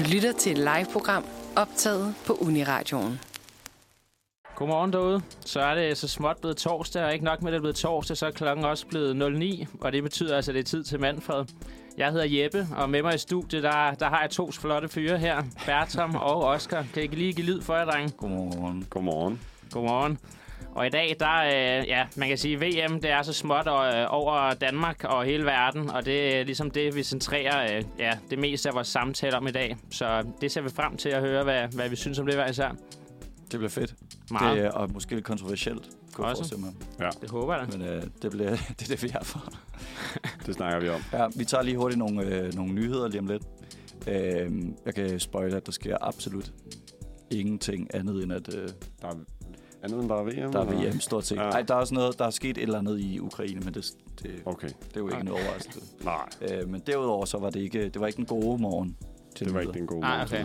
Du lytter til et live-program optaget på Uniradioen. Godmorgen derude. Så er det så småt blevet torsdag, og ikke nok med, at det er blevet torsdag, så er klokken også blevet 09, og det betyder altså, at det er tid til Manfred. Jeg hedder Jeppe, og med mig i studiet, der, der har jeg to flotte fyre her, Bertram og Oscar. Kan I lige give lyd for jer, drenge? Godmorgen. Godmorgen. Godmorgen. Og i dag, der, øh, ja, man kan sige, VM, det er så småt øh, over Danmark og hele verden, og det er ligesom det, vi centrerer øh, ja, det meste af vores samtale om i dag. Så det ser vi frem til at høre, hvad, hvad vi synes om det hver især. Det bliver fedt. Meget. Det er og måske lidt kontroversielt, kunne jeg Også. forestille mig. Ja, Det håber jeg da. Men øh, det, bliver, det er det, vi er for. det snakker vi om. Ja, vi tager lige hurtigt nogle, øh, nogle nyheder lige om lidt. Øh, jeg kan spoile, at der sker absolut ingenting andet end, at øh, Der er andet end bare VM? der er eller? VM stort set. Ja. Nej, der er også noget, der er sket et eller andet i Ukraine, men det, det, Okay, det er jo ikke Nej. en overraskelse. nej. Øh, men derudover så var det ikke, det var ikke en gode morgen til Det var ikke den gode Ah, måde okay.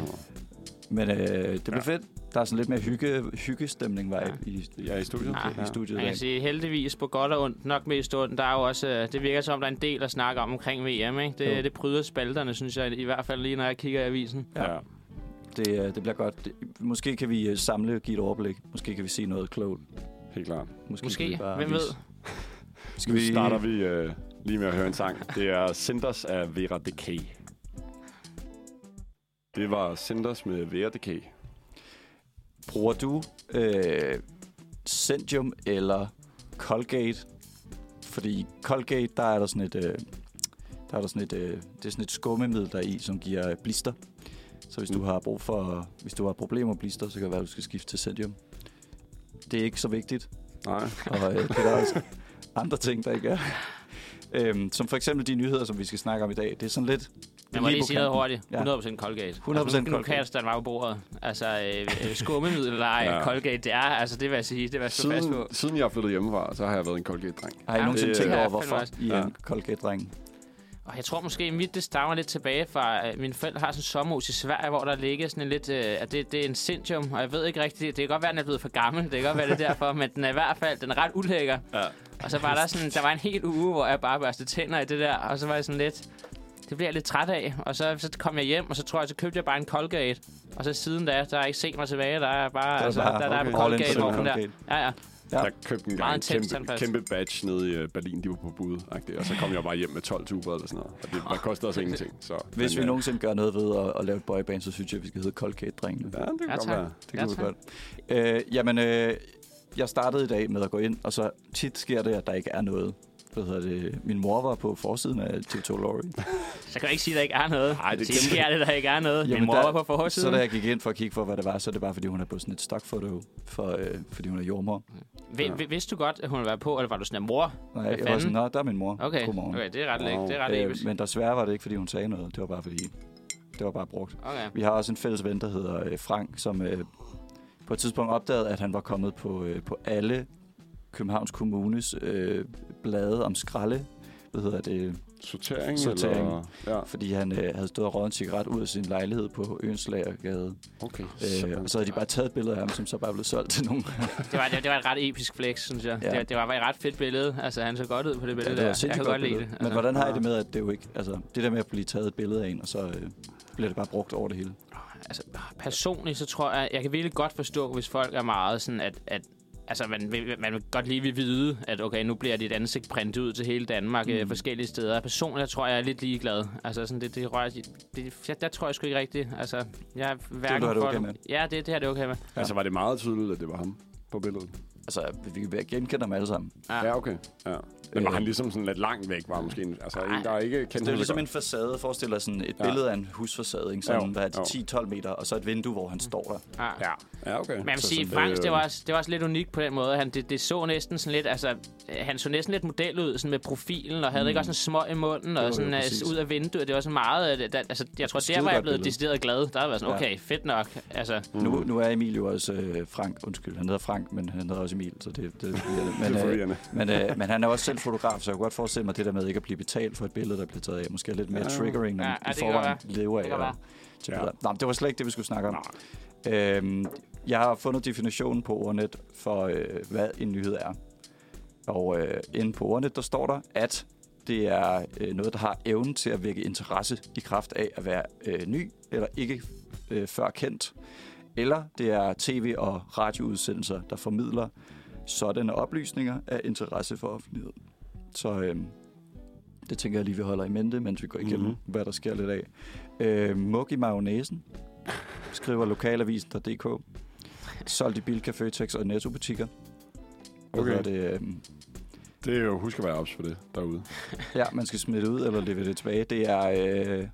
Men øh, det bliver Ja. fedt. Der er sådan lidt mere hygge, hyggestemning var Ja. i, Ja, i studiet. Ah, i studiet. i Man kan sige heldigvis på godt og ondt, nok mest ondt. Der er jo også, øh, det virker som, der er en del at snakke om omkring VM. Ikke? Jo. Det, det pryder spalterne, synes jeg, i hvert fald lige når jeg kigger i avisen. Ja. Ja. Det, øh, det bliver godt. Det, måske kan vi øh, samle og give et overblik. Måske kan vi se noget klogt. Helt klart. Måske, bare hvem ved? Skal Nu vi starter vi øh, lige med at høre en sang. Det er Senders af Vera Decay. Det var Senders med Vera Decay. Bruger du øh, Centium eller Colgate? Fordi Colgate, der er der sådan et, øh, der er der sådan et, øh, det er sådan et skummemiddel der er i, som giver øh, blister. Så hvis du har brug for, hvis du har problemer med blister, så kan det være, at du skal skifte til Centium. Det er ikke så vigtigt, Nej. og øh, det er der også andre ting, der ikke er. Øhm, som for eksempel de nyheder, som vi skal snakke om i dag. Det er sådan lidt... Jeg må lige sige noget hurtigt. Ja. 100% Colgate. 100% altså, nu, nu kaster den var på bordet. Altså, øh, øh, skummemiddel eller ej, Ja. Colgate, det er, altså, det vil jeg sige, det vil jeg stå fast Siden, på. siden jeg er flyttet hjemmefra, så har jeg været en Colgate-dreng. Har I Ja, nogensinde tænkt over, hvorfor. I er Ja. en Colgate-dreng? Og jeg tror måske, mit det stammer lidt tilbage fra, at mine forældre har sådan en sommerhus i Sverige, hvor der ligger sådan en lidt, øh, at det, det er en Centium, og jeg ved ikke rigtigt, det kan godt være, at den er blevet for gammel, det kan godt være, det er derfor, men den er i hvert fald, den er ret ulækker. Ja. Og så var der sådan, der var en hel uge, hvor jeg bare børste tænder i det der, og så var jeg sådan lidt, det bliver jeg lidt træt af. Og så, så kom jeg hjem, og så tror jeg, så købte jeg bare en Colgate. Og så siden da, der har jeg ikke set mig tilbage, der er bare, Der er altså, bare der, der er okay. in Colgate, der. Ja, ja. Ja. Jeg købte en gang en kæmpe, kæmpe badge nede i øh, Berlin. De var på bud. Og så kom jeg bare hjem med 12 tuber eller sådan noget. Og det var kostede os ingenting. Så, Hvis men, vi øh, nogensinde gør noget ved at, at lave et boyband, så synes jeg, at vi skal hedde Colgate-drengene. Ja, det kan Ja, godt tak. være. Det Ja, kunne vi godt. Øh, jamen, øh, jeg startede i dag med at gå ind, og så tit sker det, at der ikke er noget. Hvad hedder det? Min mor var på forsiden af TV2 Lorry. Så kan jeg ikke sige, at der ikke er noget. Ej, det det sker det, der ikke er noget. Min Jamen, mor der- var på Så forsiden. da jeg gik ind for at kigge for, hvad det var, så er det bare, fordi hun er på sådan et stokfoto, for, øh, fordi hun er jordmor. Vi, vidste du godt, at hun være på, eller var du sådan en mor? Nej, Hvad jeg var fanden? sådan, nå, der er min mor. Okay, Godmorgen. okay det er ret, wow. det er ret Øh, episk. men desværre var det ikke, fordi hun sagde noget. Det var bare fordi, det var bare brugt. Okay. Vi har også en fælles ven, der hedder øh, Frank, som øh, på et tidspunkt opdagede, at han var kommet på, øh, på alle Københavns Kommunes øh, blade om skralde. Hvad hedder det? Sortering, Sortering. Eller? Ja, Fordi han øh, havde stået og røget en cigaret ud af sin lejlighed på Øens Lagergade. okay. Øh, og så havde de bare taget et billede af ham, som så bare blev solgt til nogen. Det var, det, det var et ret episk flex, synes jeg. Ja. Ja. Det, det var et ret fedt billede. Altså, han så godt ud på det billede det var der. Jeg kan godt lide det. Men Altså, hvordan har I ja. det med, at det jo ikke... Altså, det der med at blive taget et billede af en, og så øh, bliver det bare brugt over det hele. altså, personligt, så tror jeg, jeg kan virkelig godt forstå, hvis folk er meget sådan, at, at Altså, man vil, man vil godt lige vil vide, at okay, nu bliver dit ansigt printet ud til hele Danmark, mm. Mm. øh, forskellige steder. Personligt, tror jeg er lidt ligeglad. Altså, sådan, det, det, rører, det, det, der tror jeg sgu ikke rigtigt. Altså, jeg er hverken du have det for- okay med? Ja, det, det har det okay med. Altså, var det meget tydeligt, at det var ham på billedet? Altså, vi kan genkende dem alle sammen. Ja. Ja, okay. Ja. Men var Øh. han ligesom sådan lidt langt væk, var måske en, altså en, der ikke Altså, kendte det er jo så ligesom godt. en facade. Forestil dig sådan et Ja. billede af en husfacade, ikke? Sådan, Jo, hvad er det, jo. 10-12 meter, og så et vindue, hvor han står der. Ja. Ja, okay. Men jeg vil Så sige, Franks, øh, det var, også, det var også lidt unikt på den måde. Han, det, det så næsten sådan lidt, altså, øh, han så næsten lidt model ud sådan med profilen, og havde Mm. ikke også en små i munden, og jo sådan præcis. øh, ud af vinduet. Det var så meget, øh, der, altså, jeg tror, der var jeg blevet decideret glad. Der var sådan, okay, fedt nok. Altså, Mm. Nu, nu er Emil jo også øh, Frank, undskyld, han hedder Frank, men han hedder også Emil, så det, det, det, men, det er øh, forvirrende. men, øh, men han er også selv fotograf, så jeg kunne godt forestille mig det der med ikke at blive betalt for et billede, der bliver taget af. Måske lidt mere Ja. triggering, når Ja, i kan forvejen lever Det kan af. tage Ja. men det var slet ikke det, vi skulle snakke om. Nej. Øhm, jeg har fundet definitionen på ordnet for, øh, hvad en nyhed er. Og øh, inde på ordnet, der står der, at det er øh, noget, der har evnen til at vække interesse i kraft af at være øh, ny eller ikke øh, før kendt. Eller det er tv- og radioudsendelser, der formidler sådanne oplysninger af interesse for offentligheden. Så øh, det tænker jeg lige, vi holder i mente, mens vi går igennem, Mhm. mm-hmm. hvad der sker lidt af. Øh, Mug i mayonnaisen, skriver lokalavisen.dk. Solgt i Bilka, Føtex og Netto-butikker. Okay. det, øh, Det er jo, husk at være ops for det derude. Ja, man skal smide det ud eller levere det tilbage. Det er øh,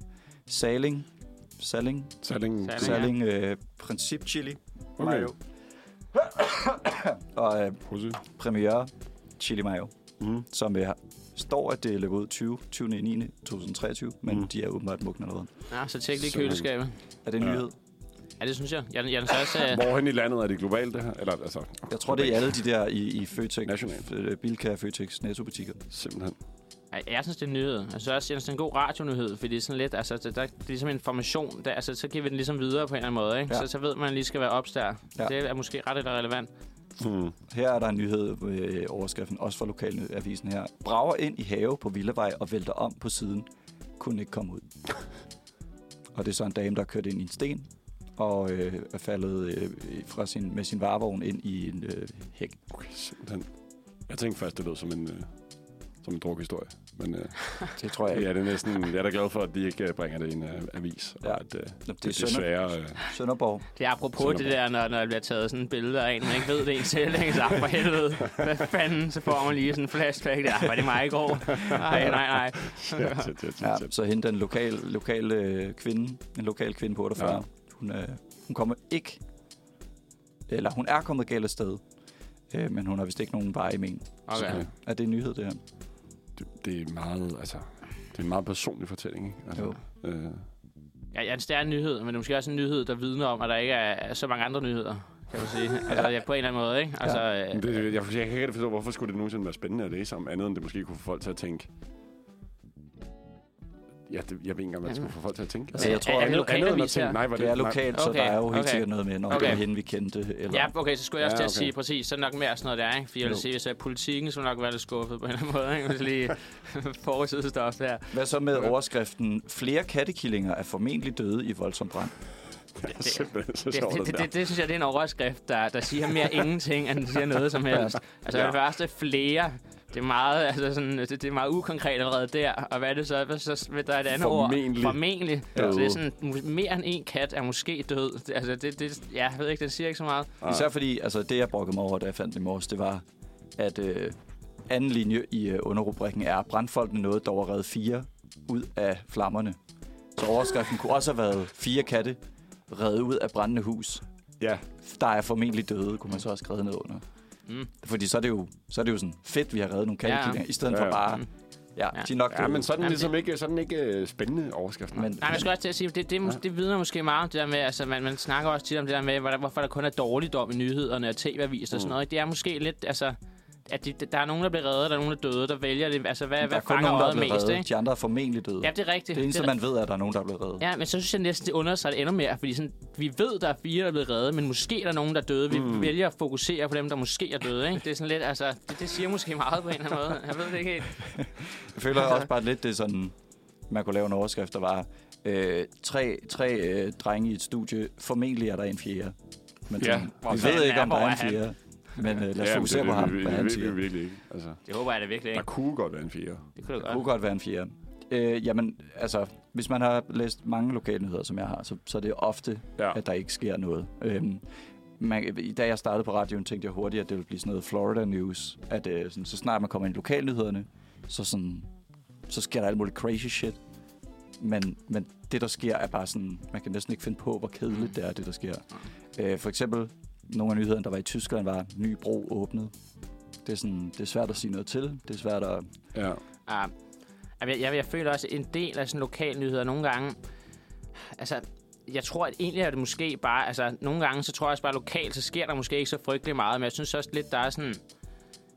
saling, saling, Salling. Salling. saling øh, princip chili Okay. mayo. og øh, premiere chili mayo, Mm. som øh, står, at det løber ud 20, 20. 9. 2023, men Mm. de er åbenbart mugne allerede. Ja, så tjek lige køleskabet. Er det en Ja. nyhed? Ja, det synes jeg. Jeg, jeg, jeg synes også, øh, Hvorhen i landet er det globalt, det her? Eller, altså, Jeg tror, det er alle de der i, i Føtex, Nationalt. øh, Bilka, Føtex, Netto-butikker. Simpelthen. jeg, jeg synes, det er en nyhed. Jeg synes også, det er en god radionyhed, fordi det er sådan lidt, altså, det, der, det er ligesom information, der, altså, så giver vi den ligesom videre på en eller anden måde, ikke? Ja. Så, så ved man, at man lige skal være ops der. Ja. Det er måske ret eller relevant. Hmm. Her er der en nyhed ved overskriften, også fra lokalavisen her. Brager ind i have på Villavej og vælter om på siden. Kunne ikke komme ud. og det er så en dame, der er kørt ind i en sten og øh, er faldet øh, fra sin, med sin varevogn ind i en øh, hæk. Okay, simpelthen. Jeg tænkte først, det lød som en, øh, som en drukhistorie. Men øh, Det tror jeg ja, ikke. det er næsten, jeg er da glad for, at de ikke øh, bringer det i en øh, avis. Ja. Og at, øh, Det det, er det Sønder. Øh, Sønderborg. Det er apropos Sådan det der, når, når der bliver taget sådan et billede af en, man ikke ved det en selv, ikke? Så for helvede, hvad fanden, så får man lige sådan en flashback der. Var det mig i går? Nej, nej, nej. ja, tæt, tæt, Ja, tæt, så hende, den lokale, lokale øh, kvinde, en lokal kvinde på 48, Ja. ja. hun, øh, hun kommer ikke, eller hun er kommet galt af sted, øh, men hun har vist ikke nogen vej i men. Okay. Okay. Er det en nyhed, det her? Det, det er meget, altså... Det er en meget personlig fortælling, ikke? Altså, Jo. Øh, Ja, ja, det er en nyhed, men det er måske også en nyhed, der vidner om, at der ikke er, så mange andre nyheder, kan man sige. Altså, ja, på en eller anden måde, ikke? Altså, ja. Men det, jeg, jeg kan ikke forstå, hvorfor skulle det nogensinde være spændende at læse om, andet end det måske kunne få folk til at tænke... Ja, det, jeg ved ikke engang, hvad det skulle få folk til at tænke. Altså, jeg tror, er, er det lokalavis her? nej, var Det er nej, lokalt, så Okay, der er jo helt okay. sikkert noget med, om Okay. det er hende, vi kendte. Eller... Ja, okay, så skulle jeg også Ja, til at okay. sige præcis, så er det nok mere sådan noget der, ikke? For jeg vil sige, hvis jeg er politikken, så jeg nok være lidt skuffet på en eller anden måde, ikke? Hvis lige forsidstof der. Hvad så med overskriften, flere kattekillinger er formentlig døde i voldsom brand? Det er så Det, det, det, det, det, det, synes jeg, det er en overskrift, der, der siger mere ingenting, end den siger noget som helst. Altså, ja. det første flere, det er meget, altså sådan, det, det er meget ukonkret allerede der. Og hvad er det så? Hvad så hvad der er et andet Formentlig. ord? Formentlig. Jo. Så det er sådan, mere end en kat er måske død. Det, altså, det, det, ja, jeg ved ikke, det siger ikke så meget. Nej. Især fordi, altså det jeg brokkede mig over, da jeg fandt den i morges, det var, at øh, anden linje i øh, underrubrikken er, brandfolkene nåede dog at redde fire ud af flammerne. Så overskriften kunne også have været fire katte reddet ud af brændende hus. Ja, Der er formentlig døde, kunne man så også skrevet ned under. Mm. Fordi så er det jo, så er det jo sådan fedt, vi har reddet nogle kattekillinger, i stedet Ja, for ja. bare, Mm. ja, Ja. de nok ja men sådan er Jamen, ligesom ikke, sådan ikke øh, spændende overskrift. Men, Nej, men jeg skal også til at sige, det, det, ja. det vidner måske meget om det der med, altså man, man snakker også tit om det der med, hvorfor der kun er dårligdom i nyhederne og tv-aviser og sådan Mm. noget. Det er måske lidt, altså, at de, der er nogen, der bliver reddet, der er nogen, der er døde, der vælger det. Altså, hvad, der hvad er kun fanger nogen, der er mest, reddet. ikke? De andre er formentlig døde. Ja, det er rigtigt. det eneste, er man ved, er, at der er nogen, der er blevet reddet. Ja, men så synes jeg næsten, det understreger det endnu mere, fordi sådan, vi ved, der er fire, der er blevet reddet, men måske er der nogen, der er døde. Vi Mm. mm. vælger at fokusere på dem, der måske er døde. Ikke? Det er sådan lidt, altså, det, det siger måske meget på en eller anden måde. Jeg ved det ikke helt. Jeg føler også bare lidt, det er sådan, man kunne lave en overskrift, der var øh, tre, tre øh, drenge i et studie. Formentlig er der en fjerde. Men Ja, vi ved ikke, er- om der er er en han? fjerde. Men øh, lad os Ja, fokusere det- på ham, det- det- hvad han det siger. jo virkelig ikke. Altså, Det håber jeg da virkelig der ikke. kunne godt være en fire. Det kunne det Det kunne godt. godt være en fjerde. Øh, jamen, altså, hvis man har læst mange lokalnyheder, som jeg har, så, så er det ofte, Ja. at der ikke sker noget. Øhm, man, da jeg startede på radioen, tænkte jeg hurtigt, at det ville blive sådan noget Florida News. At øh, sådan, så snart man kommer ind i lokalnyhederne, så, sådan, så sker der alt muligt crazy shit. Men, men det, der sker, er bare sådan, man kan næsten ikke finde på, hvor kedeligt det er, det der sker. Øh, for eksempel, nogle af nyhederne, der var i Tyskland, var ny bro åbnet. Det er, sådan, det er svært at sige noget til. Det er svært at... Ja. Ja. Jeg, jeg, jeg føler også, en del af sådan lokale nyheder nogle gange... Altså, jeg tror, at egentlig er det måske bare... Altså, nogle gange, så tror jeg også bare lokalt, så sker der måske ikke så frygtelig meget. Men jeg synes også lidt, der er sådan...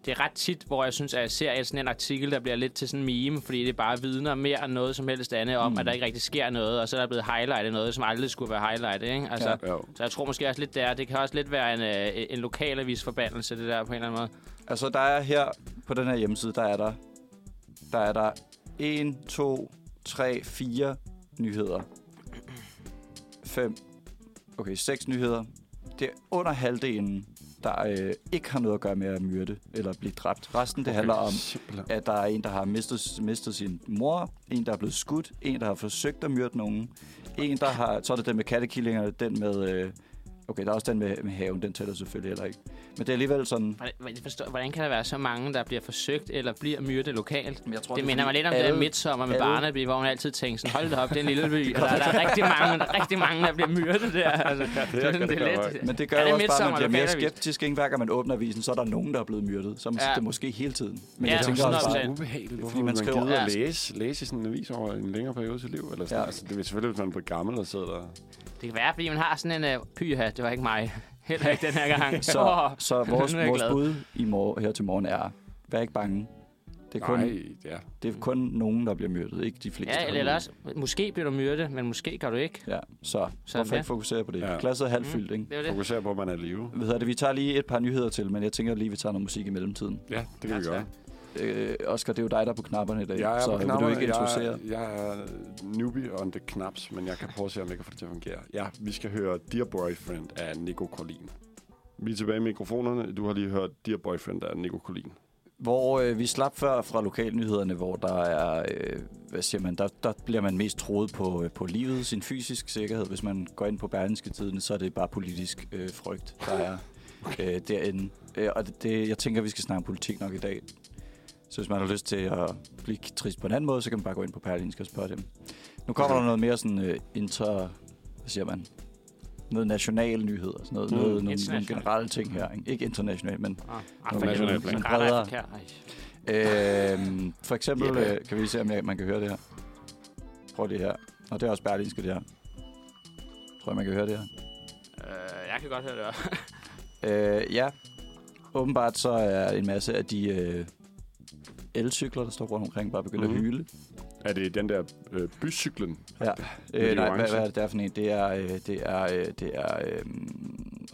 Det er ret tit, hvor jeg synes, at jeg ser sådan en artikel, der bliver lidt til sådan en meme, fordi det bare vidner mere end noget som helst andet om, Mm. mm. at der ikke rigtig sker noget, og så er der blevet highlightet noget, som aldrig skulle være highlightet, ikke? Altså, Ja. Så jeg tror måske også lidt, det er. Det kan også lidt være en, øh, en lokalavis forbandelse, det der på en eller anden måde. Altså, der er her på den her hjemmeside, der er der der er der 1, 2, 3, 4 nyheder. 5, okay, 6 nyheder. Det er under halvdelen, der øh, ikke har noget at gøre med at myrde eller blive dræbt. Resten, det okay. handler om, at der er en, der har mistet, mistet sin mor, en, der er blevet skudt, en, der har forsøgt at myrde nogen, en, der har... Så er det den med kattekillingerne, den med... Øh, okay, der er også den med, med haven, den tæller selvfølgelig heller ikke. Men det er alligevel sådan... Hvordan, forstår, hvordan kan der være så mange, der bliver forsøgt eller bliver myrdet lokalt? Men jeg tror, Det minder mig lidt om det der midsommer med alle- Barnaby, hvor man altid tænker sådan, hold det op, det er en lille by, og der, der er rigtig mange, der, er rigtig mange, der bliver myrdet der. Altså, det, er- det, det det, er lidt, Men det gør Er jo det også bare, at man bliver mere skeptisk. Ikke hver gang man åbner avisen, så er der nogen, der er blevet myrdet. Så Ja. ja. det måske hele tiden. Men Ja, jeg tænker sådan også bare, ubehageligt. Hvorfor Fordi man, skriver- gider Ja. at læse, læse sådan en avis over en længere periode til liv? Eller sådan. Ja. Ja. Altså, det er selvfølgelig, hvis man er blevet gammel og sidder der. Det kan være, fordi man har sådan en uh, pyha, det var ikke mig. Heller ikke den her gang. så, Åh, så vores, vores bud i mor- her til morgen er, vær ikke bange. Det er kun, Nej, ja. det er kun nogen, der bliver myrdet, ikke de fleste. Ja, eller ellers, måske bliver du myrdet, men måske gør du ikke. Ja, så Så hvorfor ja. ikke fokusere på det? Ja. Glasset er halvfyldt, ikke? Det er det. Fokuser på, at man er i live. Hedder det? Vi tager lige et par nyheder til, men jeg tænker lige, vi tager noget musik i mellemtiden. Ja, det kan Ja, vi gøre. Øh, Oscar, det er jo dig, der er på knapperne i dag, Jeg er så på vil knapper. du ikke introducere? Jeg, jeg er newbie on the knaps, men jeg kan prøve at se, om jeg kan få det til at fungere. Ja, vi skal høre Dear Boyfriend af Nico Collin. Vi er tilbage i mikrofonerne. Du har lige hørt Dear Boyfriend af Nico Collin. Hvor øh, vi slap før fra lokalnyhederne, hvor der er, øh, hvad siger man, der, der bliver man mest troet på, øh, på livet, sin fysisk sikkerhed. Hvis man går ind på Berlingske Tidene, så er det bare politisk øh, frygt, der er øh, derinde. Øh, og det, det, jeg tænker, vi skal snakke politik nok i dag. Så hvis man har lyst til at blive trist på en anden måde, så kan man bare gå ind på Berlingske og spørge dem. Nu kommer der noget mere sådan øh, inter... Hvad siger man? Noget national nyhed og sådan noget. Mm. noget nogle, nogle generelle ting her. Ikke, ikke internationalt, men Ah, Nå, for national helvede. plan. Er Bredere. Øhm, for eksempel, Jeppe. øh, kan vi se, om jeg, man kan høre det her. Prøv det her. Og det er også Berlinske, det her. Tror jeg, man kan høre det her. Øh, jeg kan godt høre det også. Øh, ja. Åbenbart så er en masse af de øh, elcykler, der står rundt omkring, bare begyndt Mhm. at hyle. Er det den der øh, bycyklen? Ja. Øh, nej, hvad, hvad er det der for en? Det er... Øh, det er... Øh, det er øh,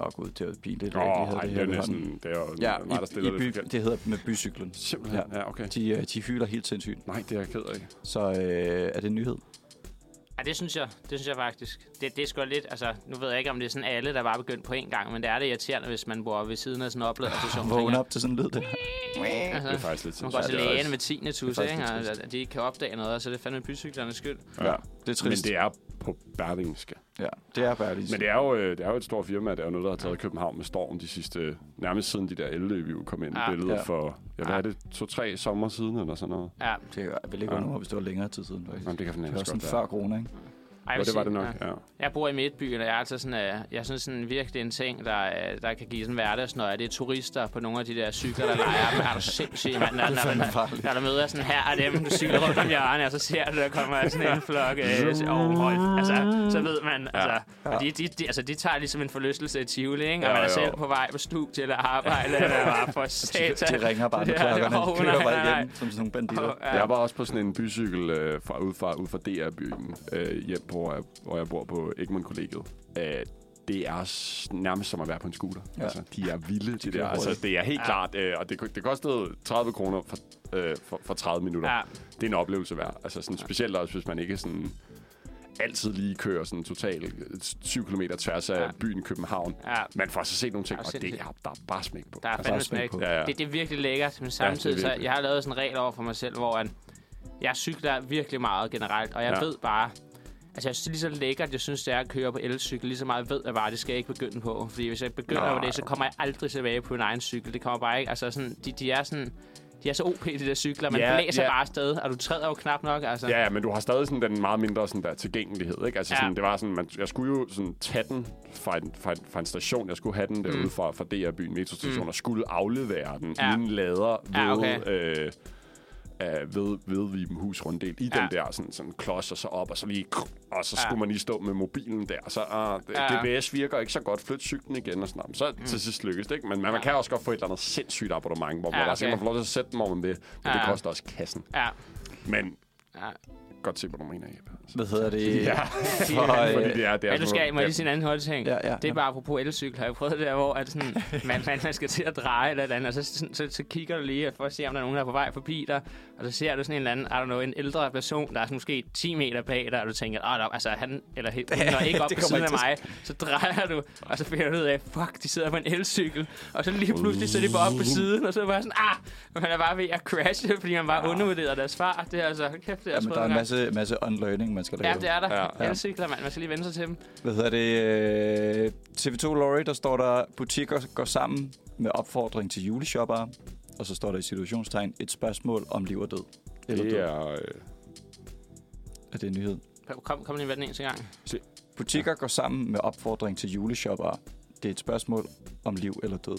åh oh, gud, det er jo pinligt. Åh, oh, havde det er næsten... Det er jo Ja, mig, der stiller i det by, forkert. det hedder med bycyklen. Simpelthen, ja, okay. De, øh, de hyler helt sindssygt. Nej, det er jeg ked af. Så øh, er det en nyhed? Ja, det synes jeg. Det synes jeg faktisk. Det, det er sgu lidt, altså, nu ved jeg ikke, om det er sådan alle, der bare begyndt på en gang, men det er det irriterende, hvis man bor ved siden af sådan en opladerstation. Vågn op til sådan en lyd, det Altså, Det er faktisk lidt man går til lægen med 10. tus, ikke? Og at de ikke kan opdage noget, og så er det fandme bycyklernes skyld. Ja. Ja, det er Men trist. det er på Berlingske. Ja, det er Berlingske. Men det er, jo, øh, det er jo et stort firma. Det er jo noget, der har taget København med storm de sidste... Nærmest siden de der elløb, vi kom ind i Ja. billedet Ja. for... Jeg ved, Ja. er det to-tre sommer siden, eller sådan noget? Ja. Det er vel ikke Ja. ja. hvis det var længere tid siden, faktisk. Jamen, det kan Det var sådan godt før være. corona, ikke? Ej, det var det nok, ja. ja. Jeg bor i Midtbyen, og jeg er altså sådan, uh, jeg synes sådan virkelig en ting, der, uh, der kan give sådan hverdagsnøje. Det er turister på nogle af de der cykler, der leger. Men er du sindssyg, mand? Når, når, når, når, der møder sådan her af dem, du cykler rundt om hjørnet, og så ser du, der kommer sådan en flok uh, overhold. Altså, så ved man, altså, Ja. og de, de, de, altså, de tager ligesom en forlystelse i Tivoli, ikke? Og Ja, man er jo. selv på vej på studie eller arbejde, eller bare for satan. de ringer bare med Ja, det- klokkerne. De kører bare hjem som sådan nogle banditter. Og, ja. Jeg var også på sådan en bycykel øh, fra, ud, fra, ud fra DR-byen øh, hjem, hvor jeg, hvor jeg bor på Egmont Kollegiet. Øh, det er nærmest som at være på en scooter. Ja. Ja. Altså, de er vilde, de, de der. Altså, det er helt Ja. ja. klart, øh, og det, det kostede 30 kroner for, øh, for, for 30 minutter. Ja. Det er en oplevelse værd. Altså, sådan, specielt også, hvis man ikke sådan altid lige kører sådan totalt 7 km tværs af Ja. ja. byen København. Ja. Man får så set nogle ting, Ja, og det er, der er bare smæk på. Der er bare fandme smæk på. Ja, ja. Det, det er virkelig lækkert, men samtidig er så jeg har lavet sådan en regel over for mig selv, hvor jeg cykler virkelig meget generelt, og jeg Ja. ved bare, altså jeg synes, det er lige så lækkert, jeg synes, det er at køre på elcykel, lige så meget ved jeg bare, det skal jeg ikke begynde på, fordi hvis jeg begynder Nej. på det, så kommer jeg aldrig tilbage på en egen cykel, det kommer bare ikke, altså sådan, de, de er sådan, de er så OP, de der cykler, man Ja, blæser ja. bare afsted, og du træder jo knap nok, altså. Ja, ja, men du har stadig sådan den meget mindre sådan der tilgængelighed, ikke? Altså Ja. sådan, det var sådan, man, jeg skulle jo sådan tage den fra en, fra en, fra en station. Jeg skulle have den derude Mm. fra, fra DR-byen metrostation, Mm. og skulle aflevere den Ja. ja. i en lader ved, Ja, okay. øh, øh, ved, ved Vibenhus runddel i Ja. den der sådan, sådan klods, og så op, og så lige, og så Ja. skulle man lige stå med mobilen der, og så, ah, det, Ja. DBS virker ikke så godt, flyt cyklen igen, og sådan noget. Så mm. til sidst lykkes det, ikke? Men man, man kan også godt få et eller andet sindssygt abonnement, hvor Ja, ja, okay. skal man få lov til at sætte dem, man vil, men Ja. det koster også kassen. Ja, Men ja. godt se, hvad du mener, Jeppe. Altså. Hvad hedder det? Ja, For, øh, fordi det er, det er Ja, du skal, må lige ja. sige en anden hurtig ting. Ja, ja, Det er ja. bare apropos elcykel, har jeg prøvet det der, hvor at sådan, man, man, man skal til at dreje eller et eller andet, og så, så, så, så kigger du lige for at se, om der er nogen, der er på vej forbi dig, og så ser du sådan en eller anden, I don't know, en ældre person, der er sådan måske 10 meter bag dig, og du tænker, ah, altså han eller hun er ikke op på siden af mig, så drejer du, og så finder du ud af, fuck, de sidder på en elcykel, og så lige pludselig så er de bare op på siden, og så er bare sådan, ah, man er bare ved at crashe, fordi man bare undervurderer deres far. Det er altså, kæft, det er Ja, men der er en masse, masse unlearning, man skal lave. Ja, det er der. Ja. Ja. Elcykler, mand. Man skal lige vende sig til dem. Hvad hedder det? øh, TV2 Lorry, der står der, butikker går sammen med opfordring til juleshoppere. Og så står der i situationstegn, et spørgsmål om liv og død. Eller Det død. er... Øh, Er det en nyhed? Kom, kom lige med den en til gang. Butikker går sammen med opfordring til juleshoppere. Det er et spørgsmål om liv eller død.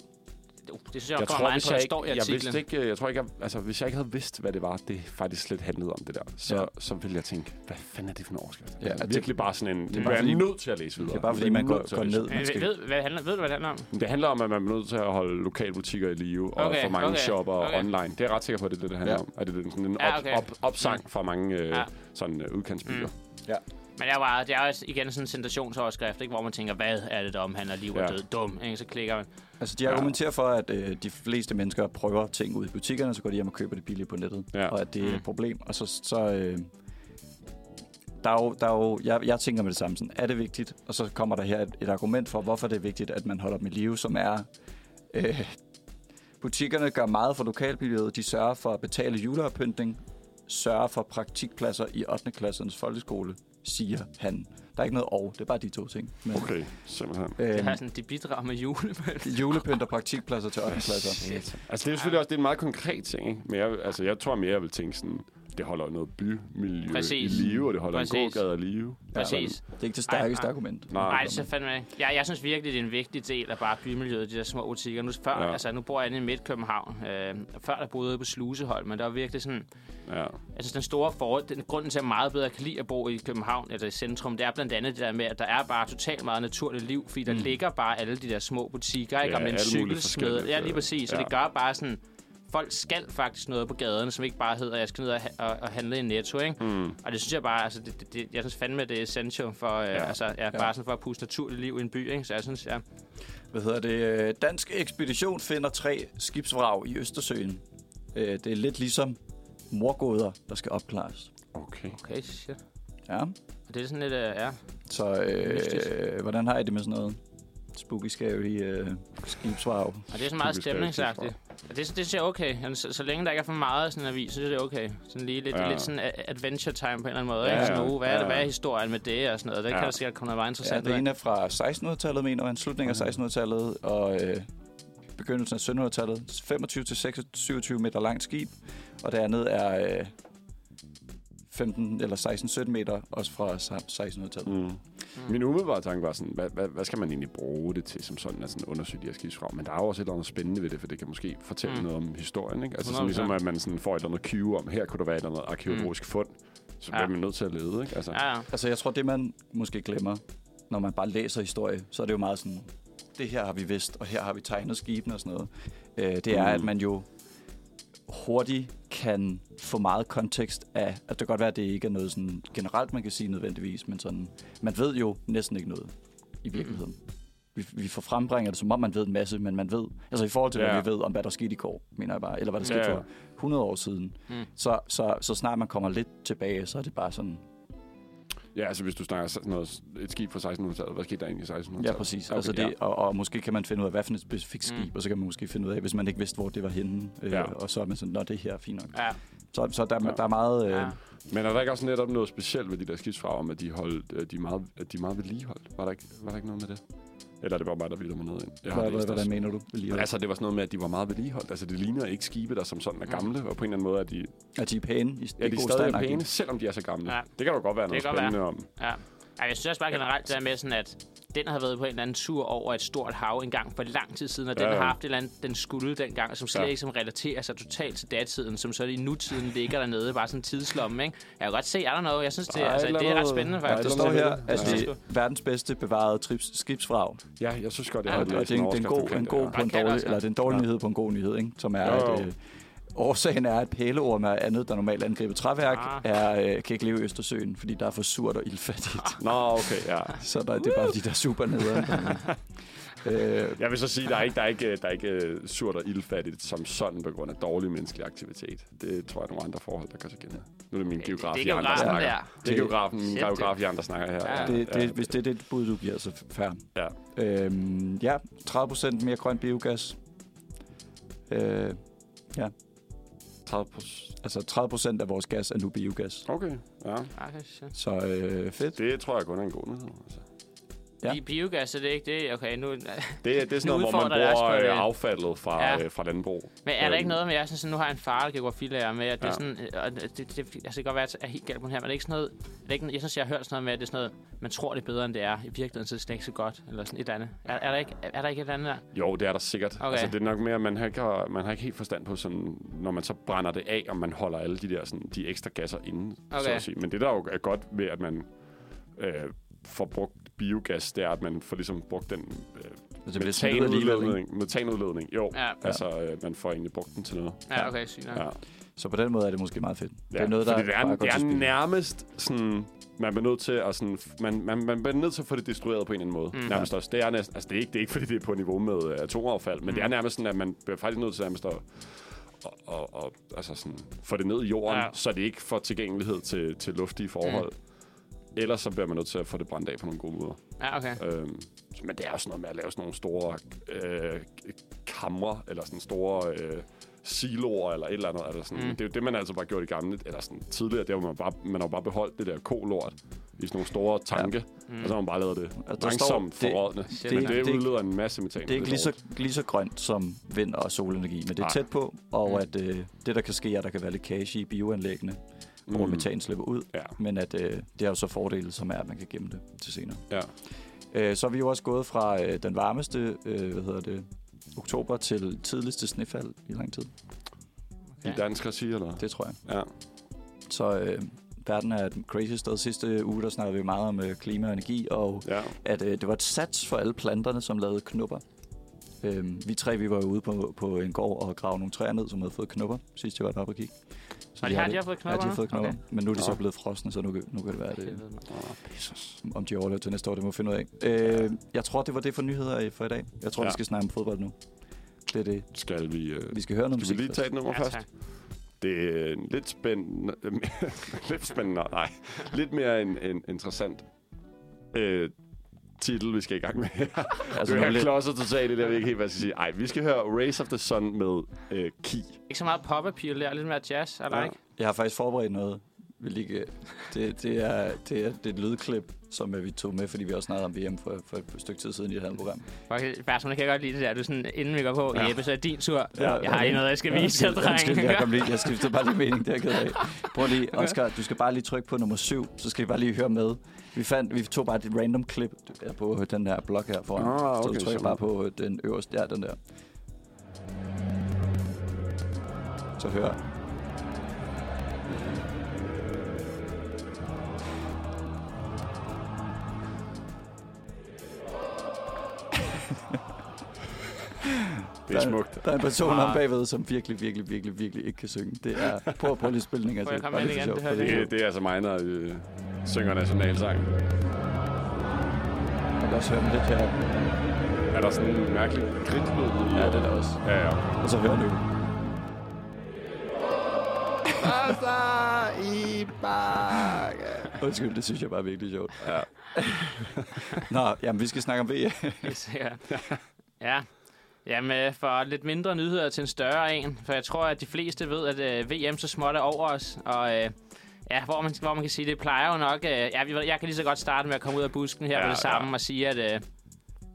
Uh, Det synes jeg, jeg kommer tror, meget hvis på, jeg, står i jeg vidste artiklen. ikke, jeg tror ikke, jeg, altså, hvis jeg ikke havde vidst, hvad det var, det faktisk slet handlede om det der, så, Ja. ja. så ville jeg tænke, hvad fanden er det for en overskrift? Ja, Ja, det- det, virkelig bare sådan en, det, er bare er fordi- nødt til at læse videre. Det er bare fordi, man går, går ned. Man skal, ved, hvad det handler, ved du, hvad det handler om? Det handler om, at man er nødt til at holde lokalbutikker i live, og Okay, for mange okay, shopper okay. online. Det er jeg ret sikker på, at det er det, det handler Ja. ja. om. At det er sådan en Ja, op, okay. op, opsang fra mange øh, Ja. sådan øh, udkantsbyer. Mm. Men jeg var, det er jo igen sådan en sensationsoverskrift, ikke? hvor man tænker, hvad er det, der omhandler liv og Ja. død? Dum, ikke? Så klikker man. Altså, de argumenterer for, at øh, de fleste mennesker prøver ting ud i butikkerne, så går de hjem og køber det billigt på nettet. Ja. Og at det er Mm. et problem. Og så... så øh, der er jo, der er jo, jeg, jeg tænker med det samme sådan, er det vigtigt? Og så kommer der her et, et argument for, hvorfor det er vigtigt, at man holder dem i live, som er, øh, butikkerne gør meget for lokalmiljøet. De sørger for at betale juleoppyntning, sørger for praktikpladser i 8. klassernes folkeskole, siger han. Der er ikke noget og, det er bare de to ting. Men, Okay, simpelthen. Det øhm, har sådan, de bidrager med julepynt. julepynt og praktikpladser til 8. klasser. Altså, det er selvfølgelig også det er en meget konkret ting, ikke? Men jeg, altså, jeg tror mere, jeg vil tænke sådan, det holder noget bymiljø Præcis. i live, og det holder Præcis. en gågade i live. Præcis. Det er ikke det stærkeste Ej, argument. Nej, Nej, det er fandme ikke. Jeg, jeg synes virkelig, det er en vigtig del af bare bymiljøet, de der små butikker. Nu, før, Ja. altså, nu bor jeg inde i Midt-København. Øh, før der boede jeg på Slusehold, men der var virkelig sådan... Ja. Altså den store for, den grunden til, at jeg meget bedre kan lide at bo i København, eller i centrum, det er blandt andet det der med, at der er bare totalt meget naturligt liv, fordi der Mm. ligger bare alle de der små butikker, ikke? Ja, og med en cykelsmed. Ja, lige præcis. Så ja. det gør bare sådan, folk skal faktisk noget på gaderne, som ikke bare hedder, at jeg skal ned og, og, og handle i Netto, ikke? Mm. Og det synes jeg bare, altså, det, det, det, jeg synes fandme, det er essential for, øh, Ja. altså, ja, bare sådan for at puste naturligt liv i en by, ikke? Så jeg synes, ja. Hvad hedder det? Øh, Dansk ekspedition finder tre skibsvrag i Østersøen. Øh, Det er lidt ligesom morgåder, der skal opklares. Okay. Okay, shit. Ja. Og det er sådan lidt, øh, ja. Så Mystisk. øh, hvordan har I det med sådan noget? Spooky, scary øh, skibsvrag. Og det er sådan meget stemningsagtigt. Og det, det synes jeg er okay. Så, så længe der ikke er for meget sådan en avis, så synes jeg, det er okay. Sådan lige lidt, ja. Ja. lidt sådan adventure time på en eller anden måde. Ja, Ja, sådan, ja. uh, hvad, er det, Ja. hvad er historien med det og sådan noget. Det ja. Ja. kan der sikkert komme noget meget Ja, interessant det ud af. ene er fra 1600-tallet, mener jeg, slutningen af 1600-tallet, og øh, begyndelsen af 1700-tallet. 25-26 meter langt skib, og det andet er øh, 15 eller 16-17 meter, også fra 1600-tallet. Mm. Mm. Min umiddelbare tanke var sådan, hvad, hvad, hvad skal man egentlig bruge det til som sådan, altså undersøge de her skibsfrag? Men der er jo også et eller andet spændende ved det, for det kan måske fortælle Mm. mm. noget om historien, ikke? Altså 100%. sådan, ligesom, at man sådan får et eller andet cue om, her kunne der være et eller andet arkeologisk fund, så Ja. bliver man nødt til at lede, ikke? Altså, Ja, ja. Altså, jeg tror, det man måske glemmer, når man bare læser historie, så er det jo meget sådan, det her har vi vidst, og her har vi tegnet skibene og sådan noget. Øh, det er, Mm. at man jo hurtigt kan få meget kontekst af, at det kan godt være, at det ikke er noget sådan generelt, man kan sige nødvendigvis, men sådan, man ved jo næsten ikke noget i virkeligheden. Vi, vi får frembringer det, som om man ved en masse, men man ved, altså i forhold til, hvad Ja. vi ved om, hvad der skete i går, mener jeg bare, eller hvad der skete ja. for 100 år siden. Mm. Så, så, så snart man kommer lidt tilbage, så er det bare sådan, ja, altså hvis du snakker sådan noget, et skib fra 1600-tallet, hvad skete der egentlig i 1600-tallet? Ja, præcis. Okay, altså det, ja. og, og måske kan man finde ud af, hvad for et specifikt skib, Mm. og så kan man måske finde ud af, hvis man ikke vidste, hvor det var henne, øh, Ja. og så er man sådan, nå, det her er fint nok. ja. Så, så der, Ja. der er meget... Øh, ja. Men er der ikke også netop noget specielt ved de der skibsfrag, om at de, holdt, øh, de, er meget, at de er meget vedligeholdt? Var der, ikke, var der ikke noget med det? Eller er det bare mig, der bilder mig noget ind? Jeg har hvad, hvad, hvordan mener du? Lige Altså, det var sådan noget med, at de var meget vedligeholdt. Altså, det ligner ikke skibe, der som sådan er gamle, og på en eller anden måde er de, at de er pæne? I, ja, de er god stadig stand, pæne, selvom de er så gamle. Ja. Det kan jo godt være noget Det spændende om. Ja. Ej, jeg synes også bare generelt, det der med sådan, at den har været på en eller anden tur over et stort hav en gang for lang tid siden, og den Ja, har ja. haft et eller andet, den skulle dengang, som slet Ja. ikke som relaterer sig totalt til datiden, som så i nutiden ligger dernede, bare sådan en tidslomme, ikke? Jeg kan godt se, er der noget? Jeg synes, det, Ej, altså, det er ret spændende, faktisk. Der står noget her, at Ja. det er verdens bedste bevarede trips, skibsfrag. Ja, jeg synes godt, jeg Ja, har Og det er en, en det er en overskrift god, en god på en dårlig, eller det er en dårlig Ja. nyhed på en god nyhed, ikke? Som er, Jo, jo. at øh, årsagen er, at pæleorme og andet, der normalt angriber træværk, Ah. er, øh, kan ikke leve i Østersøen, fordi der er for surt og ildfattigt. Nå, okay, ja. Så der, det er bare fordi, der er super nederen. øh, Jeg vil så sige, der er ikke, der er ikke, der er ikke øh, surt og ildfattigt som sådan på grund af dårlig menneskelig aktivitet. Det tror jeg er nogle andre forhold, der gør sig gældende. Nu er det min Det, geograf, det er Jan, der snakker. der. Det er geografen, min geograf, der snakker her. Ja. det, det, hvis det er det bud, du giver, så fair. Ja. Øhm, ja, 30% mere grøn biogas. Øh, 30 procent. altså 30% af vores gas er nu biogas. Okay, ja. Så øh, fedt. Det tror jeg kun er en god nyhed. Altså. Ja. Ja. Biogas, er det ikke det? Okay, nu... Det, det er sådan Nu noget, hvor man udfordrer jeg også bruger øh, det. affaldet fra, Ja. øh, fra landbrug. Men er der Øhm. ikke noget med, jeg synes, nu har en far, der geografilærer med, at det er Ja. sådan, øh, og det, det, det, jeg skal godt være, at jeg er helt galt på den her, men er det ikke sådan noget, er det ikke, jeg synes, jeg har hørt sådan noget med, at det er sådan noget, man tror, det er bedre, end det er. I virkeligheden, så er det ikke så godt, eller sådan et eller andet. Er, er, der, ikke, er der ikke et eller andet der? Jo, det er der sikkert. Okay. Altså, det er nok mere, man har, ikke, man har ikke helt forstand på, sådan, når man så brænder det af, og man holder alle de der sådan, de ekstra gasser inde. Så Okay. at sige. Men det, der jo er godt ved, at man øh, får brugt biogas, det er, at man får ligesom brugt den øh, Altså, det metanudledning. Metanudledning, jo. Ja, Altså, øh, man får egentlig brugt den til noget. ja okay, sygt nok. Ja. Så på den måde er det måske meget fedt. Ja, det er noget, der fordi det er, det er nærmest sådan... Man bliver nødt til at sådan, man, man, man bliver nødt til at få det destrueret på en eller anden måde. Mm. Mm. Nærmest også. Det er, næsten, altså det, er ikke, det er ikke, fordi det er på niveau med uh, atomaffald, men Mm. det er nærmest sådan, at man bliver faktisk nødt til nærmest at og, og, og, altså sådan, få det ned i jorden, ja. så det ikke får tilgængelighed til, til luftige forhold. Mm. Ellers så bliver man nødt til at få det brændt af på nogle gode måder. Ja, okay. Øhm, men det er jo sådan noget med at lave sådan nogle store øh, kamre, eller sådan store øh, siloer, eller et eller andet. Eller sådan. Mm. Mm. Det er jo det, man altså bare gjort i gamle, eller sådan tidligere, det var man bare, man har bare beholdt det der kolort i sådan nogle store tanke, Mm. ja. og så har man bare lavet det der langsomt står- det- Det, men det, det er udleder en masse metan. Det er ikke lige så, lige så grønt som vind- og solenergi, men det er Nej. tæt på, og Mm. at øh, det, der kan ske, er, at der kan være lækage i bioanlæggene, mm. Hvor Mm. metan slipper ud, Ja. men at øh, det har jo så fordele, som er, at man kan gemme det til senere. Ja. Øh, så er vi jo også gået fra øh, den varmeste, øh, hvad hedder det, oktober til tidligste snefald i lang tid. I dansk regi, eller? Det tror jeg. Ja. Så øh, verden er et crazy sted. Sidste uge, der snakkede vi meget om øh, klima og energi, og ja. at øh, det var et sats for alle planterne, som lavede knopper. Øhm, vi tre, vi var jo ude på, på en gård og grave nogle træer ned, som havde fået knopper, sidst jeg var deroppe og kigge. Så Og de har, de har fået Ja, knopper de har fået knopper. Okay. Men nu er de så blevet frosne, så nu, kan- nu kan det være, det, Helvede, mand. om de overlever til næste år, det må vi finde ud af. Øh, jeg tror, det var det for nyheder i- for i dag. Jeg tror, ja. Ja. vi skal snakke om fodbold nu. Det er det. Skal vi, øh, Vi skal høre noget skal vi musik lige tage et nummer Ja, først? Det er en lidt spændende... lidt spændende, nej. Lidt mere en, en interessant øh, titel, vi skal i gang med. Altså, Altså, er er lidt, klodset totalt i det, jeg ved ikke helt, hvad jeg skal sige. Ej, vi skal høre Race of the Sun med øh, Ki. Ikke så meget pop-appeal der, lidt mere jazz, eller Ja. ikke? jeg har faktisk forberedt noget. Vi lige, det, det, er, det, er, det er et lydklip, som øh, vi tog med, fordi vi også snakkede om VM for, for et stykke tid siden i det her program. Faktisk, jeg kan godt lide det der. Du er sådan, inden vi går på, Ja. ja. Jeppe, så er din tur. Ja, jeg har lige noget, jeg skal vise jer, Undskyld, undskyld, dreng. jeg, kom lige, jeg skiftede bare lige mening, det er jeg af. Prøv lige, Oscar, du skal bare lige trykke på nummer 7, så skal vi bare lige høre med. Vi, fandt, vi tog bare et random klip der på den her blok her foran. Ah, så okay, du trykker sådan. bare på øh, den øverste, ja, den der. Så hør. Det er smukt. Der er en person Ah. om bagved, som virkelig, virkelig, virkelig, virkelig ikke kan synge. Det er... Prøv at prøve lige spilning af Må jeg det. komme Bare for igen? Det her, det- Det, er altså mig, når øh, synger nationalsang. Man kan også høre den lidt her. Er der sådan en mærkelig kridtlyd? Ja, det er der også. Ja, ja. Og så hør nu. i bakke. Undskyld, det synes jeg bare er virkelig sjovt. Ja. Nå, jamen, vi skal snakke om VM. ja. ja. Jamen, øh, for lidt mindre nyheder til en større en. For jeg tror, at de fleste ved, at øh, VM så småt er over os. Og øh, ja, hvor man, hvor man kan sige, det plejer jo nok... Øh, ja, jeg kan lige så godt starte med at komme ud af busken her Ja, med det samme ja. og sige, at... Øh,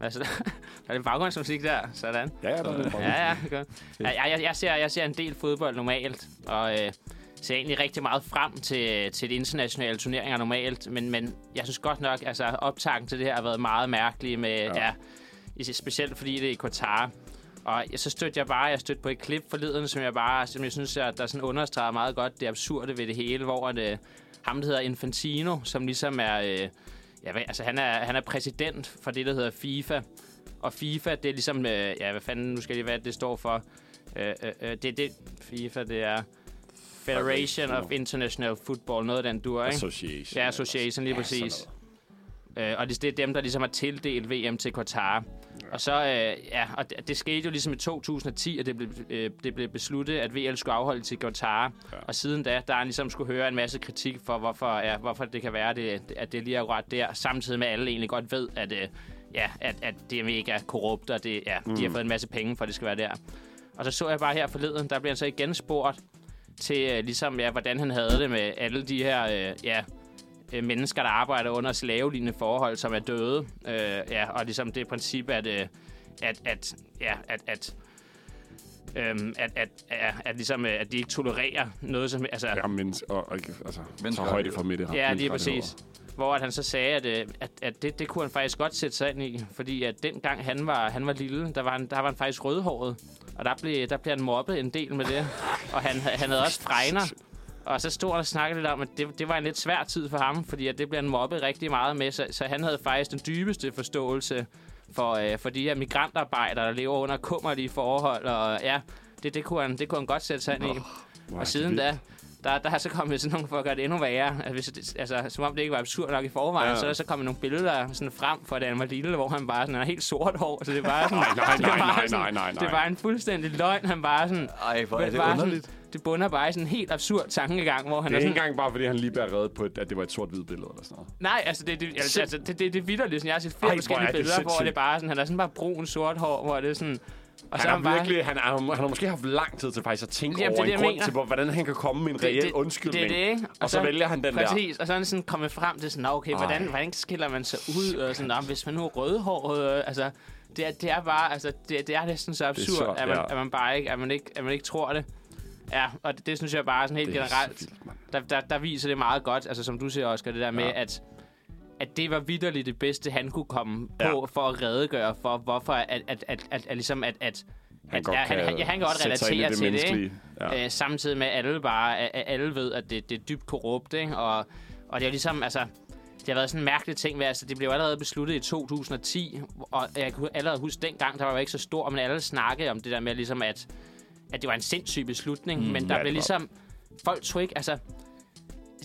altså, der er lidt baggrundsmusik der. Sådan. Ja, ja, der er lidt Ja, ja, det gør. ja jeg, jeg, jeg, ser, jeg ser en del fodbold normalt, og øh, ser egentlig rigtig meget frem til, til de internationale turneringer normalt, men, men jeg synes godt nok, altså optakten til det her har været meget mærkelig med, ja. Ja. Specielt fordi det er i Qatar. Og så stødte jeg bare, jeg stødte på et klip forleden, som jeg bare, som jeg synes, at der sådan understreger meget godt det absurde ved det hele, hvor at, øh, ham, der hedder Infantino, som ligesom er, øh, ja, altså han er, han er præsident for det, der hedder FIFA. Og FIFA, det er ligesom, øh, ja, hvad fanden, nu skal jeg lige, hvad det står for. Øh, øh, øh, det er det, FIFA, det er Federation of International Football, noget af den dur, ikke? Association. Ja, Association, lige Ja, præcis. Øh, og det, det er dem, der ligesom har tildelt VM til Qatar. Og så, øh, ja, og det, det skete jo ligesom i 2010, at det blev, øh, det blev besluttet, at VM skulle afholdes til Qatar. Ja. Og siden da, der har ligesom skulle høre en masse kritik for, hvorfor, ja, hvorfor det kan være, det, at det lige er akkurat der. Samtidig med, at alle egentlig godt ved, at, øh, ja, at, at det er mega korrupt, og det, ja, mm. de har fået en masse penge for, at det skal være der. Og så så jeg bare her forleden, der blev han så igen spurgt til, øh, ligesom, ja, hvordan han havde det med alle de her, øh, ja, øh, mennesker, der arbejder under slavelignende forhold, som er døde. Øh, ja, og ligesom det princip, at, øh, at, at, ja, at, at Øhm, at, at, at, at, ligesom, øh, at de ikke tolererer noget som... Altså, Ja, men, og, og, altså, så højde for midt Ja, lige præcis. Hvor at han så sagde, at, øh, at, at det, det kunne han faktisk godt sætte sig ind i. Fordi at dengang han var, han var lille, der var, han, der var han faktisk rødhåret. Og der blev, der blev han mobbet en del med det. Og han, han havde også fregner. Og så stod han og snakkede lidt om, at det, det var en lidt svær tid for ham, fordi at det blev han mobbet rigtig meget med. Så, så han havde faktisk den dybeste forståelse for, øh, for de her migrantarbejdere, der lever under kummerlige forhold. Og ja, det, det, kunne, han, det kunne han godt sætte sig ind i. Og siden da, der, der har så kommet sådan nogle for at gøre det endnu værre. Altså, hvis altså, som om det ikke var absurd nok i forvejen, Ja. så er der så kommet nogle billeder sådan frem fra da han var lille, hvor han bare sådan, han har helt sort hår. Så det er bare sådan, Nej, nej, det er nej, nej, sådan- nej, nej, Det nej. var en fuldstændig løgn. Han bare sådan, Ej, hvor er det underligt. Sådan, det bunder bare i sådan en helt absurd tankegang, hvor han Det er er sådan... ikke engang bare, fordi han lige bliver reddet på, at det var et sort-hvidt billede eller sådan noget. Nej, altså det, det, altså, altså, det, det, det er vidderligt. Sådan, Jeg har set Ej, flere hvor forskellige er det billeder, hvor det bare sådan, han er sådan bare brun, sort hår, hvor det er sådan... Og Han er har, bare, virkelig, han, er, han har måske haft lang tid til faktisk at tænke Jamen, det er over det, en grund mener. til, hvor- hvordan han kan komme med en reel det, undskyldning. Det det, ikke? Og så vælger han den der. Præcis, og så er han sådan kommet frem til sådan, "Nå, okay, hvordan, Ej. hvordan skiller man sig ud? Og sådan, "Nå, hvis man nu er rødhåret, øh, altså, det er, det er bare, altså, det, det er næsten så absurd, så- at, man, ja. at man bare ikke, at man ikke, at man ikke tror det. Ja, og det, det synes jeg bare sådan helt Det er så generelt, vildt, mand. der, der, der viser det meget godt, altså som du siger, Oscar, det der med, Ja. at at det var vidderligt det bedste, han kunne komme Ja. på for at redegøre for, hvorfor at, at, at, at, at, at, ligesom at, at Han at, godt han, kan han, ja, han kan godt relatere det til det, ikke? Ja. Øh, samtidig med, at alle bare at, at alle ved, at det, det er dybt korrupt, ikke? Og, og det er ligesom, altså, det har været sådan en mærkelig ting, ved, altså, det blev allerede besluttet i 2010, og jeg kan allerede huske dengang, der var jo ikke så stor, men alle snakkede om det der med, ligesom, at, at det var en sindssyg beslutning, mm, men der ja, blev ligesom, folk tror ikke, altså,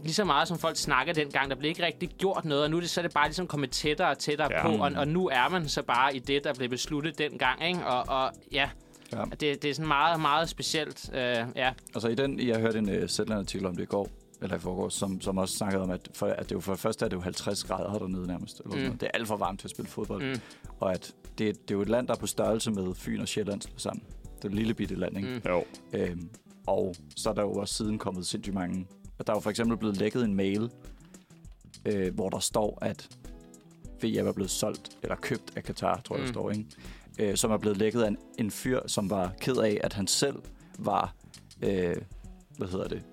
lige så meget som folk snakker dengang, der blev ikke rigtig gjort noget, og nu er det, så er det bare ligesom kommet tættere og tættere Ja. på, og, og nu er man så bare i det, der blev besluttet dengang, ikke? Og, og ja, Ja. Det, det er sådan meget, meget specielt, øh, ja. Altså i den, jeg hørte en uh, Zetland-artikel om det i går, eller i forgår, som, som også snakkede om, at, for, at det jo for det første er det jo 50 grader dernede nærmest. Eller sådan Mm. noget. Det er alt for varmt til at spille fodbold. Mm. Og at det, det er jo et land, der er på størrelse med Fyn og Sjælland sammen. Det et lille bitte land, ikke? Mm. Jo. Øhm, og så er der jo også siden kommet sindssygt mange. Og der er jo for eksempel blevet lækket en mail, øh, hvor der står, at VM er blevet solgt, eller købt af Katar, tror jeg, Mm. der står, ikke? Øh, som er blevet lækket af en, en fyr, som var ked af, at han selv var, øh, hvad hedder det,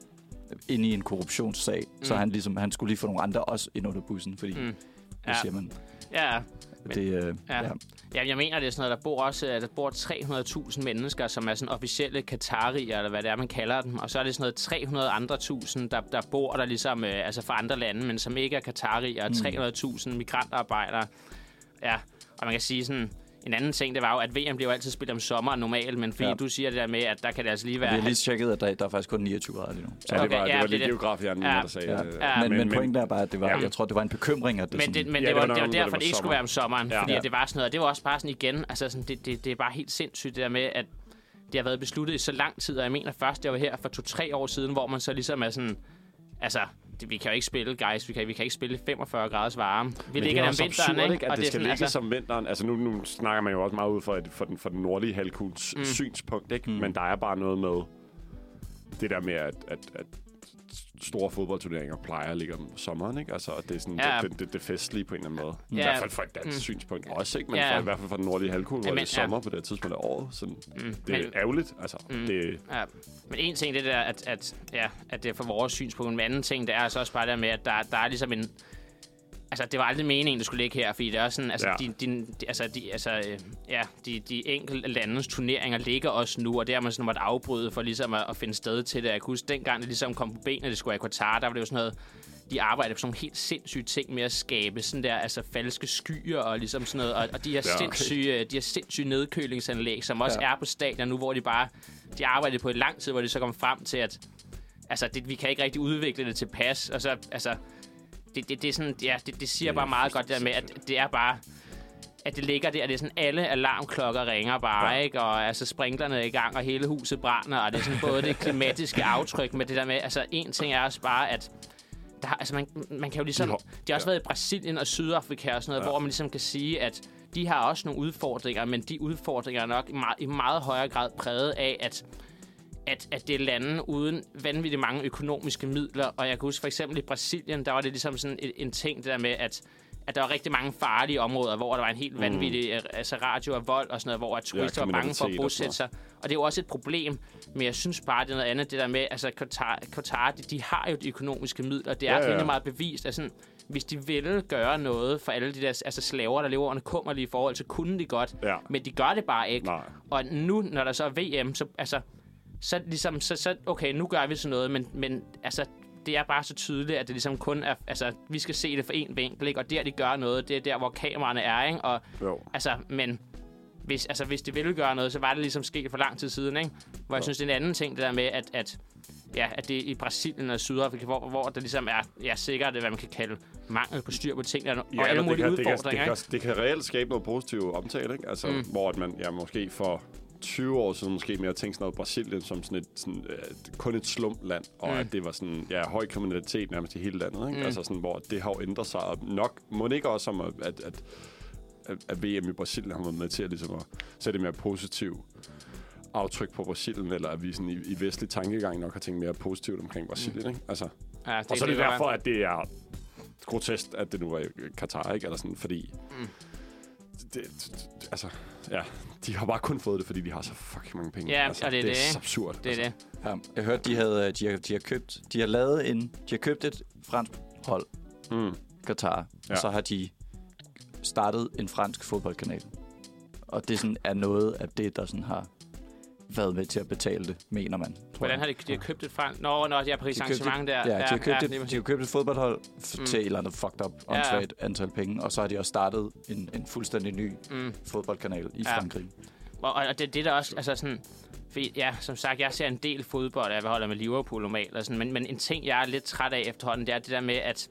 inde i en korruptionssag. Mm. Så han, ligesom, han skulle lige få nogle andre også ind under bussen, fordi, mm. Mm. det Ja. siger man. Ja, Det, øh, Ja. ja. Ja, jeg mener, det er sådan noget, der bor også øh, der bor 300.000 mennesker, som er sådan officielle katarier, eller hvad det er, man kalder dem. Og så er det sådan noget 300 andre tusind, der, der bor der ligesom, øh, altså fra andre lande, men som ikke er katarier. Mm. 300.000 migrantarbejdere. Ja, og man kan sige sådan, en anden ting, det var jo, at VM bliver jo altid spillet om sommeren normalt, men fordi Ja. du siger det der med, at der kan det altså lige Vi være... har lige tjekket, at der, der er faktisk kun 29 grader lige nu. Så, Ja, det Okay, var, det ja, var det lige er det. geografhjernen, Ja. der sagde ja. det. Ja. men, men, pointen er bare, at det var, Ja. jeg tror, det var en bekymring, at det Men sådan, det, men Ja, det, det var, var det var derfor, det det ikke var skulle være om sommeren. Ja. Fordi Ja. det var sådan noget, og det var også bare sådan igen, altså sådan, det, det, det er bare helt sindssygt det der med, at det har været besluttet i så lang tid, og jeg mener først, jeg var her for to-tre år siden, hvor man så ligesom er sådan, altså, det, vi kan jo ikke spille, guys, vi kan, vi kan ikke spille i 45 graders varme. Vi Men ligger det er der om vinteren, absurd, ikke? At Og det, er skal sådan, ligge altså, som vinteren. Altså nu, nu snakker man jo også meget ud for, et, for, den, for den nordlige halvkuls mm. Synspunkt, ikke? Mm. Men der er bare noget med det der med, at, at, at store fodboldturneringer plejer at ligge om sommeren, ikke? Altså, det er sådan Ja. det, det, det, det festlige på en eller anden måde. Ja. I hvert fald fra et dansk Mm. synspunkt også, ikke? Men Ja. for, i hvert fald fra den nordlige halvkugle, hvor Ja, det men- er sommer på det tidspunkt af året. Sådan, mm, det er men, ærgerligt, altså. Mm. Det, ja, men en ting, det der, at, at, ja, at det er for vores synspunkt, men anden ting, det er så også bare der med, at der, der er ligesom en, Altså, det var aldrig meningen, det skulle ligge her, fordi det er sådan, altså, Ja. de, de, altså, de, altså, øh, ja, de, de enkelte landes turneringer ligger også nu, og det har man sådan måtte afbryde for ligesom at, at finde sted til det. Jeg kan huske, dengang det ligesom kom på benene, det skulle være i Qatar, der var det jo sådan noget, de arbejder på sådan nogle helt sindssyge ting med at skabe sådan der, altså falske skyer og ligesom sådan noget, og, og de her Ja, okay. sindssyge, de her sindssyge nedkølingsanlæg, som også Ja. er på stadion nu, hvor de bare, de arbejdede på et lang tid, hvor de så kom frem til, at altså, det, vi kan ikke rigtig udvikle det til pas, og så, altså, det, det, det er sådan, ja, det, det siger Det bare meget godt det der med, at det er bare, at det ligger der, det er sådan, alle alarmklokker ringer bare, ja. ikke? Og altså sprinklerne er i gang, og hele huset brænder, og det er sådan både det klimatiske aftryk med det der med, altså en ting er også bare, at der, altså man, man kan jo ligesom, De har- også ja. været i Brasilien og Sydafrika og sådan noget, ja. hvor man ligesom kan sige, at de har også nogle udfordringer, men de udfordringer er nok i meget, i meget højere grad præget af, at at, at det er lande uden vanvittigt mange økonomiske midler. Og jeg kan huske for eksempel i Brasilien, der var det ligesom sådan en, en ting, det der med, at at der var rigtig mange farlige områder, hvor der var en helt vanvittig mm. altså radio og vold og sådan noget, hvor at turister var bange for at bosætte sig. Og det er jo også et problem, men jeg synes bare, det er noget andet, det der med, altså Qatar, Qatar de, de har jo de økonomiske midler, det er Ja, ja, ja. rimelig meget bevist, at sådan, hvis de ville gøre noget for alle de der altså slaver, der lever under kummerlige forhold, så kunne de godt, Ja. men de gør det bare ikke. Nej. Og nu, når der så er VM, så, altså, så ligesom, så, så, okay, nu gør vi sådan noget, men, men altså, det er bare så tydeligt, at det ligesom kun er, altså, vi skal se det for en vinkel, ikke? og der, de gør noget, det er der, hvor kameraerne er, ikke? Og, Jo. altså, men hvis, altså, hvis de ville gøre noget, så var det ligesom sket for lang tid siden, ikke? Hvor jeg Jo. synes, det er en anden ting, det der med, at, at ja, at det er i Brasilien og Sydafrika, hvor, hvor der ligesom er, ja, sikkert, hvad man kan kalde mangel på styr på tingene, og Ja, alle eller mulige det kan, det, kan, udfordringer, det, kan, det kan reelt skabe noget positivt omtale, ikke? Altså, mm. Hvor at man ja, måske for 20 år siden måske mere tænkte sådan noget Brasilien som sådan et, sådan, øh, kun et slumpland, og Mm. at det var sådan, ja, høj kriminalitet nærmest i hele landet, ikke? Mm. Altså sådan, hvor det har jo ændret sig, og nok, må det ikke også om, at, at, at, at, at VM i Brasilien har været med til at, ligesom at sætte et mere positivt aftryk på Brasilien, eller at vi sådan i, i vestlig tankegang nok har tænkt mere positivt omkring Brasilien, Mm. ikke? Altså, Ja, og så er det derfor, at det er grotesk, at det nu er i Katar, ikke? Eller sådan, fordi... Mm. Det, det, altså, ja, de har bare kun fået det, fordi de har så fucking mange penge. Ja, altså, og det er det, det, er absurd. Det er altså. det. Ja, jeg hørte, de, havde, de, har, de har købt, de har lavet en, de har købt et fransk hold, Mm. Qatar. Ja. og så har de startet en fransk fodboldkanal. Og det sådan er noget af det, der sådan har været med til at betale det, mener man. tror Hvordan har de, de har købt et fransk... Nå, nå, de har Paris De Saint-Germain der. Ja, de har, købt et, lige de har købt et fodboldhold Mm. til et eller andet fucked up, Ja, ja. antal penge, og så har de også startet en, en fuldstændig ny Mm. fodboldkanal i Ja. Frankrig. Og, og det, det der også, altså sådan... Fordi, ja, som sagt, jeg ser en del fodbold, jeg holder med Liverpool normalt, og sådan, men, men en ting, jeg er lidt træt af efterhånden, det er det der med, at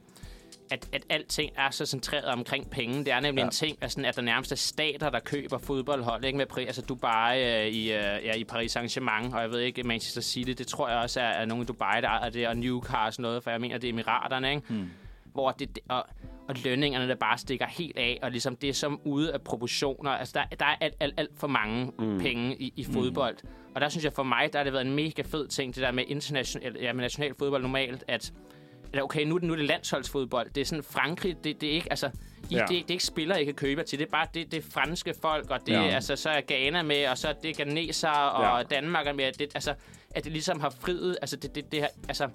at, at alting er så centreret omkring penge. Det er nemlig Ja. en ting, at, sådan, at der nærmest er stater, der køber fodboldhold. Ikke med pri- altså Dubai øh, i, øh, ja, i Paris Saint-Germain, og jeg ved ikke, Manchester City, det tror jeg også er, er nogle i Dubai, der ejer det, og Newcastle noget, for jeg mener, det er Emiraterne, ikke? Hmm. hvor det, og, og lønningerne, der bare stikker helt af, og ligesom det er som ude af proportioner. Altså, der, der er alt, alt, alt for mange Mm. mm. penge i, i fodbold. Mm. Og der synes jeg, for mig, der har det været en mega fed ting, det der med international, ja, med national fodbold normalt, at eller okay, nu, er det- nu er det landsholdsfodbold. Det er sådan Frankrig, det, det er ikke, altså, I, Ja. det, det, er ikke spillere, I kan købe til. Det er bare, det, det er franske folk, og det, Ja. altså, så er Ghana med, og så er det Ghaneser, og ja. Danmark er med. Det, altså, at det ligesom har friet, altså, det, det, det her, altså,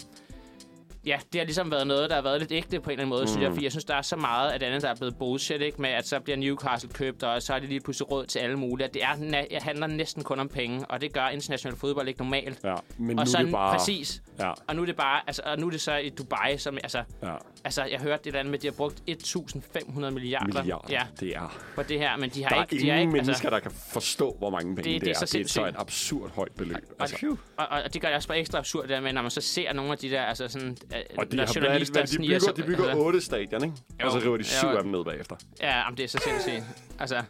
Ja, det har ligesom været noget, der har været lidt ægte på en eller anden måde, mm. synes jeg. Fordi jeg synes, der er så meget af det andet, der er blevet bullshit, ikke? Med at så bliver Newcastle købt, og så er det lige pludselig råd til alle mulige. At Det er, det handler næsten kun om penge, og det gør international fodbold ikke normalt. Ja, men og nu så er det bare... præcis. Ja, Og nu er det bare, altså, og nu er det så i Dubai, som, altså, ja. altså, jeg hørte det der med, at de har brugt 1.500 milliarder, Milliarder. Ja, Det er... på det her, men de har Der er ikke, ingen de har ikke, mennesker, altså, der kan forstå, hvor mange penge Det- det, det er er. så det er så et absurd højt beløb. Altså, og, og, og, det gør det også bare ekstra absurd, der med, når man så ser nogle af de der, altså sådan, og de, har, hvad er det, de bygger, de bygger altså, otte stadion, ikke? og så Jo, river de syv jo. af dem ned bagefter. Ja, jamen, det er så sindssygt. Altså,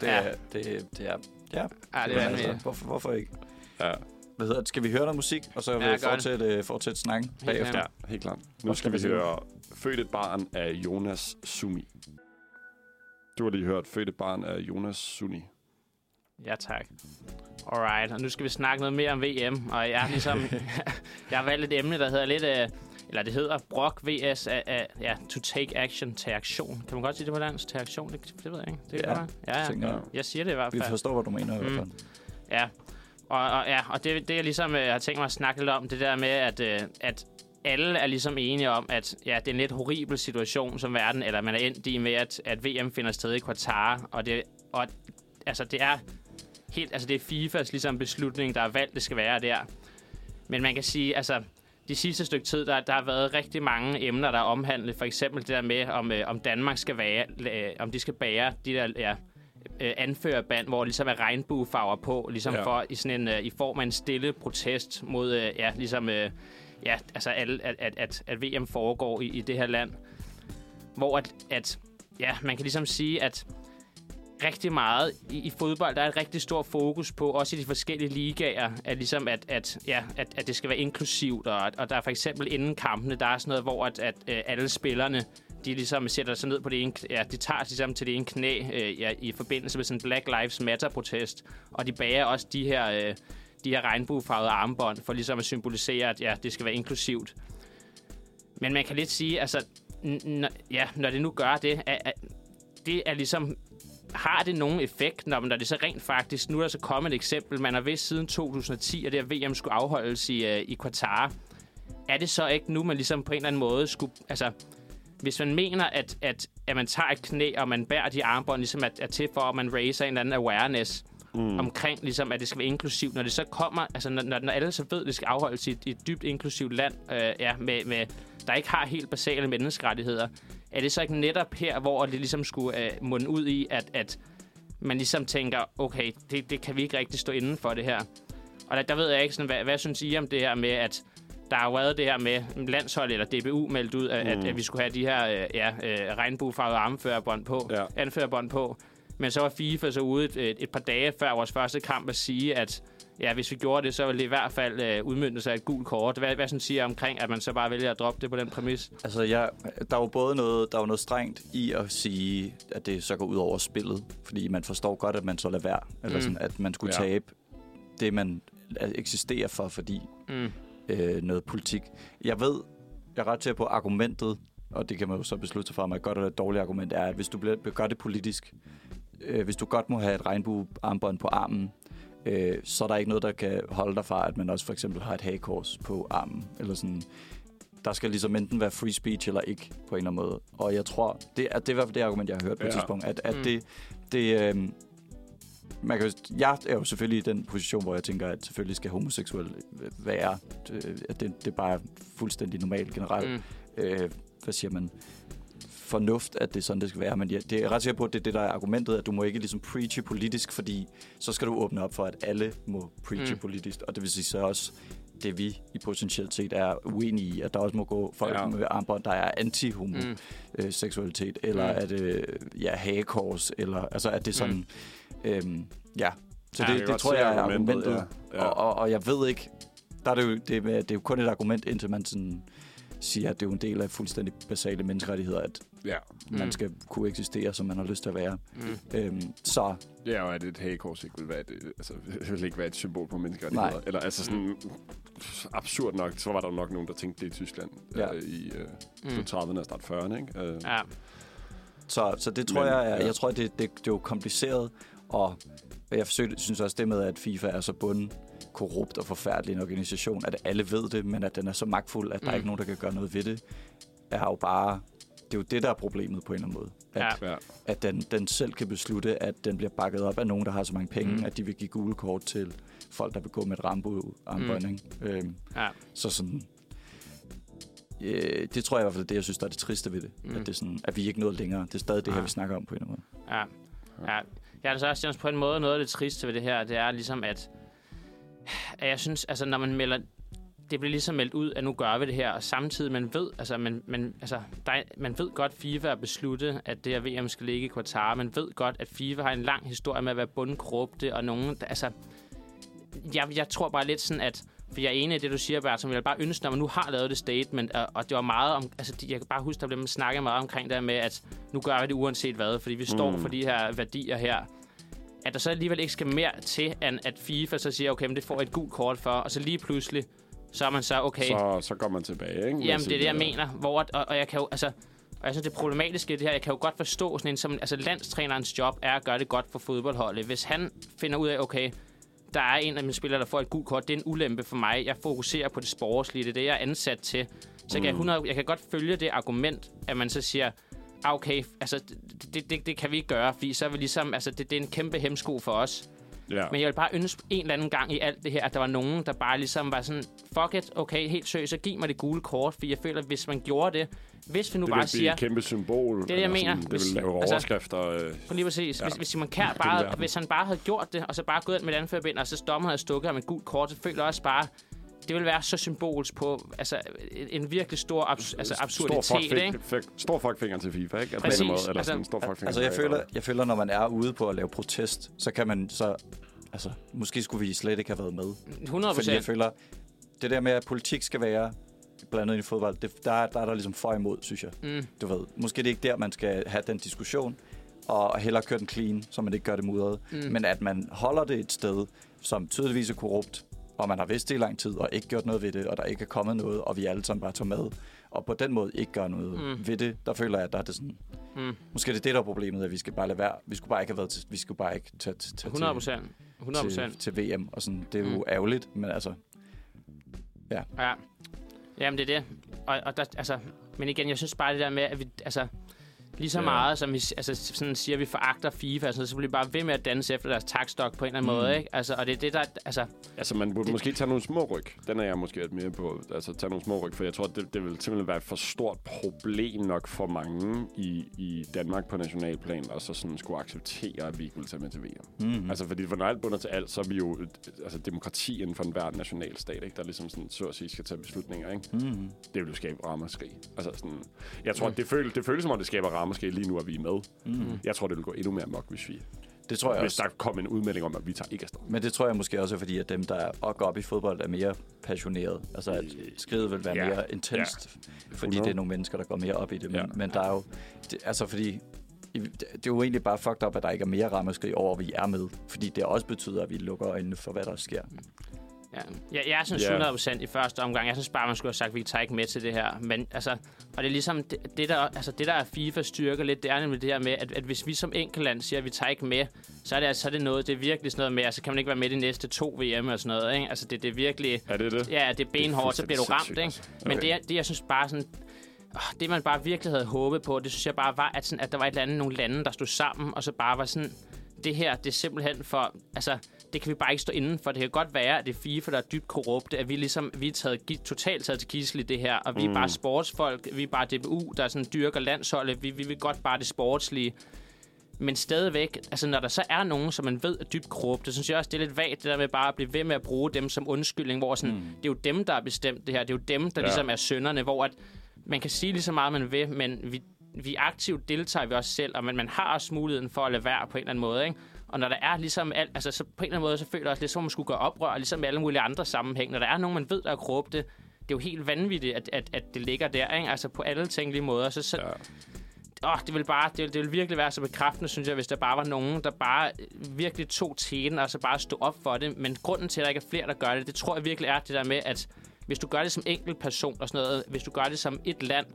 Det, Ja. er, det, det er... Ja, ja, det Men er altså, vanvittigt. hvorfor, hvorfor ikke? Ja, Hvad hedder det? Skal vi høre noget musik, og så Ja, vi gør det. fortsætte, fortsætte snakken bagefter? ja helt klart. Nu skal skal vi høre Født et barn af Jonas Sumi. Du har lige hørt Født et barn af Jonas Suni. Ja, tak. Alright, og nu skal vi snakke noget mere om VM, og jeg har ligesom, jeg har valgt et emne, der hedder lidt, øh, eller det hedder Brock vs. Uh, uh, ja, to take action til aktion. Kan man godt sige det på dansk? Til aktion? Det, det ved jeg ikke. Det Ja, man. ja, ja. tænker jeg. Jeg siger det i hvert Vi fald. forstår, hvad du mener i hvert Mm. fald. Ja, og, og, ja, og det, det jeg ligesom øh, har tænkt mig at snakke lidt om, det der med, at, øh, at alle er ligesom enige om, at ja, det er en lidt horribel situation som verden, eller man er endt i med, at, at VM finder sted i Qatar, og det, og, altså, det er helt, altså det er FIFAs ligesom beslutning, der er valgt, det skal være der. Men man kan sige, altså, de sidste stykke tid, der, der har været rigtig mange emner, der er omhandlet. For eksempel det der med, om, øh, om Danmark skal være, øh, om de skal bære de der ja, øh, anførerband, hvor ligesom er regnbuefarver på, ligesom ja. for i sådan en, øh, i form af en stille protest mod, øh, ja, ligesom, øh, ja, altså alle, at, at, at, at VM foregår i, i det her land. Hvor at, at, ja, man kan ligesom sige, at rigtig meget i, i fodbold, der er et rigtig stor fokus på, også i de forskellige ligaer, at, ligesom at, at, ja, at, at det skal være inklusivt, og, og der er for eksempel inden kampene, der er sådan noget, hvor at, at, at alle spillerne, de ligesom sætter sig ned på det ene, ja, de tager sig ligesom til det ene knæ øh, ja, i forbindelse med sådan en Black Lives Matter-protest, og de bærer også de her, øh, de her regnbuefarvede armbånd, for ligesom at symbolisere, at ja, det skal være inklusivt. Men man kan lidt sige, altså, n- n- ja, når det nu gør det, at, at det er ligesom har det nogen effekt, når, når det så rent faktisk... Nu er der så kommet et eksempel. Man har vidst siden 2010, at det her VM skulle afholdes i, øh, i Qatar. Er det så ikke nu, man ligesom på en eller anden måde skulle... Altså, hvis man mener, at, at, at man tager et knæ, og man bærer de armbånd, ligesom er, er til for, at man raiser en eller anden awareness mm. omkring, ligesom, at det skal være inklusivt. Når det så kommer, altså når, når, når alle så ved, at det skal afholdes i et, i et dybt inklusivt land, øh, ja, med, med, der ikke har helt basale menneskerettigheder, er det så ikke netop her, hvor det ligesom skulle øh, munde ud i, at, at man ligesom tænker, okay, det, det kan vi ikke rigtig stå inden for det her. Og der, der ved jeg ikke, sådan, hvad, hvad synes I om det her med, at der har været det her med landshold eller DBU meldt ud, at, mm. at, at vi skulle have de her øh, ja, øh, regnbuefarvede armførerbånd på, ja. anførerbånd på. Men så var FIFA så ude et, et, et par dage før vores første kamp at sige, at ja, hvis vi gjorde det, så ville det i hvert fald øh, udmyndte sig af et gult kort. Hvad, hvad sådan siger omkring, at man så bare vælger at droppe det på den præmis? Altså, jeg, der er jo både noget, der er jo noget strengt i at sige, at det så går ud over spillet, fordi man forstår godt, at man så lader være, eller Mm. sådan, at man skulle Ja. tabe det, man eksisterer for, fordi Mm. øh, noget politik. Jeg ved, jeg er ret til på argumentet, og det kan man jo så beslutte sig for, om et godt eller et dårligt argument er, at hvis du bliver, gør det politisk, øh, hvis du godt må have et regnbuearmbånd på armen, øh, så er der ikke noget, der kan holde dig fra, at man også for eksempel har et hagekors på armen, eller sådan. Der skal ligesom enten være free speech eller ikke, på en eller anden måde. Og jeg tror, det er, det er i hvert fald det argument, jeg har hørt på ja. et tidspunkt, at, at Mm. det, det øh, man kan, jo- jeg er jo selvfølgelig i den position, hvor jeg tænker, at selvfølgelig skal homoseksuel være, øh, at det, det er bare fuldstændig normalt generelt. Mm. Øh, hvad siger man? Fornuft, at det er sådan, det skal være. Men ja, det er ret sikker på, at det er det, der er argumentet, at du må ikke ligesom preache politisk, fordi så skal du åbne op for, at alle må preache Mm. politisk. Og det vil sige så også, det vi i potentielt set er uenige i, at der også må gå folk Ja. med armbånd, der er anti-homoseksualitet, Mm. øh, seksualitet, eller Mm. at øh, ja, hagekors, eller altså at det er sådan, mm. øhm, ja. Så Ja, ja, Jeg det, det tror jeg er argumentet, argumentet. Ja. Ja. Og, og, og jeg ved ikke, der er det, jo, det, er, det er jo kun et argument, indtil man sådan siger, at det er jo en del af fuldstændig basale menneskerettigheder, at ja. mm. man Mm. skal kunne eksistere, som man har lyst til at være. Mm. Øhm, så Det er jo, at et hagekors ikke vil være et, altså, vil ikke være et symbol på menneskerettigheder. Nej. Eller altså sådan, absurd nok, så var der nok nogen, der tænkte det i Tyskland Ja. øh, i øh, Mm. slut 30'erne og start 40'erne. Ikke? Øh, Ja. Så, så det tror Men, jeg, er, ja. jeg tror, det, det, det er jo kompliceret, og jeg forsøgte, synes også det med, at FIFA er så bunden korrupt og forfærdelig en organisation, at alle ved det, men at den er så magtfuld, at der Mm. er ikke nogen, der kan gøre noget ved det, er jo bare... Det er jo det, der er problemet på en eller anden måde. At, Ja. ja. at den, den selv kan beslutte, at den bliver bakket op af nogen, der har så mange penge, Mm. at de vil give gule kort til folk, der vil gå med et rambo-armbånd. Mm. Øhm, Ja. så sådan... Øh, det tror jeg i hvert fald er det, jeg synes, der er det triste ved det. Mm. At, det er sådan, at vi ikke nåede længere. Det er stadig det her, Ah. vi snakker om på en eller anden måde. Ja. ja. Jeg er så også synes, på en måde noget af det triste ved det her, det er ligesom, at, at jeg synes, altså når man melder, det bliver ligesom meldt ud, at nu gør vi det her, og samtidig man ved, altså man, man, altså, der er, man ved godt, FIFA har besluttet, at det her VM skal ligge i Qatar. Man ved godt, at FIFA har en lang historie med at være bundkorrupte, og nogen, altså, jeg, jeg tror bare lidt sådan, at for jeg er enig i det, du siger, Bert, som jeg bare ønske, når man nu har lavet det statement, og, og det var meget om, altså jeg kan bare huske, der blev snakket meget omkring det med, at nu gør vi det uanset hvad, fordi vi står Mm. for de her værdier her. At der så alligevel ikke skal mere til, end at FIFA så siger, okay, men det får et gult kort for, og så lige pludselig, så er man så, okay, Så, så går man tilbage, ikke? Jamen, det er det, jeg øh, mener. Hvor, og, og jeg kan jo, altså, og jeg synes, det problematiske i det her, jeg kan jo godt forstå sådan en, som, altså landstrænerens job er at gøre det godt for fodboldholdet. Hvis han finder ud af, okay, der er en af mine spillere, der får et gult kort, det er en ulempe for mig. Jeg fokuserer på det sportslige, det er det, jeg er ansat til. Så kan jeg, Mm. 100, jeg kan godt følge det argument, at man så siger, ah, okay, altså, det, det, det, det kan vi ikke gøre, fordi så er vi ligesom, altså, det, det er en kæmpe hemsko for os. Ja. Men jeg vil bare ønske en eller anden gang i alt det her, at der var nogen, der bare ligesom var sådan, fuck it, okay, helt seriøst, så giv mig det gule kort, for jeg føler, at hvis man gjorde det, hvis vi nu Det bare siger, et kæmpe symbol. det, jeg eller mener. Sådan, det Hvis- vil lave altså- overskrifter. Øh, for lige præcis, Ja. hvis, hvis Simon Hele bare, hvis han bare havde gjort det, og så bare gået ind med et anførbind, og så dommer havde stukket ham et gult kort, så føler jeg også bare, det vil være så symbolsk på altså, en, virkelig stor abs, altså, stor absurditet, fuck, ikke? fik, stor fuckfinger til FIFA, ikke? Præcis. på en måde, eller Altså- sådan en stor fuckfinger Altså, jeg føler, jeg føler, når man er ude på at lave protest, så kan man så... Altså, måske skulle vi slet ikke have været med. 100 Fordi jeg føler, det der med, at politik skal være blandet ind i fodbold, det, der, er- der er der ligesom for imod, synes jeg. Mm. Du ved, måske det er ikke der, man skal have den diskussion, og hellere køre den clean, så man ikke gør det mudret. Mm. Men at man holder det et sted, som tydeligvis er korrupt, og man har vidst det i lang tid, og ikke gjort noget ved det, og der ikke er kommet noget, og vi alle sammen bare tager med, og på den måde ikke gør noget Mm. ved det, der føler jeg, at der er det sådan... Mm. Måske er det det, der er problemet, at vi skal bare lade være. Vi skulle bare ikke have været til, vi skulle bare ikke tage, tage, tage 100 procent. 100 til, procent. til, til VM, og sådan. Det er jo Mm. ærgerligt, men altså... Ja. Jamen, det er det. Og, og der, altså, men igen, jeg synes bare det der med, at vi, altså, lige så Ja. meget, som vi altså, sådan siger, at vi foragter FIFA, noget, så bliver vi bare ved med at danse efter deres takstok på en eller anden Mm. måde, ikke? Altså, og det er det, der, altså, Altså, man burde Det- måske tage nogle små ryg. Den er jeg måske lidt mere på. Altså, tage nogle små ryg, for jeg tror, det, det vil simpelthen være et for stort problem nok for mange i, i Danmark på nationalplan, og så sådan skulle acceptere, at vi ikke vil tage med til VM. Mm. Mm. Altså, fordi for når alt bunder til alt, så er vi jo altså, demokrati inden for enhver nationalstat, ikke? der ligesom sådan, så at sige, skal tage beslutninger. Ikke? Mm. Det vil jo skabe ramaskrig. Altså, sådan, jeg tror, Mm. det, føles, det føles som om, det skaber ramaskrig lige nu, at vi er med. Mm. Jeg tror, det vil gå endnu mere mok, hvis vi Det tror jeg hvis også. der kom en udmelding om, at vi tager ikke afsted. Men det tror jeg måske også er fordi, at dem, der er går op i fodbold, er mere passionerede. Altså, at skridet vil være Ja. mere intenst, fordi 100. det er nogle mennesker, der går mere op i det. Men, Ja. men der er jo... Det, altså, fordi... Det er jo egentlig bare fucked up, at der ikke er mere ramaskrig over, at vi er med. Fordi det også betyder, at vi lukker øjnene for, hvad der sker. Ja. Jeg, jeg synes Ja. 100 procent i første omgang. Jeg synes bare, man skulle have sagt, at vi tager ikke med til det her. Men altså, og det er ligesom, det, det, der, altså, det der er FIFA styrker lidt, det er nemlig det her med, at, at hvis vi som enkeltland siger, at vi tager ikke med, så er det, altså, så er det noget, det er virkelig sådan noget med, altså kan man ikke være med de næste to VM og sådan noget, ikke? Altså det, det er virkelig, Er det det? ja, det er benhårdt, så bliver du ramt, ikke? Men Okay. det, det, jeg synes bare sådan... Det, man bare virkelig havde håbet på, det synes jeg bare var, at, sådan, at der var et eller andet, nogle lande, der stod sammen, og så bare var sådan... Det her, det er simpelthen for... Altså, det kan vi bare ikke stå inden for. Det kan godt være, at det er FIFA, der er dybt korrupte, at vi ligesom vi er taget, totalt taget til gissel i det her, og vi er Mm. bare sportsfolk, vi er bare DBU, der sådan dyrker landsholdet, vi, vi vil godt bare det sportslige. Men stadigvæk, altså når der så er nogen, som man ved er dybt korrupte, så synes jeg også, det er lidt vagt, det der med bare at blive ved med at bruge dem som undskyldning, hvor sådan, mm. det er jo dem, der har bestemt det her, det er jo dem, der ja. ligesom er sønderne, hvor at man kan sige lige så meget, man vil, men vi, vi aktivt deltager vi også selv, og man, man har også muligheden for at lade være på en eller anden måde, ikke? Og når der er ligesom alt, altså så på en eller anden måde, så føler jeg også lidt som, om man skulle gøre oprør, ligesom i alle mulige andre sammenhæng. Når der er nogen, man ved, der er korrupte, det er jo helt vanvittigt, at, at, at det ligger der, ikke? Altså på alle tænkelige måder. Så, så, Ja. åh, det vil bare, det vil, det vil virkelig være så bekræftende, synes jeg, hvis der bare var nogen, der bare øh, virkelig tog tæten, og så bare stod op for det. Men grunden til, at der ikke er flere, der gør det, det tror jeg virkelig er det der med, at hvis du gør det som enkelt person og sådan noget, hvis du gør det som et land,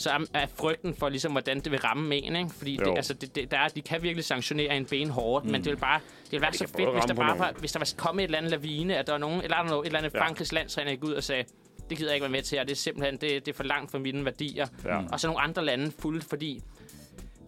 så er, er frygten for, ligesom, hvordan det vil ramme en, ikke? Fordi det, altså, det, det, der er, de kan virkelig sanktionere en ben hårdt, mm. men det vil bare det vil være det så fedt, hvis der, bare var, hvis der var kommet et eller andet lavine, at der var nogen, eller, noget, et eller andet Ja. Frankrigs landstræner gik ud og sagde, det gider jeg ikke være med til, og det er simpelthen det, det er for langt fra mine værdier. Ja. Og så nogle andre lande fuldt, fordi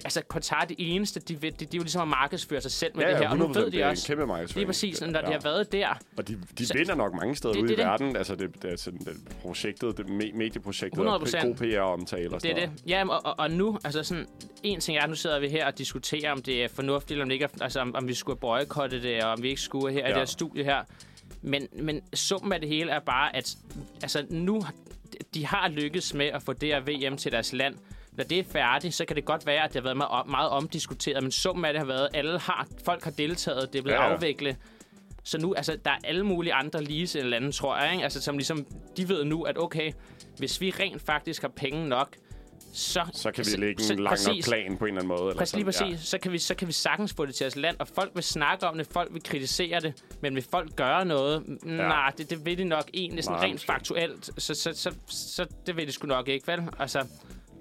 altså Qatar det eneste, de, ved, de, de er jo ligesom at markedsføre sig selv med Ja, det her, og nu 100%, ved det de også, kæmpe lige præcis, når Ja. de har været der, Og de, de Så- vinder nok mange steder Det- ude det i det. verden. Altså, det, det er sådan, det projektet, det me- medieprojektet, 100%. og god PR-omtale og Det er sådan det. Ja, og, og, og nu, altså sådan, en ting er, nu sidder vi her og diskuterer, om det er fornuftigt, eller om det ikke er, altså om, om vi skulle boykotte det, og om vi ikke skulle her ja. i det her studie her. Men, men summen af det hele er bare, at altså nu, de har lykkes med at få det her VM til deres land. Når det er færdigt, så kan det godt være, at det har været meget, meget omdiskuteret, men summen af det har været, at alle har, folk har deltaget, det er blevet Ja, ja, ja. afviklet. Så nu, altså, der er alle mulige andre ligesindede lande, tror jeg, ikke? Altså, som ligesom, de ved nu, at okay, hvis vi rent faktisk har penge nok, så... Så kan vi lægge en lang nok plan på en eller anden måde. Eller Præcis, lige sådan. præcis. Så, kan vi, så kan vi sagtens få det til os land, og folk vil snakke om det, folk vil kritisere det, men vil folk gøre noget? Ja. Nej, det, det vil de nok egentlig sådan Nej, rent faktuelt, så, så, så, så, det vil de sgu nok ikke, vel? Altså,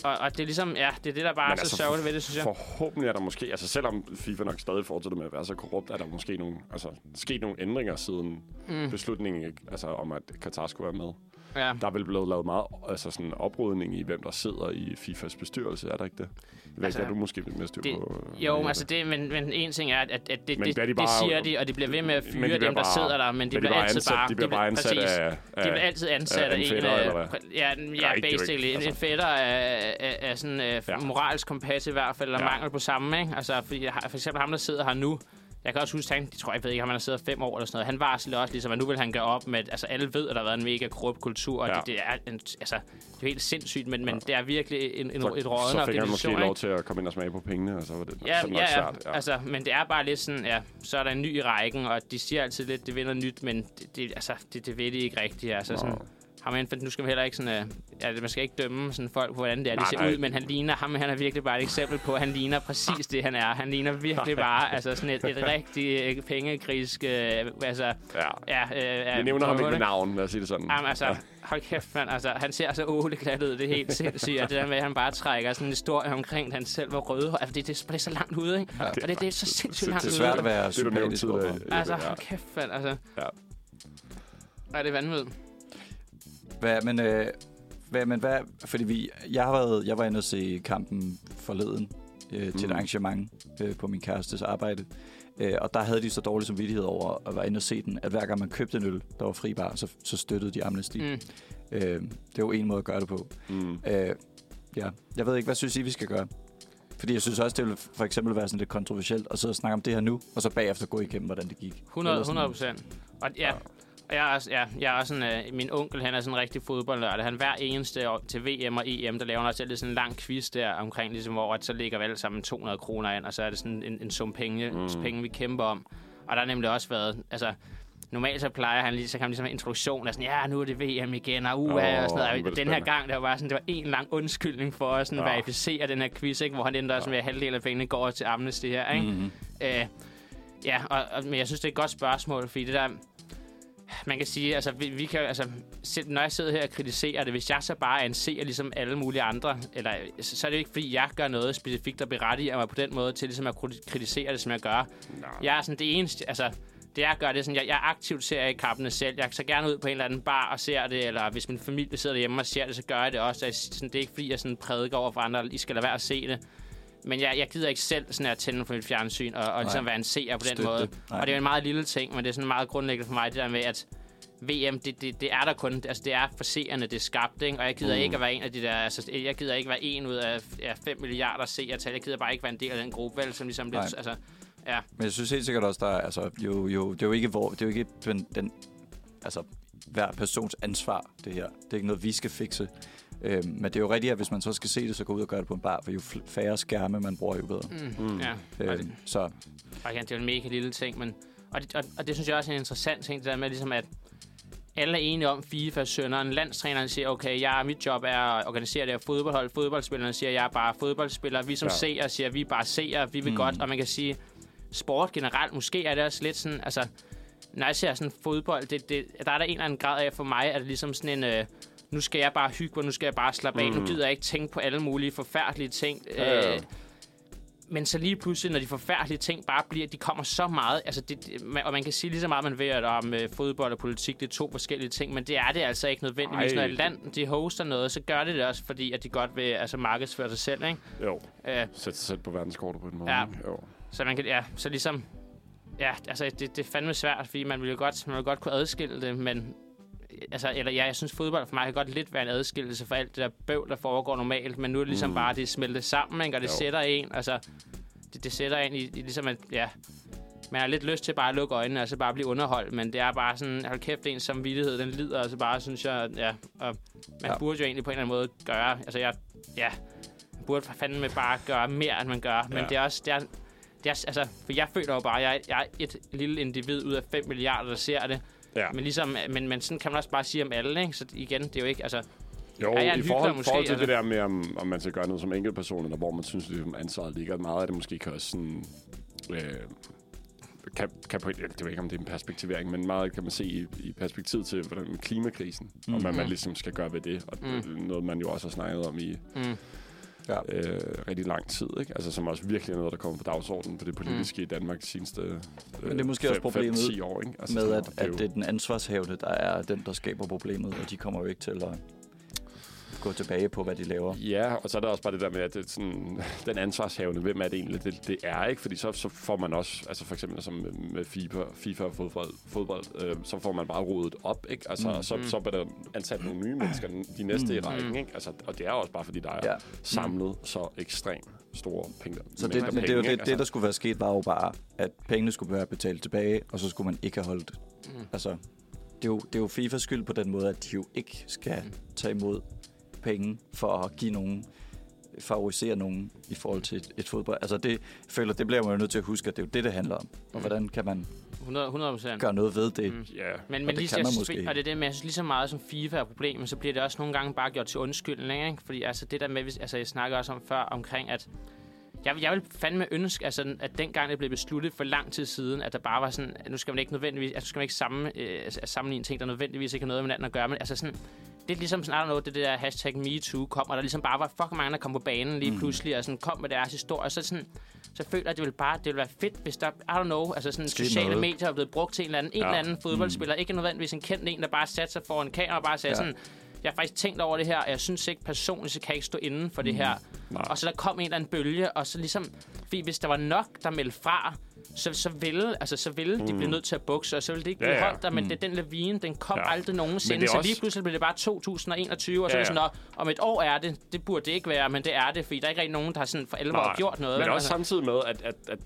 og, og det er ligesom, ja, det er det, der bare Men er så altså, sørgeligt ved det, synes jeg. Forhåbentlig er der måske, altså selvom FIFA nok stadig fortsætter med at være så korrupt, er der måske nogle, altså, sket nogle ændringer siden mm. beslutningen altså, om, at Katar skulle være med. Ja. Der er vel blevet lavet meget altså sådan oprydning i, hvem der sidder i FIFAs bestyrelse, er der ikke det? Jeg ved Altså, er du måske lidt mere styr Det, på? øh, jo, Jeppe? altså det, men, men en ting er, at, at det, Men det, bliver de det bare- siger de, og de bliver ved med at Men fyre de bliver dem, der bare- sidder der, men de men bliver de bliver altid ansat, bare... de bliver bare ansat præcis. af, De bliver altid ansat af af en fætter, af... eller hvad? præ- Ja, Nej, ja det er basically. ikke- En, en altså- fætter af, af, af sådan øh, Ja. moralsk kompas i hvert fald, eller Ja. mangel på samme, ikke? Altså, fordi, for eksempel ham, der sidder her nu, jeg kan også huske, han, jeg tror, jeg ved ikke, om han har siddet fem år eller sådan noget. Han varslede også ligesom, at nu vil han gøre op med, altså, alle ved, at der har været en mega korrupt kultur, og Ja. det, det, er, en, altså, det er helt sindssygt, men, men det er virkelig en, en, så, et rådende så fik han måske lov til at komme ind og smage på pengene, og så var det Ja, så nok ja, ja. svært. ja. Altså, men det er bare lidt sådan, ja, så er der en ny i rækken, og de siger altid lidt, det vinder nyt, men det, det, altså, det, det ved de ikke rigtigt. Altså, sådan, Nå. Ham for nu skal man heller ikke sådan, uh, ja, man skal ikke dømme sådan folk på, hvordan det er, de Nej, ser nej. ud, men han ligner, ham han er virkelig bare et eksempel på, at han ligner præcis det, han er. Han ligner virkelig bare, altså sådan et, et rigtig øh, pengekrisk, øh, altså, Ja. ja, øh, Vi nævner ham ikke med navn, lad os sige det sådan. Jamen, altså, Ja. hold kæft, mand. Altså, han ser så åleglat ud. Det er helt sindssygt. Og det der med, at han bare trækker sådan en historie omkring, at han selv var rød. Altså, det, det, det er så langt ude, ikke? Ja, og det, det er så sindssygt langt Det er ude. svært at være sympatisk. Altså, hold kæft, mand. Altså, Ja. er det vanvittigt? Hvad, men, øh, hvad, men hvad, fordi vi, jeg, har været, jeg var inde og se kampen forleden øh, til Mm. et arrangement øh, på min kærestes arbejde. Øh, og der havde de så dårlig samvittighed over at være inde og se den, at hver gang man købte en øl, der var fri bar, så, så støttede de Amnesty. Mm. Mm. Øh, det er jo en måde at gøre det på. Mm. Øh, ja. Jeg ved ikke, hvad synes I, vi skal gøre? Fordi jeg synes også, det vil for eksempel være sådan lidt kontroversielt at sidde og snakke om det her nu, og så bagefter gå igennem, hvordan det gik. 100, Eller sådan- 100 procent. Og ja, jeg er også, ja, jeg er også sådan, øh, min onkel, han er sådan en rigtig fodboldnørd. Han hver eneste år til VM og EM, der laver han også altid sådan en lang quiz der omkring, ligesom, hvor at så ligger vi alle sammen 200 kroner ind, og så er det sådan en, en sum penge, mm. penge, vi kæmper om. Og der har nemlig også været, altså, normalt så plejer han lige, så kan han ligesom have en introduktion af sådan, ja, nu er det VM igen, og uha, Åh, og sådan noget. Den her gang, det var sådan, det var en lang undskyldning for at sådan Ja. verificere den her quiz, ikke? hvor han endte også med, at halvdelen af pengene går til Amnesty her, ikke? Mhm. Øh, ja, og, og, men jeg synes, det er et godt spørgsmål, fordi det der... Man kan sige, altså, vi, vi kan, altså, når jeg sidder her og kritiserer det, hvis jeg så bare er en seer, ligesom alle mulige andre, eller, så, så er det jo ikke, fordi jeg gør noget specifikt, der berettiger mig på den måde til ligesom at kri- kritisere det, som jeg gør. Jeg er sådan det eneste, altså, det jeg gør, det er sådan, jeg, jeg aktivt ser i kampene selv. Jeg så gerne ud på en eller anden bar og ser det, eller hvis min familie sidder derhjemme og ser det, så gør jeg det også. Jeg, sådan, det er ikke, fordi jeg sådan prædiker over for andre, I skal lade være at se det. Men jeg, jeg gider ikke selv sådan at tænde for mit fjernsyn og, og ligesom være en seer på den Støtte måde. Nej. Og det er jo en meget lille ting, men det er sådan meget grundlæggende for mig, det der med, at VM, det, det, det er der kun, altså det er for seerne, det er skabt, ikke? Og jeg gider mm. ikke at være en af de der, altså jeg gider ikke være en ud af ja, 5 milliarder seertal. Jeg gider bare ikke være en del af den gruppe, vel, som ligesom Nej. lidt, altså, ja. Men jeg synes helt sikkert også, der er, altså, jo, jo, det er jo ikke, hvor, det er jo ikke den, den, altså, hver persons ansvar, det her. Det er ikke noget, vi skal fikse. Øhm, men det er jo rigtigt, at hvis man så skal se det, så gå ud og gøre det på en bar, for jo færre skærme man bruger, jo bedre. Mm. Mm. ja. Og det, Øhm, så og igen, det er jo en mega lille ting, men... Og det, og, og det synes jeg også er en interessant ting, det der med ligesom, at alle er enige om FIFA sønderen. Landstræneren siger, okay, jeg, mit job er at organisere det her fodboldhold. Fodboldspillerne siger, jeg er bare fodboldspiller. Vi som Ja. seere siger, vi er bare seere. Vi vil mm. godt. Og man kan sige, sport generelt, måske er det også lidt sådan, altså, når jeg ser sådan fodbold, det, det, der er der en eller anden grad af for mig, at det ligesom sådan en, øh, nu skal jeg bare hygge mig, nu skal jeg bare slappe af, Mm. nu gider jeg ikke tænke på alle mulige forfærdelige ting. Ja. Øh, men så lige pludselig, når de forfærdelige ting bare bliver, de kommer så meget, altså det, man- og man kan sige lige så meget, man ved, at om øh, fodbold og politik, det er to forskellige ting, men det er det altså ikke nødvendigvis. Ej. Når et land, de hoster noget, så gør det det også, fordi at de godt vil altså, markedsføre sig selv, ikke? Jo, Øh, sætte sig selv på verdenskortet på en måde. Ja. Jo. så man kan, ja, så ligesom, ja, altså det, det er fandme svært, fordi man ville godt, man ville godt kunne adskille det, men altså, eller ja, jeg synes fodbold for mig kan godt lidt være en adskillelse for alt det der bøv, der foregår normalt, men nu er det ligesom Mm. bare, det smeltet sammen, ikke? og det Jo. sætter en, altså, det, det sætter en i, i ligesom, at, ja, man har lidt lyst til bare at lukke øjnene og så bare blive underholdt, men det er bare sådan, hold kæft, ens samvittighed, den lider, altså bare, synes jeg, ja, og man Ja. ja. burde jo egentlig på en eller anden måde gøre, altså jeg, ja, man burde for fanden med bare gøre mere, end man gør, men Ja. det er også, det er, det er, altså, for jeg føler jo bare, at jeg, jeg er et lille individ ud af 5 milliarder, der ser det. Ja. Men, ligesom, men, men sådan kan man også bare sige om alle, ikke? Så igen, det er jo ikke, altså... Jo, Er i forhold, måske, forhold til eller? det der med, om, om man skal gøre noget som enkeltperson, eller hvor man synes, at ansvaret ligger, meget af det måske kan også sådan... Øh, kan, kan på, jeg ved ikke, om det er en perspektivering, men meget kan man se i, i perspektiv til hvordan klimakrisen, mm. og hvad man Mm. ligesom skal gøre ved det. Og mm. noget, man jo også har snakket om i, Mm. Ja. øh, rigtig lang tid. Ikke? Altså, som også virkelig er noget, der kommer på dagsordenen på det politiske mm. i Danmark de seneste øh, Men det er måske også problemet 10 år. Ikke? Altså, med, at, det at det er den ansvarshavende, der er den, der skaber problemet, og de kommer jo ikke til at gå tilbage på, hvad de laver. Ja, og så er der også bare det der med, at det sådan, den ansvarshavende, hvem er det egentlig, det, det er, ikke? Fordi så, så får man også, altså for eksempel som med, FIFA, FIFA og fodbold, fodbold øh, så får man bare rodet op, ikke? Altså, Mm. mm. så, så er der ansat nogle nye mennesker, de næste Mm. i rækken, ikke? Altså, og det er også bare, fordi der er Ja. samlet så ekstremt store penge. Så det, men det, er penge, det, ikke? det, der skulle være sket, var jo bare, at pengene skulle være betalt tilbage, og så skulle man ikke have holdt... Mm. Altså, det er jo, det er jo FIFAs skyld på den måde, at de jo ikke skal Mm. tage imod penge for at give nogen favorisere nogen i forhold til et, et fodbold. Altså det, føler, det bliver man jo nødt til at huske, at det er jo det, det handler om. Og Mm. hvordan kan man 100 100 procent. gøre noget ved det? Mm. Ja, Men, Og men det lige, kan jeg man måske. Og det er det med, jeg synes lige så meget som FIFA er problemet, så bliver det også nogle gange bare gjort til undskyldning, ikke? Fordi altså det der med, altså jeg snakker også om før, omkring at jeg, jeg vil fandme ønske, altså, at dengang det blev besluttet for lang tid siden, at der bare var sådan, at nu skal man ikke nødvendigvis, altså, nu skal man ikke sammen, øh, altså, sammenligne ting, der nødvendigvis ikke har noget med hinanden at gøre, men altså sådan, det er ligesom sådan, I don't know, det der hashtag MeToo kom, og der ligesom bare var fucking mange, der kom på banen lige Mm. pludselig, og sådan kom med deres historie, så sådan, så føler jeg, at det ville bare, det ville være fedt, hvis der, I don't know, altså sådan Skete sociale noget. medier er blevet brugt til en eller anden, en Ja. eller anden fodboldspiller, ikke nødvendigvis en kendt en, der bare satte sig foran en kamera og bare sagde Ja. sådan, jeg har faktisk tænkt over det her, og jeg synes ikke personligt, så kan jeg ikke stå inden for det her. Nej. Og så der kom en eller anden bølge, og så ligesom, fordi hvis der var nok, der meldte fra, så, så ville, altså, så ville de blive nødt til at bukse, og så ville det ikke Ja, blive ja. holdt der, men det, den lavine, den kom Ja. aldrig nogensinde, er så også- lige pludselig blev det bare 2021, og så Ja, ja. sådan, "Nå, om et år er det, det burde det ikke være, men det er det, fordi der er ikke rigtig nogen, der har sådan for alvor Nej, gjort noget. Men vel? også Altså, samtidig med, at, at, at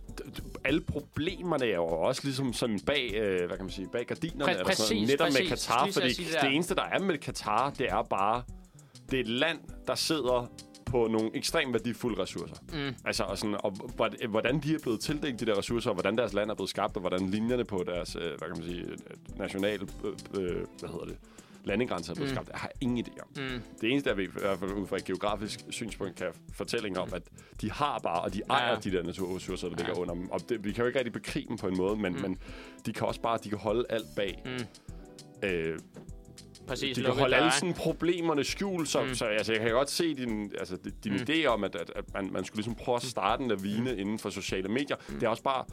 alle problemerne er jo også ligesom sådan bag, øh, hvad kan man sige, bag gardinerne. Præ- eller sådan noget, præcis, netop med præcis. Katar, fordi det, det eneste, der er med Katar, det er bare, det er et land, der sidder på nogle ekstremt værdifulde ressourcer. Mm. Altså, og, sådan, og hvor- hvordan de er blevet tildelt de der ressourcer, og hvordan deres land er blevet skabt, og hvordan linjerne på deres, øh, hvad kan man sige, nationale, øh, øh, hvad hedder det, landegrænser er blevet Mm. skabt. Jeg har ingen idé om. mm, Det eneste, jeg ved, i hvert fald ud fra et geografisk synspunkt, kan fortælling om, at de har bare, og de ejer Ja. de der naturressourcer, der Ja. ligger under dem. Og det, vi kan jo ikke rigtig bekrige dem på en måde, men, Mm. men de kan også bare, de kan holde alt bag. mm, Øh, præcis. de kan holde alle sådan problemerne skjult, så, Mm. mm. så altså, jeg kan godt se din, altså, din Mm. mm. idé om, at, at, at man, man skulle ligesom prøve at starte en lavine mm. inden for sociale medier. Mm. Det er også bare,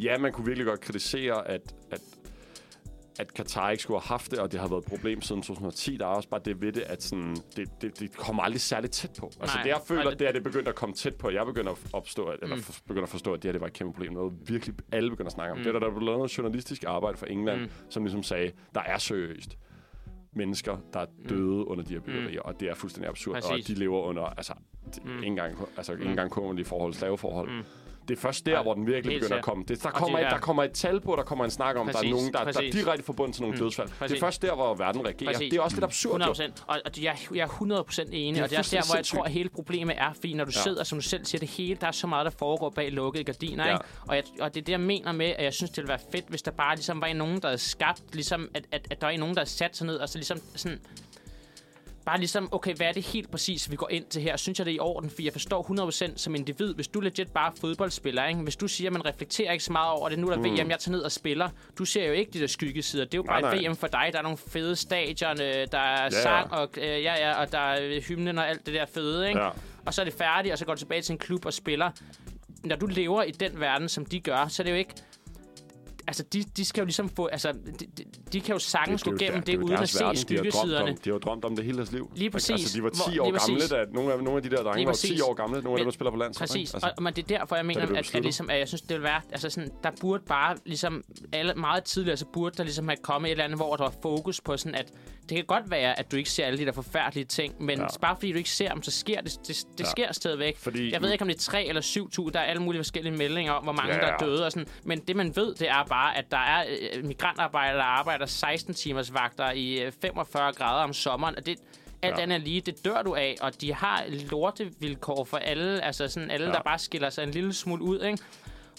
ja, man kunne virkelig godt kritisere, at, at at Katar ikke skulle have haft det, og det har været et problem siden 2010. Der er også bare det ved det, at sådan, det, det, det kommer aldrig særlig tæt på. Altså Nej, det, jeg føler, det, er, det begynder at komme tæt på. Jeg begynder at opstå, at, eller Mm. for, begynder at forstå, at det her det var et kæmpe problem. Noget virkelig alle begynder at snakke om. Mm. Mm. Det er der, der er blevet lavet noget journalistisk arbejde for England, Mm. mm. som ligesom sagde, der er seriøst mennesker, der er døde mm. under de her byggerier, og det er fuldstændig absurd, Præcis. og de lever under, altså, mm. Mm. ikke engang, altså, ikke Mm. engang kummerlige forhold, slaveforhold. Mm. Det er først der, Nej, hvor den virkelig begynder at komme. Det, der, kommer de et, der- kommer et tal på, der kommer en snak om, der er Præcis, nogen, der, der er præcis. direkte forbundet til nogle Mm, dødsfald. Det præcis. er først der, hvor verden reagerer. Præcis. Det er også lidt absurd, 100 jo. procent. Og, og jeg, jeg er 100 procent enig, Det er og det er også der, hvor jeg tror, at hele problemet er, fordi når du Ja. sidder, som du selv siger, det hele, der er så meget, der foregår bag lukkede gardiner, Ja. ikke? Og, jeg, og det er det, jeg mener med, at jeg synes, det ville være fedt, hvis der bare ligesom var nogen, der havde skabt, ligesom, at, at, at der var nogen, der havde sat sig ned, og så ligesom sådan, bare ligesom, okay, hvad er det helt præcis, vi går ind til her? Synes jeg, det er i orden? For jeg forstår 100% som individ, hvis du legit bare er fodboldspiller, ikke? hvis du siger, at man reflekterer ikke så meget over det, nu er der Mm. VM, jeg tager ned og spiller, du ser jo ikke de der skyggesider. Det er jo Nej, bare et nej. VM for dig. Der er nogle fede stadion, øh, der er Ja, sang, og, øh, ja, ja, og der er øh, hymnen og alt det der fede, ikke? Ja. Og så er det færdigt, og så går du tilbage til en klub og spiller. Når du lever i den verden, som de gør, så er det jo ikke... Altså, de, de skal jo ligesom få... Altså, de, de, de kan jo sagtens Det er gå gennem det, jo uden at se verden. Skyggesiderne. De har jo drømt om det hele deres liv. Lige præcis. Altså, de var 10 Hvor- år gamle, da nogle af, nogle af de der drenge var 10 præcis. år gamle. Nogle af dem, der spiller på landshold. Præcis? Altså, og, men det er derfor, jeg mener, det at, at, besluttet. ligesom, at jeg synes, det vil være... Altså sådan, der burde bare ligesom... Alle, meget tidligere, så burde der ligesom have kommet et eller andet, hvor der var fokus på sådan, at det kan godt være, at du ikke ser alle de der forfærdelige ting, men ja. bare fordi du ikke ser dem, så sker det, det, det Ja. sker stadigvæk. Fordi- Jeg ved ikke, om det er 3 eller 7.000. Der er alle mulige forskellige meldinger om, hvor mange Ja. der er døde og sådan. Men det, man ved, det er bare, at der er øh, migrantarbejdere, der arbejder 16 timers vagter i øh, 45 grader om sommeren. Og det, alt Ja. andet lige, det dør du af, og de har lortevilkår for alle, altså sådan alle, ja. der bare skiller sig en lille smule ud, ikke?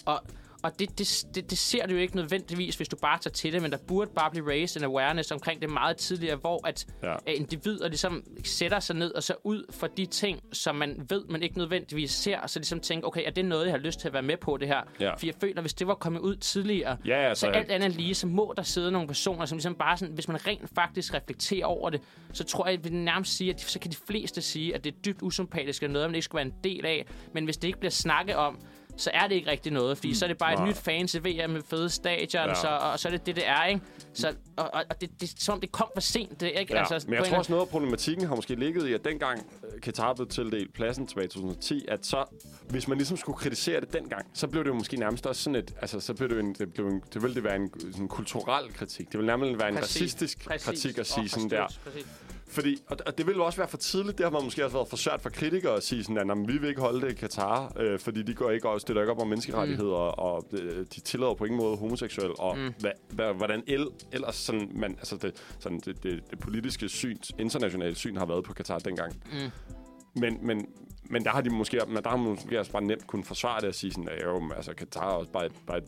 Og, og det, det, det, det ser du jo ikke nødvendigvis, hvis du bare tager til det, men der burde bare blive raised en awareness omkring det meget tidligere, hvor at Ja. ja. individer ligesom sætter sig ned og så ud for de ting, som man ved, man ikke nødvendigvis ser, og så ligesom tænker, okay, er det noget, jeg har lyst til at være med på det her? Ja. For jeg føler, hvis det var kommet ud tidligere, Ja, altså, så alt andet lige, så må der sidde nogle personer, som ligesom bare sådan, hvis man rent faktisk reflekterer over det, så tror jeg, at vi nærmest sige, at de, så kan de fleste sige, at det er dybt usympatisk og noget, man ikke skal være en del af. Men hvis det ikke bliver snakket om, så er det ikke rigtig noget, fordi mm. så er det bare et Nej. nyt fancy VM med fede stadion, Ja. så, og, og så er det det, det er, ikke? Så, og, og, det, det, som om det kom for sent, det er ikke? Ja, altså, men jeg tror også, noget af problematikken har måske ligget i, at dengang øh, Qatar blev tildelt pladsen tilbage i 2010, at så, hvis man ligesom skulle kritisere det dengang, så blev det jo måske nærmest også sådan et, altså så blev det en, det, blev en, det ville det være en sådan kulturel kritik. Det ville nærmest være en Præcis. racistisk Præcis. kritik at sige sådan der. præcis, præcis. Fordi, og, og det ville jo også være for tidligt. Det har man måske også været for svært for kritikere at sige sådan, at "Nå, men vi vil ikke holde det i Katar, øh, fordi de går ikke og støtter ikke op om menneskerettigheder, mm. og øh, de tillader på ingen måde homoseksuel, og mm. hvad, hvad, hvordan el, ellers sådan, man, altså det, sådan det, det, det, politiske syn, internationale syn har været på Katar dengang. Mm. Men, men, men der har de måske, men der har man måske også bare nemt kunne forsvare det og sige sådan, at jo, men altså Katar er også bare et, bare et,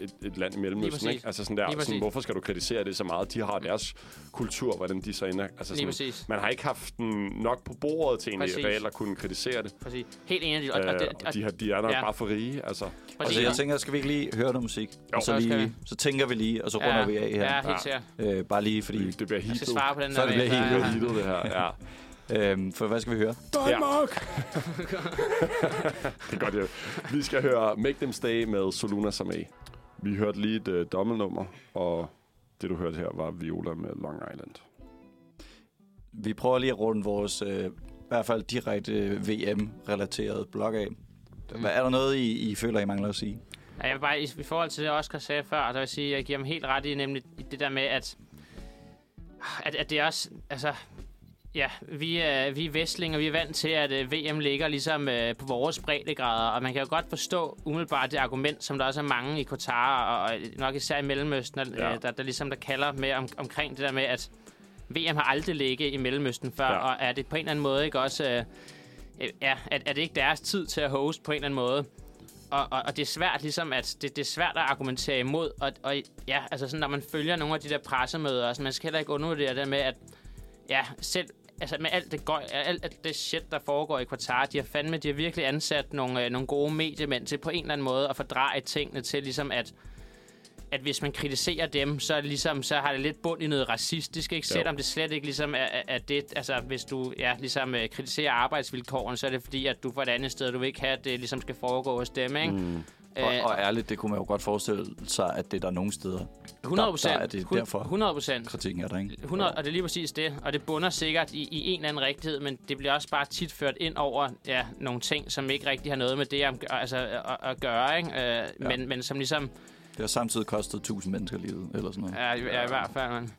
et, et land i Mellemøsten, ikke? Altså sådan der, sådan, præcis. hvorfor skal du kritisere det så meget? De har deres kultur, hvordan de så ender. Altså sådan, præcis. man har ikke haft den nok på bordet til egentlig reelt at kunne kritisere det. præcis. Helt enig. Og, Og, og, det, og de, har, de er nok ja. bare for rige, altså. Altså, præcis. jeg tænker, skal vi ikke lige høre noget musik? Jo. og så, Så lige, så tænker vi lige, og så runder ja, vi af her. Ja, Ja. helt sikkert. Øh, bare lige fordi... Det, det bliver heatet. svare på den Så der. det bliver helt Ja, Det ja. det her. Ja. Øhm, for hvad skal vi høre? Danmark! det er godt, ja. Vi skal høre Make Them Stay med Soluna Samé. Vi hørte lige et uh, dommelnummer, og det, du hørte her, var Viola med Long Island. Vi prøver lige at runde vores, øh, i hvert fald direkte øh, VM-relateret blog af. Hvad, er der noget, I, I føler, I mangler at sige? Ja, jeg vil bare, i, i forhold til det, Oscar sagde før, der vil jeg sige, at jeg giver ham helt ret i, nemlig i det der med, at, at, at det også, altså, ja, vi er, vi er væstlinger, vi er vant til, at uh, VM ligger ligesom uh, på vores breddegrader, og man kan jo godt forstå umiddelbart det argument, som der også er mange i Qatar, og, og nok især i Mellemøsten, Ja. ja. der, der ligesom der kalder med om, omkring det der med, at VM har aldrig ligget i Mellemøsten før, Ja. og er det på en eller anden måde ikke også... Øh, øh, ja, er, er det ikke deres tid til at hoste på en eller anden måde? Og, og, og det er svært ligesom, at det, det er svært at argumentere imod. Og, og ja, altså sådan, når man følger nogle af de der pressemøder, altså, man skal heller ikke undervurdere det med, at ja, selv altså med alt det, gøj, alt, alt det shit, der foregår i Qatar, de har fandme, de har virkelig ansat nogle, øh, nogle gode mediemænd til på en eller anden måde at fordreje tingene til ligesom at at hvis man kritiserer dem, så, er det ligesom, så har det lidt bund i noget racistisk, ikke? Jo. Selvom det slet ikke ligesom er, er, er det, altså hvis du ja, ligesom, øh, kritiserer arbejdsvilkårene, så er det fordi, at du får et andet sted, du vil ikke have, at det ligesom skal foregå hos dem, ikke? Mm. Og, Øh, og ærligt, det kunne man jo godt forestille sig, at det er der nogle steder. 100 der procent. er det derfor. 100 procent. Kritikken er der, ikke? 100, og det er lige præcis det. Og det bunder sikkert i, i en eller anden rigtighed, men det bliver også bare tit ført ind over ja, nogle ting, som ikke rigtig har noget med det at, altså, at, at gøre, ikke? Øh, ja. men, men som ligesom... Det har samtidig kostet 1000 mennesker livet, eller sådan noget. Ja, ja, i hvert fald, man. Det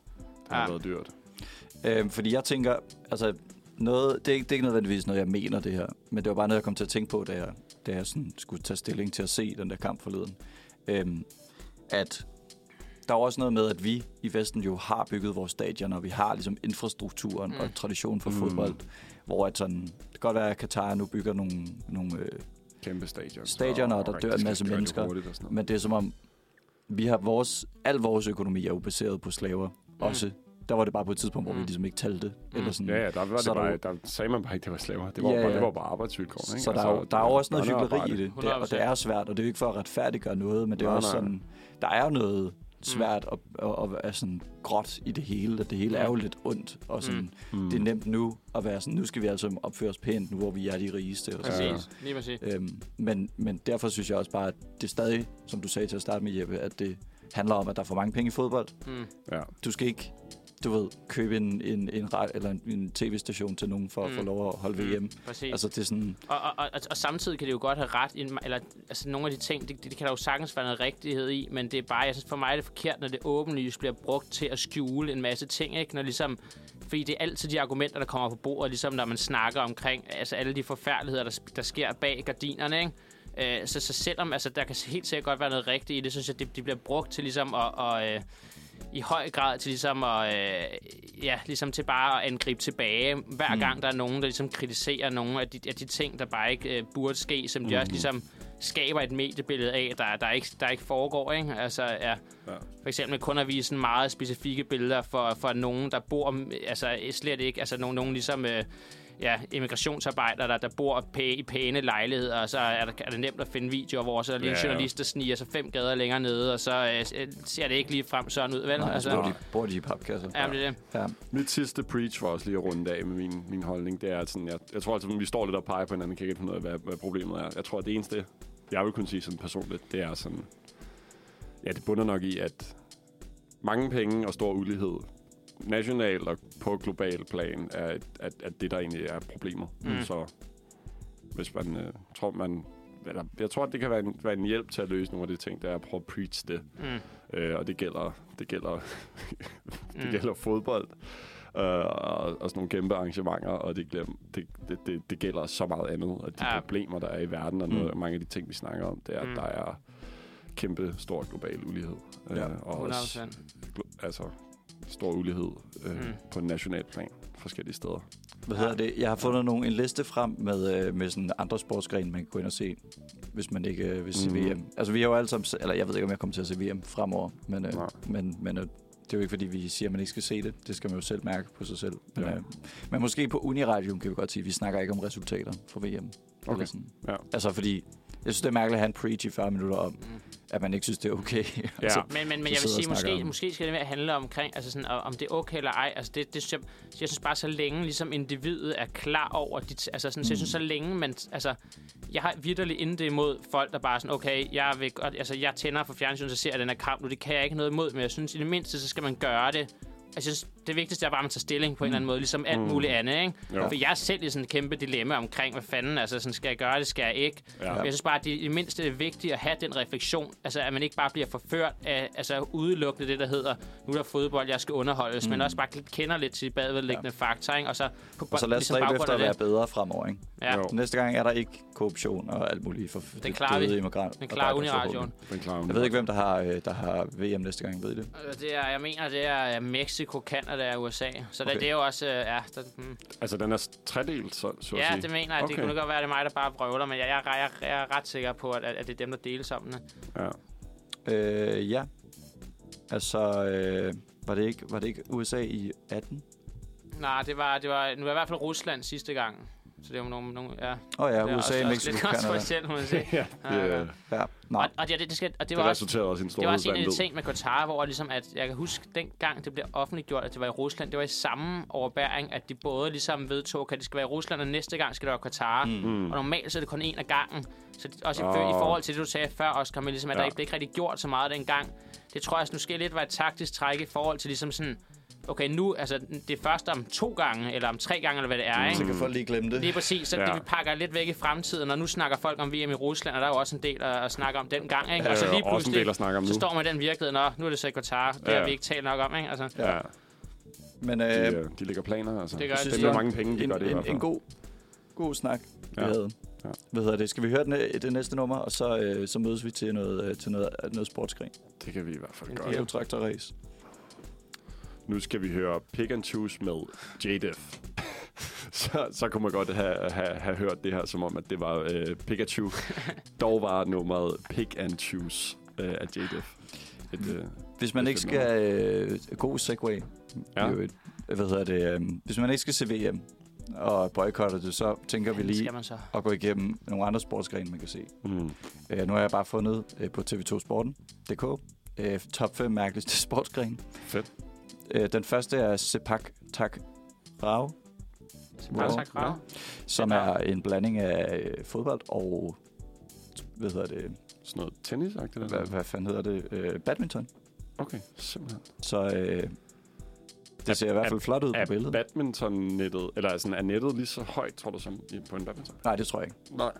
har Ja. været dyrt. Øhm, fordi jeg tænker, altså, noget, det, er, ikke- det er ikke nødvendigvis noget, jeg mener det her, men det var bare noget, jeg kom til at tænke på, da jeg, da jeg sådan skulle tage stilling til at se den der kamp forleden. Øhm, at der er også noget med, at vi i Vesten jo har bygget vores stadion, og vi har ligesom infrastrukturen mm. og tradition for Mm. fodbold, hvor at sådan, det kan godt være, at Katar nu bygger nogle, nogle øh, Kæmpe stadion. Stadioner, og der dør en masse det mennesker. og noget. Men det er som om, vi har vores, al vores økonomi er jo baseret på slaver. Mm. Også. Der var det bare på et tidspunkt, hvor vi Mm. ligesom ikke talte. Mm. Eller sådan. Ja, ja, der, var Så det er der bare, der sagde man bare ikke, det var slaver. Det var, Ja, ja, det var bare arbejdsvilkår. Ikke? Så der er, jo, der er jo også noget hyggeleri i det, det, og 100%. det er svært, og det er jo ikke for at retfærdiggøre noget, men det er Nej, også nej. sådan, der er jo noget svært og, og, og er sådan gråt i det hele, at det hele er jo lidt ondt, og sådan, Mm. det er nemt nu at være sådan, nu skal vi altså opføre os pænt, nu hvor vi er de rigeste. Og sådan. Præcis. Lige præcis. Øhm, men, men derfor synes jeg også bare, at det stadig, som du sagde til at starte med, Jeppe, at det handler om, at der er for mange penge i fodbold. Mm. Ja. Du skal ikke, du ved, købe en, en, en, eller en, en tv-station til nogen for at Mm. få lov at holde Mm. VM. Præcis. Altså, det er sådan, Og, og, og, og samtidig kan det jo godt have ret en- eller altså nogle af de ting, det, det kan der jo sagtens være noget rigtighed i, men det er bare, jeg synes for mig er det forkert, når det åbenlyst bliver brugt til at skjule en masse ting, ikke? Når ligesom, fordi det er altid de argumenter, der kommer på bordet, ligesom når man snakker omkring altså alle de forfærdeligheder, der, der sker bag gardinerne, ikke? Øh, så, så selvom altså, der kan helt sikkert godt være noget rigtigt i det, synes jeg, det, de bliver brugt til ligesom at, og, øh, i høj grad til ligesom at, øh, ja, ligesom til bare at angribe tilbage, hver Mm. gang der er nogen, der ligesom kritiserer nogle af de, af de ting, der bare ikke øh, burde ske, som de Mhm. også ligesom skaber et mediebillede af, der, der, ikke, der ikke foregår. Ikke? Altså, ja, Ja. for eksempel kun at vise meget specifikke billeder for, for nogen, der bor, altså slet ikke, altså nogen, nogen ligesom... Øh, ja, immigrationsarbejdere, der, der bor pæ, i pæne lejligheder, og så er, der, er det nemt at finde videoer, hvor så er der lige en Ja, ja. journalist, der sniger sig fem gader længere nede, og så øh, ser det ikke lige frem sådan ud, vel? Nej, altså, bor, de, bor de i papkasser. ja, det er det. Ja. Mit sidste preach var også lige at runde af med min, min holdning. Det er, at sådan, jeg, jeg tror altså, vi står lidt og peger på hinanden, kan ikke finde ud af, hvad, hvad problemet er. Jeg tror, at det eneste, jeg vil kunne sige sådan personligt, det er sådan... Ja, det bunder nok i, at mange penge og stor ulighed nationalt og på global plan er, at, at, at det, der egentlig er problemet. Mm. Mm. Så hvis man øh, tror, man... Eller, jeg tror, det kan være en, være en hjælp til at løse nogle af de ting, der er at prøve at preach det. Mm. Øh, og det gælder, det gælder, det Mm. gælder fodbold. Øh, og, og sådan nogle kæmpe arrangementer, og det, glem, det, det, det, det gælder så meget andet, at de Ja. problemer, der er i verden, og Mm. noget, mange af de ting, vi snakker om, det er, Mm. at der er kæmpe stor global ulighed. Ja, øh, og også 100%. glo- altså, stor ulighed øh, Mm. mm. på en national plan forskellige steder. Hvad hedder det? Jeg har fundet nogle, en liste frem med, øh, med sådan andre sportsgrene, man kan gå ind og se, hvis man ikke øh, vil se Mhm. VM. Altså, vi har jo alle sammen... Eller jeg ved ikke, om jeg kommer til at se VM fremover, men, øh, Nej. men, men øh, det er jo ikke, fordi vi siger, at man ikke skal se det. Det skal man jo selv mærke på sig selv. Men, Ja. øh, men måske på Uniradioen kan vi godt sige, at vi snakker ikke om resultater for VM. Okay. Eller sådan. Ja. Altså, fordi jeg synes, det er mærkeligt at have en preach i 40 minutter om, Mm. At man ikke synes, det er okay. altså, Men, men, men jeg vil sige, måske, om- måske skal det mere handle omkring, altså sådan, om det er okay eller ej. Altså det, det synes jeg, jeg synes bare, så længe ligesom individet er klar over, dit, altså sådan, så jeg synes, så længe man, altså, jeg har vidderligt intet imod folk, der bare er sådan, okay, jeg, vil altså, jeg tænder for fjernsyn, så ser jeg den her kamp nu, det kan jeg ikke noget imod, men jeg synes i det mindste, så skal man gøre det. Altså, jeg synes, det vigtigste er bare, at man tager stilling på en eller anden måde, ligesom alt Mm. muligt andet, ikke? Jo. For jeg er selv i sådan et kæmpe dilemma omkring, hvad fanden, altså sådan, skal jeg gøre det, skal jeg ikke? Ja. Jeg synes bare, at det det mindste er vigtigt at have den refleksion. Altså, at man ikke bare bliver forført af altså, udelukkende det, der hedder, nu er der fodbold, jeg skal underholdes, mm. men også bare kender lidt til de bagvedliggende ja. fakta, ikke? Og så, på, og så lad os ligesom efter at være det. bedre fremover, ikke? Ja, Jo. Næste gang er der ikke korruption og alt muligt for Den klarer vi. døde immigranter. den og klarer Uniradioen. Den klarer Jeg ved ikke, hvem der har, øh, der har VM næste gang, ved I det? Øh, Det er, jeg mener, det er Mexico, Canada og USA. Så okay. Det, det er jo også... øh, Ja, der, hmm. Altså, den er tredelt, så, så at ja sige. det mener jeg. Okay. Det kunne godt være, at det er mig, der bare vrøvler, men jeg, jeg, jeg, jeg er ret sikker på, at, at det er dem, der deles om det. Ja. Øh, ja. Altså, øh, var, det ikke, var det ikke USA i 18? Nej, det var, det var, nu var i hvert fald Rusland sidste gang. Så det var nogle... nogle ja, Åh oh, ja, det er USA, også, Mexico, også lidt Canada. kontroversielt, må man sige. ja, Ja, ja. det, Ja, nej. Og, og, det, det, skal, og det det var også resulterede også i en stor Det var også en af de ting med Qatar, hvor ligesom at, jeg kan huske dengang det blev offentliggjort, at det var i Rusland. Det var i samme overbæring, at de både ligesom vedtog, at det skal være i Rusland, og næste gang skal det være Qatar. Mm. Mm. Og normalt så er det kun en af gangen. Så det, også i, Åh. i forhold til det, du sagde før, Oscar, men ligesom, at ja. der ikke blev ikke rigtig gjort så meget dengang. Det tror jeg altså, måske lidt var et taktisk træk i forhold til ligesom sådan, okay, nu, altså det er først om to gange, eller om tre gange, eller hvad det er, Så ikke? kan folk lige glemme det. Lige præcis, så Ja. det, vi pakker lidt væk i fremtiden, og nu snakker folk om VM i Rusland, og der er jo også en del at, at snakke om den gang, ikke? Og så lige også en pludselig, del at snakke om så nu. står man i den virkelighed, nå, nu er det så i Qatar, det Ja. har vi ikke talt nok om, ikke? Altså, Ja, Ja. Men de, øh, øh, de lægger planer, altså. Det gør de de. spiller mange penge, de en, gør det i en, hvert fald. en god, god snak, vi Ja. havde. Ja. Hvad hedder det? Skal vi høre den, øh, det næste nummer, og så, øh, så mødes vi til noget, øh, til noget, noget sportsgren. Det kan vi i hvert fald gøre. Det er jo traktorrace. Nu skal vi høre Pick and Choose med J-Def. så, så kunne man godt have, have, have hørt det her, som om, at det var øh, Pikachu. Dog var nummeret Pick and Choose øh, af J-Def. Et, øh, Hvis man er ikke skal... Øh, god segway. Ja. Ja. Et, hvad hedder det? Øh, hvis man ikke skal se VM og boykotte det, så tænker vi det lige skal man så. at gå igennem nogle andre sportsgrene, man kan se. mm. Øh, nu har jeg bare fundet øh, på TV2 Sporten.dk øh, top 5 mærkeligste sportsgrene. Fedt. Øh, den første er Sepak Tak Rav, Bare tak. Rav. som er en blanding af øh, fodbold og hvad hedder det? Sådan noget tennis eller Hvad, hvad fanden hedder det? Øh, badminton. Okay, simpelthen. Så øh, det Er- ser i hvert fald flot ud på Er billedet. badminton-nettet, eller sådan, er nettet lige så højt, tror du, som i, på en badminton? Nej, det tror jeg ikke. Nej.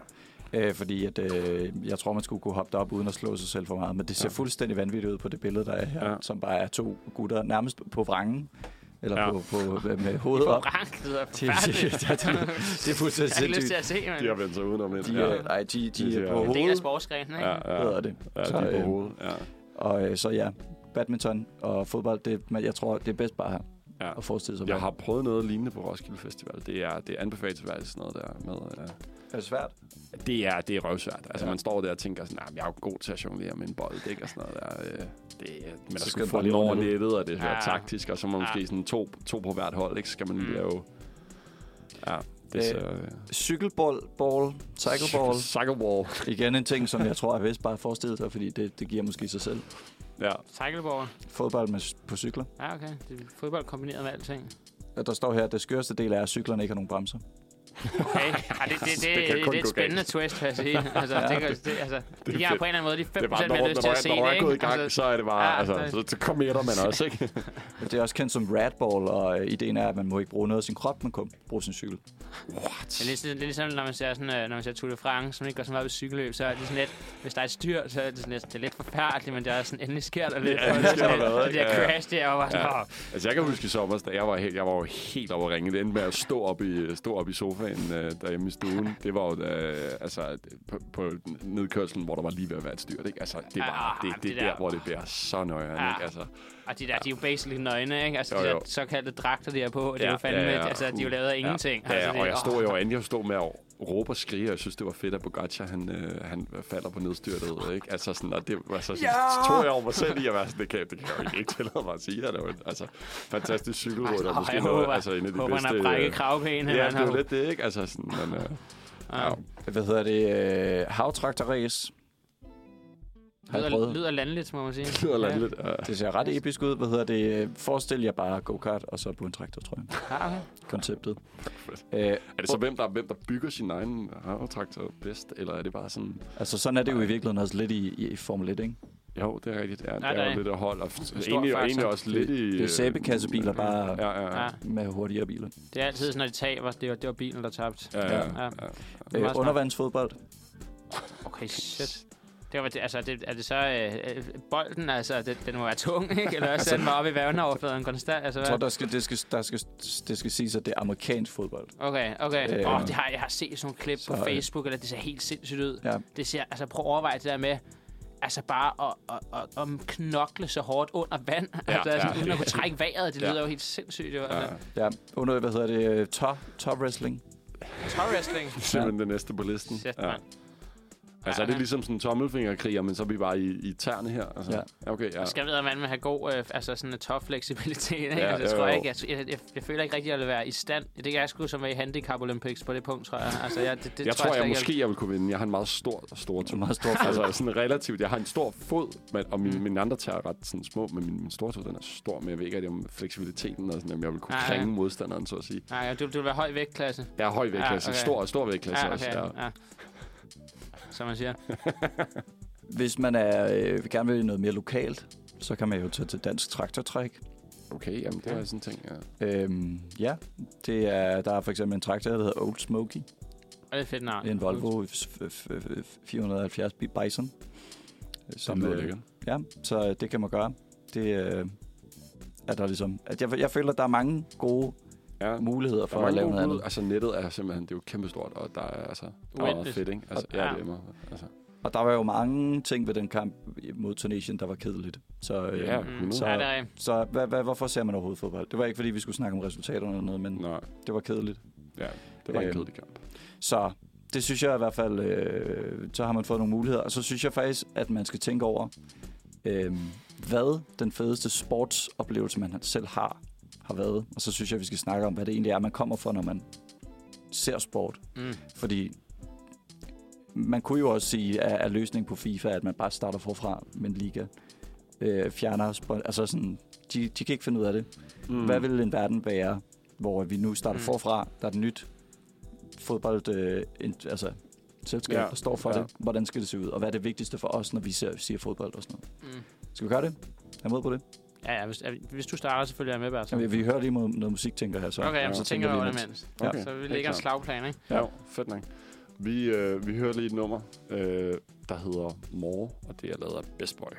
Øh, fordi at, øh, jeg tror, man skulle kunne hoppe op uden at slå sig selv for meget. Men det ser Ja. fuldstændig vanvittigt ud på det billede, der er her. Ja. Som bare er to gutter nærmest på vrangen. Eller Ja. på, på, med hovedet På op. rank, det Det, det, forfærdeligt. det, det, det er fuldstændig Jeg har lyst til sindssygt. at se, men De har vendt sig udenom ind. De, ja. er, nej, de, Det de ser- er på en del af hovedet, sportsgrenen, ikke? Ja, ja. det. Ja, Så, de er på øh, hovedet. Ja. Og øh, så ja, badminton og fodbold, det, men jeg tror, det er bedst bare Ja. at forestille sig. Jeg har prøvet noget lignende på Roskilde Festival. Det er, det er anbefalesværdigt sådan noget der med... Ja. Er det svært? Det er, det er røvsvært. Altså, Ja. ja. man står der og tænker sådan, nah, jeg er jo god til at jonglere med en bold, ikke? Og sådan noget der. Øh, Det, er- men der skal få lige over nettet, og det er Ja. ja. taktisk, og så må man Ja. måske sådan to, to på hvert hold, ikke? Så skal man lige Mm. lave... Ja, det er så... øh, Cykelball, ball, cycleball. Cycleball. Igen en ting, som jeg tror er bedst bare at forestille sig, fordi det, det giver måske sig selv. Ja. Cycleboard. Fodbold med, på cykler. Ja, okay. Det er fodbold kombineret med alting. Og der står her, at det skørste del er, at cyklerne ikke har nogen bremser. Okay. Ja, det, det, det, Det det, kan det, er et spændende galt. twist, vil jeg sige. Altså, Ja. det, kan- det, altså, det giver fedt. på en eller anden måde de 5% Det er bare, når, mere når, lyst til når, at se det, når er gået i gang, Altså, så er det bare... ja, altså, det- så, så committer man også, ikke? Det er også kendt som radball, og ideen er, at man må ikke bruge noget af sin krop, man kun bruge sin cykel. Det er, ligesom, det er ligesom, når man ser, sådan, øh, når man ser Tour de France, som ikke går så meget ved cykelløb, så er det sådan lidt, hvis der er et styr, så er det, sådan lidt, det er lidt forfærdeligt, men det er sådan, endelig sker der lidt. Ja, endelig sker der noget, Det der crash, det er jo bare sådan, Altså, jeg kan huske i sommer, da jeg var, helt, jeg var jo helt over at ringe. Det endte med at stå op i, stå op i sofaen øh, derhjemme i stuen. Det var jo øh, altså, på, på nedkørselen, hvor der var lige ved at være et styrt. Ikke? Altså, det, var, Ja, det, det, det der- der, hvor det bliver så nøjeren. Ja. Ikke? Altså, og de der, de er jo basically nøgne, ikke? Altså, Jo, de jo. der såkaldte dragter, de er på, det er Ja, jo fandme, ja, ja. altså, de er jo lavet af ingenting. Ja, altså, ja, det, og jeg stod jo an, jeg stod med at råbe og skrige, og jeg synes, det var fedt, at Pogacar, han, øh, han falder på nedstyrtet, ikke? Altså sådan, og det var så, så tog jeg over mig selv i at være sådan, det kan, det kan jeg jo ikke tillade mig at sige, at det var en altså, fantastisk cykelrytter, Åh, måske jeg noget, håber, altså en af de håber, han bedste... har brækket øh, kravben. Ja, han det er jo lidt det, ikke? Altså sådan, men, øh, Ja. ja. Hvad hedder det? Øh, havtraktorræs. Har jeg Lyder, prøvet? lyder landligt, må man sige. Det lyder Ja. lidt. Ja. Det ser ret episk ud. Hvad hedder det? Forestil jer bare go-kart, og så på en traktor, tror jeg. Ja, okay. Konceptet. Fedt. Øh, Er det så, hvem der, hvem der bygger sin egen havtraktor bedst, eller er det bare sådan... altså, sådan er det jo i virkeligheden også lidt i, i Formel 1, ikke? Jo, det er rigtigt. Ja, Ja, det der er jo lidt at holde. Og egentlig, og egentlig også lidt i... Det er sæbekassebiler, bare Ja, ja, ja. Ja. med hurtigere biler. Det er altid sådan, når de taber. Det var, det var bilen, der tabte. Ja, ja, Ja. ja. ja. Det er Øh, undervandsfodbold. Okay, shit. Det var, altså, det, er det så øh, øh, bolden, altså, det, den må være tung, ikke? Eller også den var oppe i vandoverfladen konstant, altså, Jeg tror, hvad? der skal, det, skal, der skal, det skal siges, at det er amerikansk fodbold. Okay, okay. Øh, Åh, oh, det har, jeg har set sådan nogle klip så, på øh, Facebook, eller det ser helt sindssygt ud. Ja. Det ser, altså, prøv at overveje det der med, altså bare at, at, at, at knokle så hårdt under vand, Ja, altså, altså, ja. uden at kunne trække vejret. Det Ja. lyder jo helt sindssygt, jo. Ja. Altså. Ja, under, hvad hedder det? Top, top wrestling. Top wrestling. Simpelthen det næste på listen. Shit, ja. mand. Altså, er det Ja. ligesom sådan en tommelfingerkriger, men så er vi bare i, i tærne her? Altså, Ja. Okay, ja. Jeg skal vide, at man vil have god, øh, altså sådan en tough fleksibilitet. Ikke? Ja, altså, jeg, tror jo. ikke, jeg, jeg, jeg, jeg, føler ikke rigtig, at jeg vil være i stand. Det kan jeg sgu som er i Handicap Olympics på det punkt, tror jeg. Altså, jeg, det, det jeg tror, jeg, slet ikke, måske jeg vil kunne vinde. Jeg har en meget stor, stor Det er tog. meget stor. Altså sådan relativt. Jeg har en stor fod, men, og Mm. min, mine andre tager er ret sådan små, men min, min store tog, den er stor, men jeg ved ikke rigtig om fleksibiliteten og sådan, om jeg vil kunne Nej, krænge modstanderen, så at sige. Nej, du, du vil være høj vægtklasse. Jeg er høj vægtklasse. Ja, okay. Stor, stor vægtklasse Ja, også. okay. Ja. Ja. Som man siger. Hvis man er, øh, vil gerne vil noget mere lokalt, så kan man jo tage til dansk traktortræk. Okay, jamen det er sådan en ting, ja. Øhm, ja, det er, der er for eksempel en traktor, der hedder Old Smoky. Og det er fedt navn. En Volvo f- f- f- 470 Bison. Som lyder lækkert. Ja, så det kan man gøre. Det øh, er der ligesom... At jeg, jeg føler, at der er mange gode Ja. muligheder Der for at lave noget andet. Altså nettet er simpelthen, det er jo kæmpestort, og der er altså der er meget fedt, ikke? Altså, Og- ja, ja. det er meget, altså. Og der var jo mange ting ved den kamp mod Tunesien, der var kedeligt. Så, øh, Ja, Mm. hundrede. så, rigtigt. så hvad, hvad, hvorfor ser man overhovedet fodbold? Det var ikke, fordi vi skulle snakke om resultaterne eller noget, men Nej, det var kedeligt. ja, det var en Øhm, kedelig kamp. Så det synes jeg i hvert fald, øh, så har man fået nogle muligheder. Og så synes jeg faktisk, at man skal tænke over, øh, hvad den fedeste sportsoplevelse, man selv har, har været. Og så synes jeg, vi skal snakke om, hvad det egentlig er, man kommer for, når man ser sport. Mm. Fordi man kunne jo også sige, at, at løsningen på FIFA er, at man bare starter forfra med en liga. Øh, fjerner, altså sådan, de, de kan ikke finde ud af det. Mm. Hvad vil en verden være, hvor vi nu starter Mm. forfra, der er et nyt fodbold, øh, altså selskab, Ja, der står for ja. det. Hvordan skal det se ud, og hvad er det vigtigste for os, når vi ser, siger fodbold og sådan noget. Mm. Skal vi gøre det? Er I med på det? Ja, ja, hvis, hvis du starter, selvfølgelig er jeg med, Bertram. Jamen, vi hører lige noget, noget musik, tænker jeg så. Okay, jamen, så tænker jeg over det imens. Ja. Okay, Så vi lægger en slagplan, ikke? Ja, fedt nok. Vi, øh, vi hører lige et nummer, øh, der hedder More, og det er lavet af Best Boy.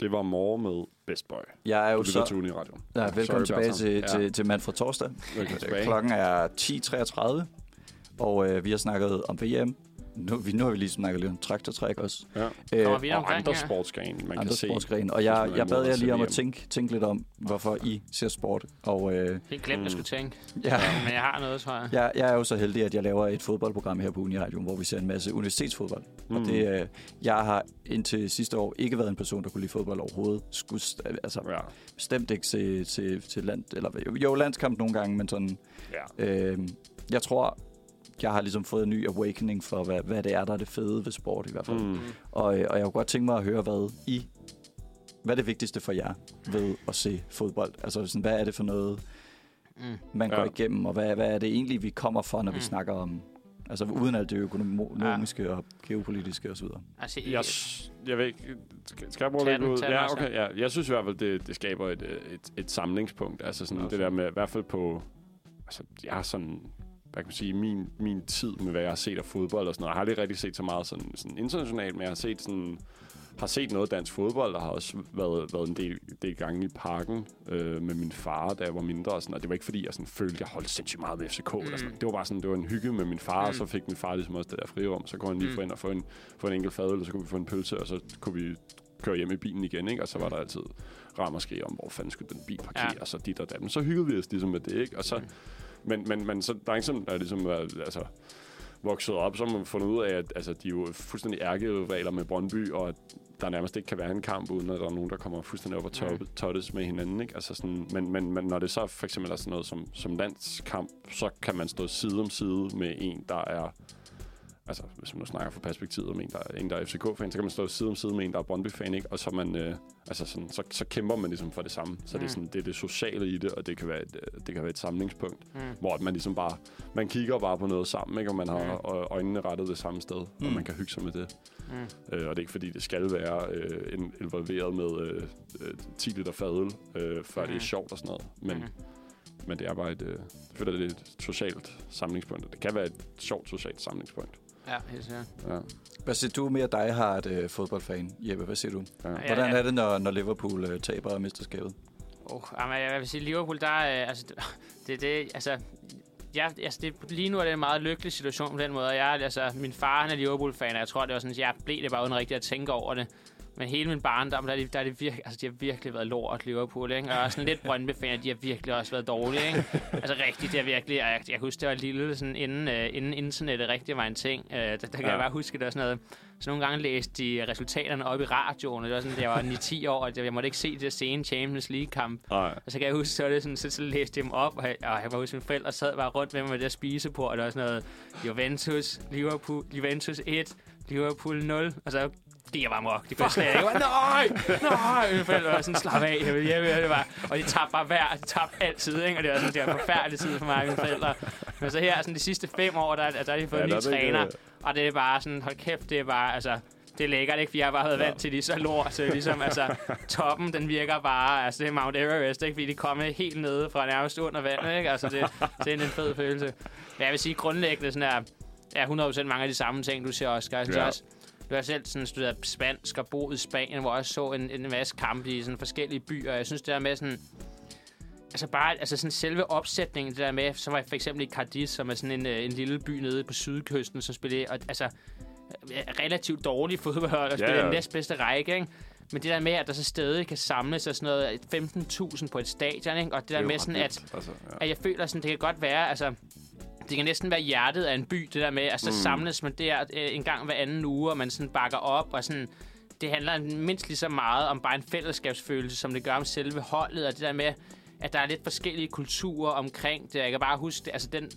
Det var More med Best Boy. Jeg er Du jo så... til Uniradio. Ja, velkommen Sorry, tilbage til, Bertram. til, til Mand fra Torsdag. Velkommen tilbage. Klokken er 10.33, og øh, vi har snakket om VM. Nu, vi, nu har vi lige snakket lidt om traktortræk også. Ja. Øh, Kommer vi Og omkring andre sportsgrene, man andre kan se. sportsgrene. Og hvis jeg, jeg bad jer lige om se at tænke, tænke lidt om, hvorfor I ser sport. Og øh, Helt glemt, Mm. jeg skulle tænke. ja, Men jeg har noget, tror jeg. jeg, jeg er jo så heldig, at jeg laver et fodboldprogram her på Uniradioen, hvor vi ser en masse universitetsfodbold. Mm. Og Mm. det, øh, jeg har indtil sidste år ikke været en person, der kunne lide fodbold overhovedet. Skulle, st- altså, Ja, bestemt ikke til, til, til land, eller jo, landskamp nogle gange, men sådan, ja. øh, jeg tror, jeg har ligesom fået en ny awakening for, hvad, hvad det er, der er det fede ved sport i hvert fald. Mm. Og, og jeg kunne godt tænke mig at høre, hvad I, hvad er det vigtigste for jer ved at se fodbold? Altså, sådan, hvad er det for noget, Mm. man Ja. går igennem, og hvad, hvad er det egentlig, vi kommer for, når mm. vi snakker om, altså uden alt det økonomiske og geopolitiske osv.? Altså, Jeg, s- jeg ved ikke, skal, skal jeg bruge lidt ud? Ja, okay, ja. Jeg synes i hvert fald, det, det skaber et, et, et samlingspunkt. Altså sådan det der med, i hvert fald på, altså jeg har sådan, hvad kan man sige, min, min tid med, hvad jeg har set af fodbold og sådan noget. Jeg har aldrig rigtig set så meget sådan, sådan internationalt, men jeg har set sådan, har set noget dansk fodbold, og har også været, været en del, del gange i parken øh, med min far, da jeg var mindre. Og, sådan, og det var ikke, fordi jeg sådan, følte, at jeg holdt sindssygt meget med FCK. Mm. Eller sådan. noget. Det var bare sådan, det var en hygge med min far, mm. og så fik min far ligesom også det der frirum. Så kunne han lige Mm. få ind og få en, få en enkelt fadøl, og så kunne vi få en pølse, og så kunne vi køre hjem i bilen igen, ikke? Og så var der altid ramaskrig om, hvor fanden skulle den bil parkere, ja. og så dit og dat. Men så hyggede vi os ligesom med det, ikke? Og så, Mm. Men, men, men så, der er sådan, der er ligesom været, altså, vokset op, så har man fundet ud af, at altså, de er jo fuldstændig ærkerivaler med Brøndby, og at der nærmest ikke kan være en kamp, uden at der er nogen, der kommer fuldstændig op og toppe, tottes med hinanden. Ikke? Altså sådan, men, men, men når det så for eksempel er sådan noget som, som landskamp, så kan man stå side om side med en, der er altså, hvis man nu snakker fra perspektivet om en, der, en, der er FCK-fan, så kan man stå side om side med en, der er Brøndby-fan, ikke? Og så, man, øh, altså sådan, så, så kæmper man ligesom for det samme. Så mm. det, er Mm. sådan, det er det sociale i det, og det kan være et, øh, det kan være et samlingspunkt, Mm. hvor at man ligesom bare, man kigger bare på noget sammen, ikke? Og man har Mm. øh, øjnene rettet det samme sted, mm. Mm. og man kan hygge sig med det. Mm. Øh, og det er ikke fordi, det skal være øh, en, involveret med øh, øh, 10 liter fadøl, øh, før mm. det er Mhm. sjovt og sådan noget. Men, Mm. mm. men det er bare et, øh, jeg føler, det er et socialt samlingspunkt. Det kan være et sjovt socialt samlingspunkt. Ja, helt sikkert. Ja. Hvad siger du mere dig har et øh, fodboldfan? Jeppe, hvad siger du? Ja. Ja. Hvordan er det, når, når Liverpool øh, taber mesterskabet? Oh, jamen, jeg vil sige, Liverpool, der er, altså, det, det, det altså, jeg, altså det, lige nu er det en meget lykkelig situation på den måde. Jeg, altså, min far han er Liverpool-fan, og jeg tror, det var sådan, at jeg blev det bare uden rigtig at tænke over det. Men hele min barndom, der er de, der er de, virkelig, altså, de har virkelig været lort, Liverpool. Ikke? Og jeg er sådan lidt Brøndby-fan, de har virkelig også været dårlige. Ikke? Altså rigtigt, det er virkelig... Jeg, jeg husker, det var lille, sådan, inden, uh, inden internettet rigtig var en ting. Uh, der, der kan Ja. jeg bare huske, det var sådan noget... Så nogle gange læste de resultaterne op i radioen, og det var sådan, det var 9-10 år, og jeg måtte ikke se det sene Champions League-kamp. Nej. Og så kan jeg huske, så, det sådan, så, så læste jeg dem op, og jeg, og jeg var hos mine forældre, sad bare rundt med mig med det der spisebord, og der var sådan noget Juventus, Liverpool, Juventus 1, Liverpool 0, og så jeg bare mok. Det kunne jeg slet ikke. Jeg var, nej, nej. Forældre var sådan, slap af, jeg vil hjem, det var. Og de tabte bare hver, de tabte altid, ikke? Og det var sådan, det var en forfærdelig tid for mig og mine forældre. Men så her, sådan de sidste fem år, der, der har de fået Ja, en ny er det træner, øh, og det er bare sådan, hold kæft, det er bare, altså, det er lækkert, ikke? For jeg bare været vant til de så lort, så ligesom, altså, toppen, den virker bare, altså, det er Mount Everest, ikke? Fordi de kommer helt nede fra nærmest under vandet, ikke? Altså, det, det er en fed følelse. Men jeg vil sige, grundlæggende sådan er, ja, 100% mange af de samme ting, du ser, Oscar. Jeg synes Ja. også, du har selv sådan studeret spansk og boet i Spanien, hvor jeg så en, en masse kampe i sådan forskellige byer. Jeg synes, det der med sådan... Altså bare altså sådan selve opsætningen, det der med, som var for eksempel i Cadiz, som er sådan en, øh, en lille by nede på sydkysten, som spiller og, altså øh, relativt dårlig fodbold og spiller ja. den næstbedste række, ikke? Men det der med, at der så stadig kan samles og sådan noget 15.000 på et stadion, ikke? Og det der er jo med sådan, at Altså, ja. at jeg føler sådan, det kan godt være, altså, det kan næsten være hjertet af en by, det der med, altså, mm. samles man der øh, en gang hver anden uge, og man sådan bakker op, og sådan, det handler mindst lige så meget om bare en fællesskabsfølelse, som det gør om selve holdet, og det der med, at der er lidt forskellige kulturer omkring det. Jeg kan bare huske, det, altså den,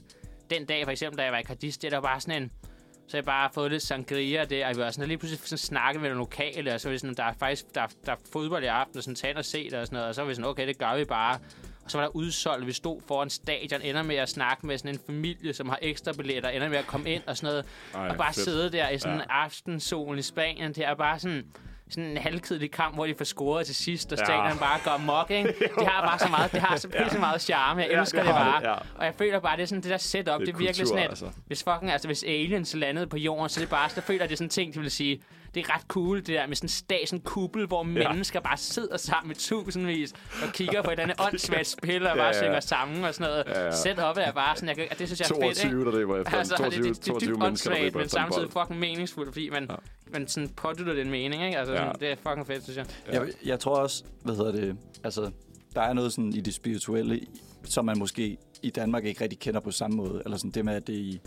den dag for eksempel, da jeg var i Cadiz, det der var bare sådan en, så jeg bare fået lidt sangria der, og vi var sådan lige pludselig sådan snakket med nogle lokale, og så var vi sådan, der er faktisk der, er- der er fodbold i aften, og sådan tag ind og se det og sådan noget, og så var vi sådan, okay, det gør vi bare. Og så var der udsolgt, vi stod foran stadion, ender med at snakke med sådan en familie, som har ekstra billetter, ender med at komme ind og sådan noget, Ej, og bare fedt. sidde der i sådan en Ja. aftensol i Spanien, det er bare sådan, sådan en halvkedelig kamp, hvor de får scoret til sidst, og Ja. stadion bare går mok, ikke? Det har bare så meget, det har så ja. meget charme. Jeg Ja, elsker det det, bare. det, ja. Og jeg føler bare, det er sådan det der setup, det er, virkelig kultur, sådan, at altså. hvis fucking, altså hvis aliens landede på jorden, så er det bare, så føler det er sådan ting, de vil sige, det er ret cool, det der med sådan en stat, sådan en kuppel, hvor ja. mennesker bare sidder sammen med tusindvis og kigger på et eller andet åndssvagt spil og bare Ja, ja, synger sammen og sådan noget. Ja, ja. Setupet er bare sådan, jeg, kan- det synes jeg er fedt, ikke? 22, der løber efter. Altså, 22, det, det, det er 22 dybt åndssvagt, men samtidig fucking meningsfuldt, fordi man, Ja. man sådan pådytter det en mening, ikke? Altså, Ja. sådan, det er fucking fedt, synes jeg. Ja. Jeg, jeg tror også, hvad hedder det, altså, der er noget sådan i det spirituelle, som man måske i Danmark ikke rigtig kender på samme måde. Eller sådan det med, at det i,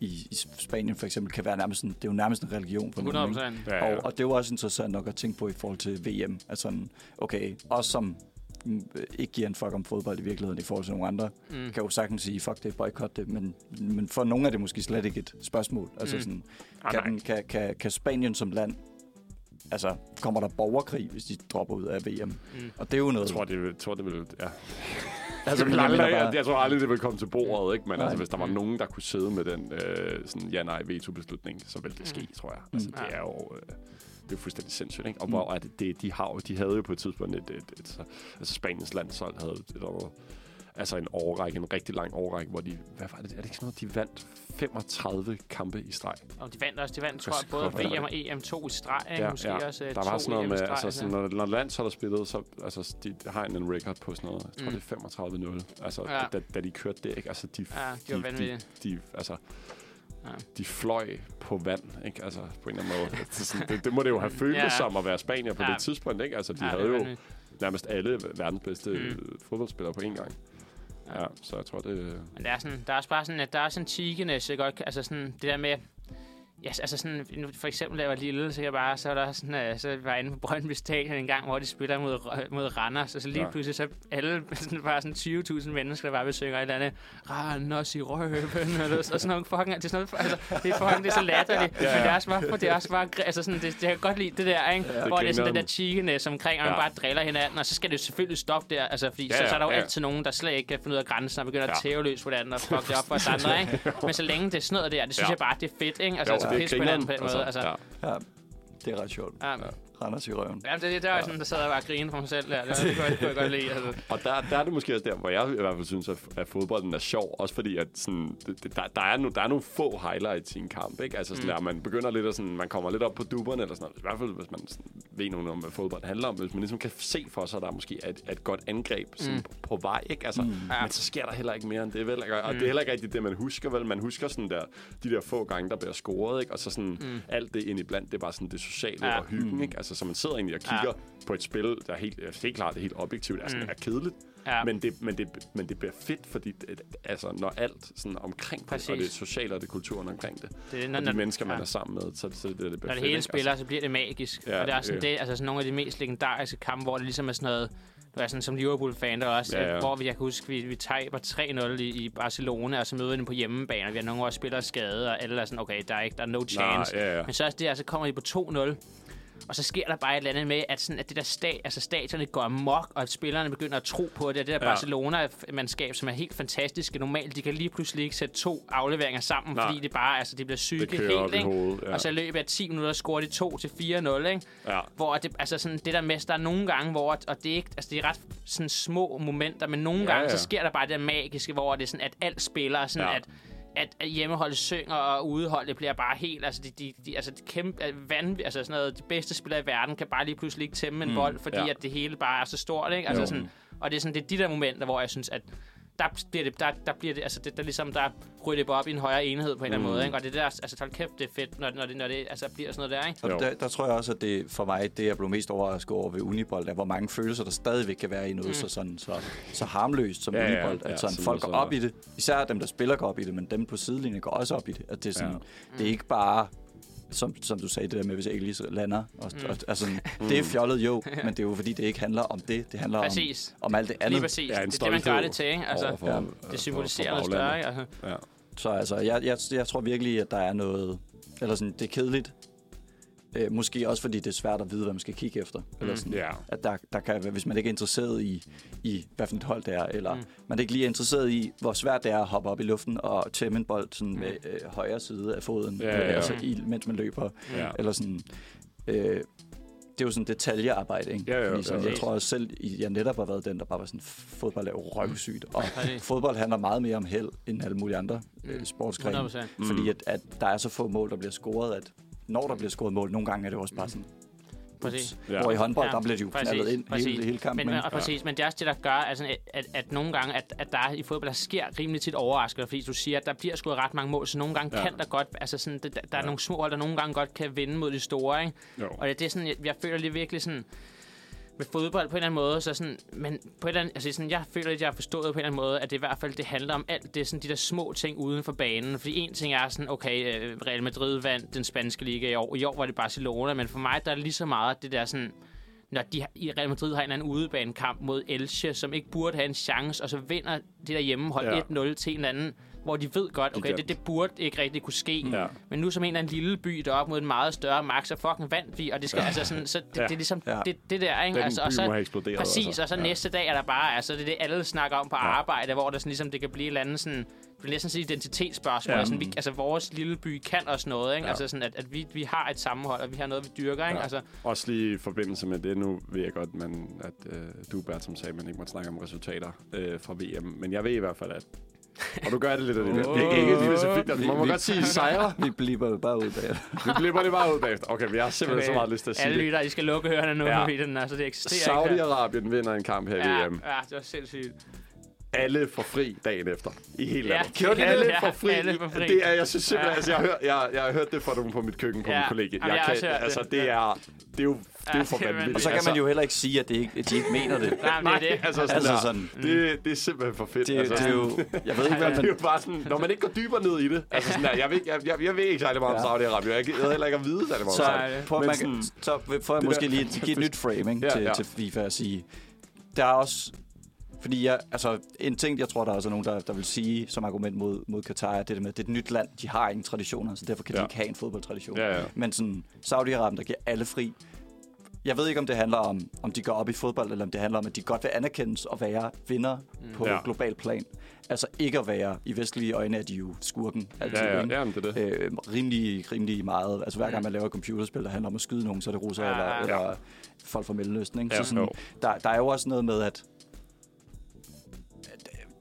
i, i Spanien for eksempel kan være nærmest sådan, det er jo nærmest en religion for 100 nogen. Ja, ja. Og, og det er jo også interessant nok at tænke på i forhold til VM. Altså, sådan, okay, os som mm, ikke giver en fuck om fodbold i virkeligheden i forhold til nogle andre, Mm. kan jo sagtens sige, fuck det, boykot det, men, men for nogle er det måske slet ikke et spørgsmål. Altså Mm. sådan, Ah, kan, den, kan, kan, kan Spanien som land, altså kommer der borgerkrig, hvis de dropper ud af VM? Mm. Og det er jo noget... Jeg tror, det vil, tror, det vil, ja. Altså, jeg, aldrig, jeg, jeg tror aldrig, det vil komme til bordet, ikke? Men Nej. altså, hvis der var nogen, der kunne sidde med den øh, sådan, ja-nej-veto-beslutning, så ville det ske, tror jeg. Altså, Mm. det er jo... Øh, det er fuldstændig sindssygt, ikke? Og Mm. hvor er det, det, de, har, de havde jo på et tidspunkt et, et, et, et så- altså Spaniens landshold havde et, et, et altså en årrække, en rigtig lang årrække, hvor de, hvad var det, er det ikke sådan noget, de vandt 35 kampe i streg. Og de vandt også, de vandt, tror jeg, både VM og EM to i streg? Ja, Måske ja. også øh, Der var sådan noget med, altså sådan, når, når landshold er spillet, så altså, de har en, en record på sådan noget, jeg tror Mm. det er 35-0, altså Ja. da, da, de kørte det, ikke? Altså, de, Ja, de de, de, de, altså, Ja. de fløj på vand, ikke? Altså, på en eller anden måde. Det, sådan, det, det må det jo have følt Ja. ja. som at være Spanier på Ja. det tidspunkt, ikke? Altså, de Ja, havde jo nærmest alle verdens bedste Mm. mm. fodboldspillere på én gang. Ja. Så jeg tror, det... Men der er, sådan, der er også bare sådan, at der er sådan en cheekiness, ikke? Altså sådan, det der med... Ja, altså sådan, nu for eksempel, da jeg var lille, så, jeg bare, så var der sådan, uh, så var jeg inde på Brøndby Stadion en gang, hvor de spiller mod, mod Randers, og så lige Ja. pludselig, så alle, sådan, bare sådan 20.000 mennesker, der bare vil synge et eller andet, Randers i røven, eller, og sådan noget fucking, det er sådan noget, altså, det er fucking, det er så latterligt, Ja, ja. men det er også bare, det er også bare, altså sådan, det, det jeg kan godt lide det der, ikke? Ja. hvor det er sådan den der cheekiness omkring, og man Ja. bare driller hinanden, og så skal det jo selvfølgelig stoppe der, altså, fordi Ja, så, så er der jo ja, ja. altid nogen, der slet ikke kan finde ud af grænsen, og begynder at Ja. tæve løs på hinanden, og fuck det op for andre, ikke? Men så længe det er sådan noget der, det synes Ja. jeg bare, det er fedt, ikke? Altså, Jo, det er pisse på hinanden på den måde, altså. ja. Ja, det er ret sjovt. Ja. Randers i røven. Ja, det, det var sådan, der sad og grinede for mig selv der. Det, det, kunne, jeg- det kunne jeg godt lide. Altså. Og der, der er det måske også der, hvor jeg i hvert fald synes, at, at fodbolden er sjov. Også fordi, at sådan, det, det, der, der, er no, der er nogle få highlights i en kamp. Ikke? Altså sådan Mm. der, man begynder lidt at sådan, man kommer lidt op på duberne eller sådan. I hvert fald, hvis man sådan, ved noget om, hvad fodbold handler om. Hvis man ligesom kan se for sig, at der måske er et, et godt angreb sådan, Mm. på, på vej. Ikke? Altså, mm. Ja. Men så sker der heller ikke mere end det, vel? Ikke? Og Mm. det er heller ikke rigtigt det, man husker, vel? Man husker sådan der, de der få gange, der bliver scoret. Ikke? Og så sådan, Mm. alt det ind iblandt, det er bare sådan det sociale Ja. og hyggen. Mm. Ikke? Altså, så man sidder egentlig og kigger på et spil, der er helt, helt klart det er helt objektivt, sådan, Mm. er kedeligt. Ja. Men det, men, det, men det bliver fedt, fordi det, altså, når alt sådan omkring det, Præcis. og det sociale og det kulturen omkring det, det, er- og når, de når, mennesker, man ja. er sammen med, så, så det, det bliver Når fedt. det hele ikke? spiller, så bliver det magisk. Ja, og det er sådan øh. det, altså sådan nogle af de mest legendariske kampe, hvor det ligesom er sådan noget, du er sådan som Liverpool-fan der også, Ja, ja. hvor vi, jeg kan huske, vi, vi taber 3-0 i, i Barcelona, og så møder dem på hjemmebane, og vi har nogle vores spillere skadet, og alle er sådan, okay, der er, ikke, der er no chance. Nej, ja, ja. Men så er det, så kommer de på 2-0, og så sker der bare et eller andet med, at, sådan, at det der sta- altså stadionet går amok, og at spillerne begynder at tro på det. Og det der Ja. Barcelona-mandskab, som er helt fantastiske normalt, de kan lige pludselig ikke sætte to afleveringer sammen, Nej. fordi det bare, altså, de bliver syge Det helt, ikke? hovedet. Ja. Og så i løbet af 10 minutter scorer de 2 til 4-0, ikke? ja. Hvor det, altså sådan, det der med, der er nogle gange, hvor, og det er, ikke, altså det er ret sådan små momenter, men nogle Ja, gange, ja. så sker der bare det der magiske, hvor det er sådan, at alt spiller, sådan Ja. at at, at hjemmeholdet synger, og udeholdet bliver bare helt, altså de, de, de, altså de kæmpe, øh, vanv, altså sådan noget, de bedste spillere i verden kan bare lige pludselig ikke tæmme en Mm, bold, fordi ja. at det hele bare er så stort, ikke? Altså Jo. sådan, og det er sådan, det er de der momenter, hvor jeg synes, at der bliver det, der, der bliver det, altså det, der ligesom, der ryger det op i en højere enhed på en eller anden Mm. måde, ikke? Og det der, altså hold kæft, det er fedt, når, når det, når det altså, bliver sådan noget der, ikke? Og der, der tror jeg også, at det for mig, det jeg blev mest overrasket over ved Unibold, er, hvor mange følelser, der stadigvæk kan være i noget Mm. mm. så, sådan, så, så harmløst som Ja, ja, Unibold. ja, At sådan, sådan folk går op i det. Især dem, der spiller, går op i det, men dem på sidelinjen går også op i det. At det, er sådan, Ja. ja. det er ikke bare som, som du sagde, det der med, hvis Alice lander. Og, Mm. mm. og, altså, det er fjollet jo, men det er jo fordi, det ikke handler om det. Det handler om, Præcis. om alt det Lige andet. præcis. Ja, det er det, man gør det til, ikke? Altså, overfor, ja, det for- symboliserer for noget større, ikke? Altså, Ja. Så altså, jeg, jeg, jeg tror virkelig, at der er noget... Eller sådan, det er kedeligt. Øh, måske også, fordi det er svært at vide, hvad man skal kigge efter. Mm. Eller sådan, Ja. at der, der kan, hvis man ikke er interesseret i, i hvad for et hold det er, eller Mm. mm. man er ikke lige interesseret i, hvor svært det er at hoppe op i luften og tæmme en bold sådan Mm. med øh, højre side af foden, ja, ja. Øh, altså i, mens man løber, Ja. eller sådan... Øh, det er jo sådan detaljearbejde, ikke? Ja, ja, Fordi sådan, ja. jeg tror også selv, jeg netop har været den, der bare var sådan, fodbold er jo røvsygt. Og fodbold handler meget mere om held, end alle mulige andre Mm. øh, sportsgrene. 100%. Mm. Fordi at, at der er så få mål, der bliver scoret, at når der bliver scoret mål, nogle gange er det også bare sådan... Præcis. Ja. Hvor i håndbold, Ja, der bliver de jo knaldet ind præcis. hele, hele kampen. Men, ikke? og præcis, men det er også det, der gør, altså, at, at, at nogle gange, at, at der i fodbold, der sker rimelig tit overraskelser, fordi du siger, at der bliver scoret ret mange mål, så nogle gange Ja. kan der godt, altså sådan, det, der, der er Ja. nogle små hold, der nogle gange godt kan vinde mod de store, ikke? Jo. Og det, det er sådan, jeg, jeg føler lige virkelig sådan, med fodbold på en eller anden måde, så sådan, men på en eller anden, altså sådan, jeg føler, at jeg har forstået på en eller anden måde, at det i hvert fald, det handler om alt det, sådan de der små ting uden for banen. Fordi en ting er sådan, okay, øh, Real Madrid vandt den spanske liga i år. I år var det Barcelona, men for mig, der er lige så meget det der sådan, når de i Real Madrid har en anden udebanekamp mod Elche, som ikke burde have en chance, og så vinder det der hjemmehold ja. 1-0 til en anden, hvor de ved godt, okay, det, det burde ikke rigtig kunne ske. Ja. Men nu som en eller anden lille by deroppe mod en meget større magt, så fucking vandt vi, og det skal ja. altså sådan, så det, Ja. det er ligesom Ja. det, det der, ikke? Den altså, og så, må have eksploderet. Præcis, altså. og så Ja. næste dag er der bare, altså det er det, alle snakker om på Ja. arbejde, hvor der sådan, ligesom, det kan blive et eller andet sådan, det vil næsten sige identitetsspørgsmål. Ja. Ja. Sådan, vi, altså vores lille by kan også noget, ikke? Ja. Altså sådan, at, at vi, vi har et sammenhold, og vi har noget, vi dyrker, ikke? Ja. Altså, Også lige i forbindelse med det, nu ved jeg godt, man, at øh, du, Bert, som sagde, at man ikke må snakke om resultater øh, fra VM. Men jeg ved i hvert fald, at... Og du gør det lidt af det. Åh. Det er ikke specifikt. Altså, man må Vi- godt sige sejre. Vi bliver jo bare ud bag. Vi blipper det bare ud bagefter. Okay, vi har simpelthen så meget lyst til at sige alle det. lytter, I skal lukke ørerne nu, Ja. fordi den, altså, det eksisterer ikke. her. Saudi-Arabien vinder en kamp her i Ja, VM. ja, det var sindssygt. Alle får fri dagen efter. I hele Ja, landet. alle Ja, fri. alle får fri. Det er, jeg synes simpelthen, Ja. altså, jeg, har hørt, jeg, jeg har hørt det fra nogen på mit køkken på Ja. min kollega. Jeg også hørt altså, det. det er, det er jo, det er jo for vanvittigt. Og så kan altså, man jo heller ikke sige, at, det ikke, at de ikke mener det. Nej, men det er det. altså sådan, Altså sådan, det, det er simpelthen for fedt. det, altså, det er jo... Jeg ved ikke, hvad det er man... jo bare sådan, når man ikke går dybere ned i det. Altså sådan der, jeg, ved, jeg, jeg, jeg ved ikke særlig meget om Ja. Saudi-Arabien. Jeg ved heller ikke at vide særlig meget Så, om Nej, Saudi. det- prøv, Men man, sådan- så får jeg måske der- lige give et nyt framing Ja, til, ja. til FIFA at sige, der er også... Fordi jeg, altså, en ting, jeg tror, der er også nogen, der, der vil sige som argument mod, mod Katar, er det der med, at det er et nyt land, de har ingen traditioner, så derfor kan de Ja. ikke have en fodboldtradition. Ja, ja. Men sådan, Saudi-Arabien, der giver alle fri. Jeg ved ikke, om det handler om, om de går op i fodbold, eller om det handler om, at de godt vil anerkendes og være vinder mm. på Ja. ja. global plan. Altså ikke at være, i vestlige øjne er de jo skurken altid. Ja, ja, ja, det er det. øh, rimelig, rimelig meget. Altså hver gang man laver et computerspil, der handler om at skyde nogen, så er det russer Ja, eller, ja. eller folk fra Mellemøsten. Ikke? Ja, så sådan, jo. der, der er jo også noget med, at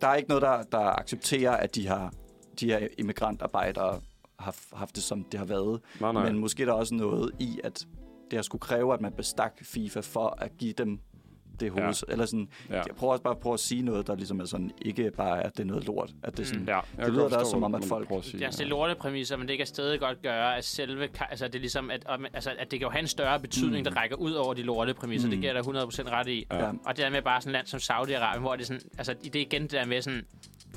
der er ikke noget, der, der accepterer, at de har de her immigrantarbejdere har haft det, som det har været. Nej, nej. Men måske er der også noget i, at det har skulle kræve, at man bestak FIFA for at give dem det hoved. Ja. Eller sådan, Ja. Jeg prøver også bare på at sige noget, der ligesom er sådan, ikke bare, at det er noget lort. At det er sådan, Mm. Ja, jeg det lyder da som om, at folk- at sige, Det er altså lortepræmisser, men det kan stadig godt gøre, at selve... Altså, det er ligesom, at, altså, at det kan jo have en større betydning, mm. der rækker ud over de lortepræmisser. Mm. Det giver jeg dig 100% ret i. Ja. Og det der med bare sådan et land som Saudi-Arabien, hvor det er sådan... Altså, det er igen det der med sådan...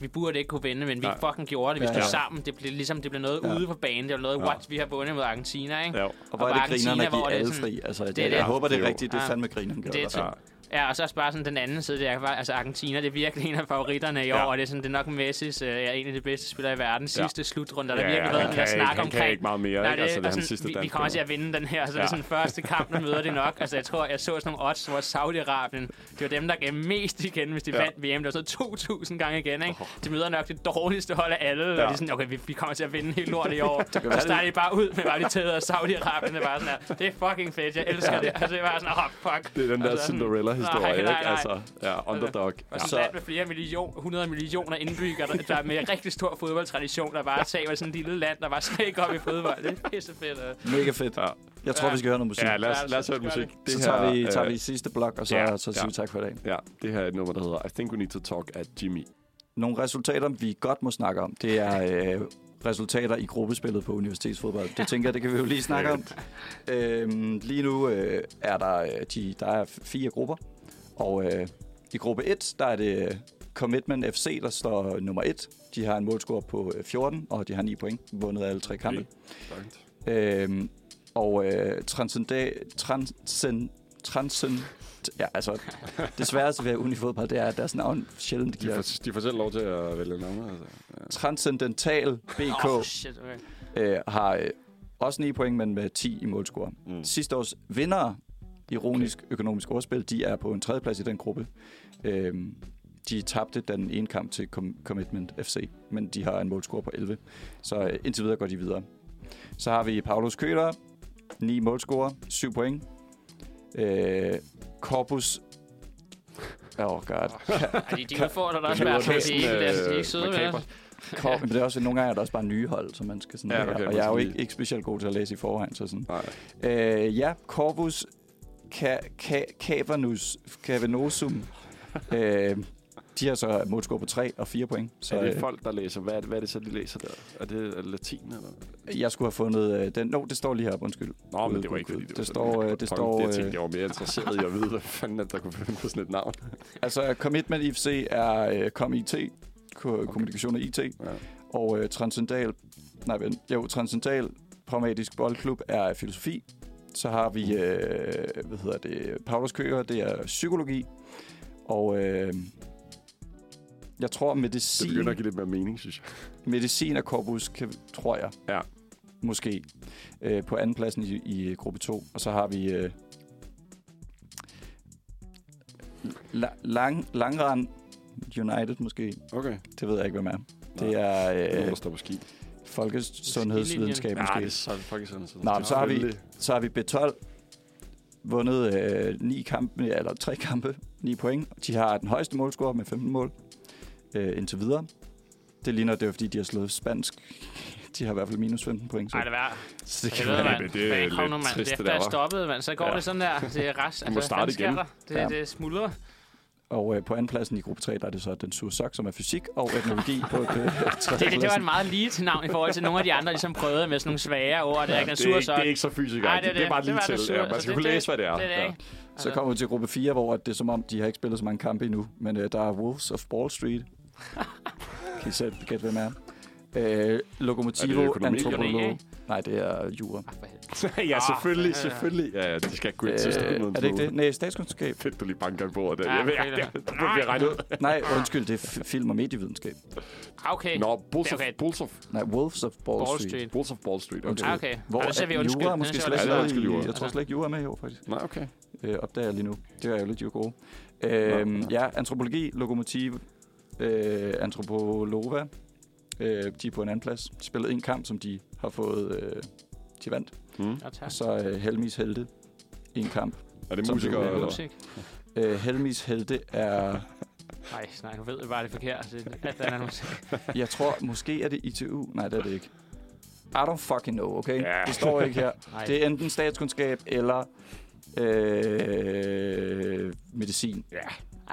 Vi burde ikke kunne vinde, men vi Nej. fucking gjorde det. Vi Ja, stod ja. sammen. Det blev ligesom det blev noget Ja. ude på banen. Det var noget, Ja. what, vi har vundet mod Argentina, ikke? Ja. Og hvor Og er det grinerne at give det er alle fri? Altså, det, det er jeg det. håber, det er rigtigt. Det er Ja. fandme grinerne gør. Det er altså. Ja. Ja, og så også bare sådan den anden side, det er bare, altså Argentina, det er virkelig en af favoritterne i år, Ja. og det er, sådan, det er nok Messis, øh, er en af de bedste spillere i verden. Sidste slutrunde, der Ja, virkelig han været den der snak han omkring. kan ikke meget mere, Nej, ikke? Altså, det er og sådan, sidste vi, vi kommer til år. at vinde den her, så det er Ja. sådan første kamp, der møder de nok. Altså jeg tror, jeg så sådan nogle odds, hvor Saudi-Arabien, det var dem, der gav mest igen, hvis de Ja. vandt VM. Det var så 2.000 gange igen, ikke? De møder nok det dårligste hold af alle, og Ja. de er sådan, okay, vi, vi kommer til at vinde helt lort i år. Så starter de bare ud med bare de tæder Saudi-Arabien. Det er bare sådan her, det er fucking fedt, jeg elsker det. Altså det er bare sådan, oh fuck. Det er den der Altså, sådan- Cinderella-historie, Nej, ikke? nej, nej. Altså, ja, underdog. Og Ja. sådan Så- et land med flere million, 100 millioner indbyggere, der, der er med rigtig stor fodboldtradition, der bare tager sådan et lille land, der bare slet ikke op i fodbold. Det er pisse fedt. øh. Mega fedt. Ja. Jeg tror, Ja. vi skal høre noget musik. Ja, lad os, Ja, lad os høre musik. så tager vi, tager øh, vi sidste blok, og så, ja, så siger ja. vi tak for i dag. Ja, det her er et nummer, der hedder I Think We Need to Talk af Jimmy. Nogle resultater, vi godt må snakke om, det er øh, resultater i gruppespillet på universitetsfodbold. Det tænker jeg, det kan vi jo lige snakke om. Øhm, lige nu øh, er der, øh, de, der er fire grupper, og øh, i gruppe 1, der er det øh, Commitment FC, der står nummer 1. De har en målscore på øh, 14, og de har 9 point, vundet alle tre kampe. Øhm, og øh, transcende, transcend, transcend, ja, altså, det sværeste ved unifodbold, det er, at deres navn sjældent De giver får, de får selv lov til at vælge navne. Altså. Ja. Transcendental BK oh, shit, okay. øh, har øh, også 9 point, men med 10 i målscore. Mm. Sidste års vinder, ironisk okay. økonomisk ordspil, de er på en tredjeplads i den gruppe. Øhm, de tabte den ene kamp til Com- Commitment FC, men de har en målscore på 11. Så øh, indtil videre går de videre. Så har vi Paulus Køter, 9 målscore, 7 point. Øh, Corpus... Oh god. Ej, de, de udfordrer dig værd, næsten, de, de, de er øh, ikke søde med men det er også, nogle gange er der også bare nye hold, som man skal sådan Ja, ja, okay, Og man jeg er jo ikke, ikke specielt god til at læse i forvejen, så sådan. Nej. Øh, ja, Corvus Ca- Ca- Cavernus Cavenosum. øh, de har så målscore på 3 og 4 point. Så er det øh, folk, der læser? Hvad er det, hvad er det så, de læser der? Er det, det latin? Eller? jeg skulle have fundet øh, den. Nå, det står lige her, undskyld. Nå, men det var ikke fordi, det, Det står, øh, det står, Jeg øh, tænkte, jeg var mere interesseret i at vide, hvad fanden at der kunne finde på sådan et navn. Altså, Commitment IFC er øh, ComIT, ko- kommunikation og IT, Ja. og øh, Transcendental, nej, vent, jo, Transcendental Pragmatisk Boldklub er filosofi. Så har vi, øh, hvad hedder det, Paulus Køger, det er psykologi, og øh, jeg tror Det medicin, begynder at give lidt mere mening, synes jeg. medicin er korpus, kan, tror jeg. Ja. Måske. Øh, på anden pladsen i, i gruppe 2. Og så har vi øh, la, lang, Langrand United måske. Okay. Det ved jeg ikke, hvem er. Det Nej. er Nogen, øh, der står på ski. Folkesundhedsvidenskab måske. det er så. Nå, men så har vi-. Så har vi B12 vundet øh, ni kampe, eller tre kampe, ni point. De har den højeste målscore med 15 mål øh, indtil videre. Det ligner, det er fordi, de har slået spansk. De har i hvert fald minus 15 point. Så, Ej, det er så det Det kan være. man. det er lidt mand. trist, Det det er der, hva'? stoppet, mand. Så går Ja. det sådan der. Det er rest. må starte igen. Det, Ja. det smuldrer. Og øh, på anden pladsen i gruppe 3, der er det så den sure sok, som er fysik, og etnologi på øh, tredje Det, det, det var en meget lige til navn i forhold til nogle af de andre, ligesom prøvede med sådan nogle svære ord. Det er ikke den det, er ikke, det er ikke så fysisk. Nej, det, det, det er bare lige til. Ja, man skal det- kunne det- læse, hvad det er. Det det Ja. Så kommer vi til gruppe 4, hvor det er som om, de har ikke spillet så mange kampe endnu. Men øh, der er Wolves of Ball Street. kan I selv gætte, hvem er? Øh, Er det Lokomotivo, økonomi? Nej, det er jura. Ah, for helvede. ja, selvfølgelig, Ah, selvfølgelig. Ja, ja, de skal gå Øh, ind til stedet. er det ikke det? Nej, statskundskab. Fedt, du lige banker en bord der. Ja, Jeg ved, okay, da. det bliver regnet ud. Nej, undskyld, det er film- og medievidenskab. Ah, Okay. Nå, Bulls of, Det er okay. Bulls of, Nej, Wolves of Ball, Ball Street. Street. Bulls of Ball Street. Ah, okay. Hvor det vi er undskyld. jura Den måske slet vi ikke Ja, det er jura. Jeg tror slet ikke, jura er med i år, faktisk. Nej, okay. Øh, opdager jeg lige nu. Det er jo lidt jo gode. Øhm, ja, antropologi, lokomotiv, øh, antropolova. Øh, de er på en anden plads. De spillede en kamp, som de har fået... Øh, de vandt. Mm. Ja, tak. Og så øh, Helmis Helte. En kamp. Er det musikere? eller? Musik. Øh, Helmis Helte er... Nej, nej, nu ved jeg bare, det er forkert. Det, at den er musik. Jeg tror, måske er det ITU. Nej, det er det ikke. I don't fucking know, okay? Ja. Det står ikke her. Nej. Det er enten statskundskab eller øh, medicin. Ja.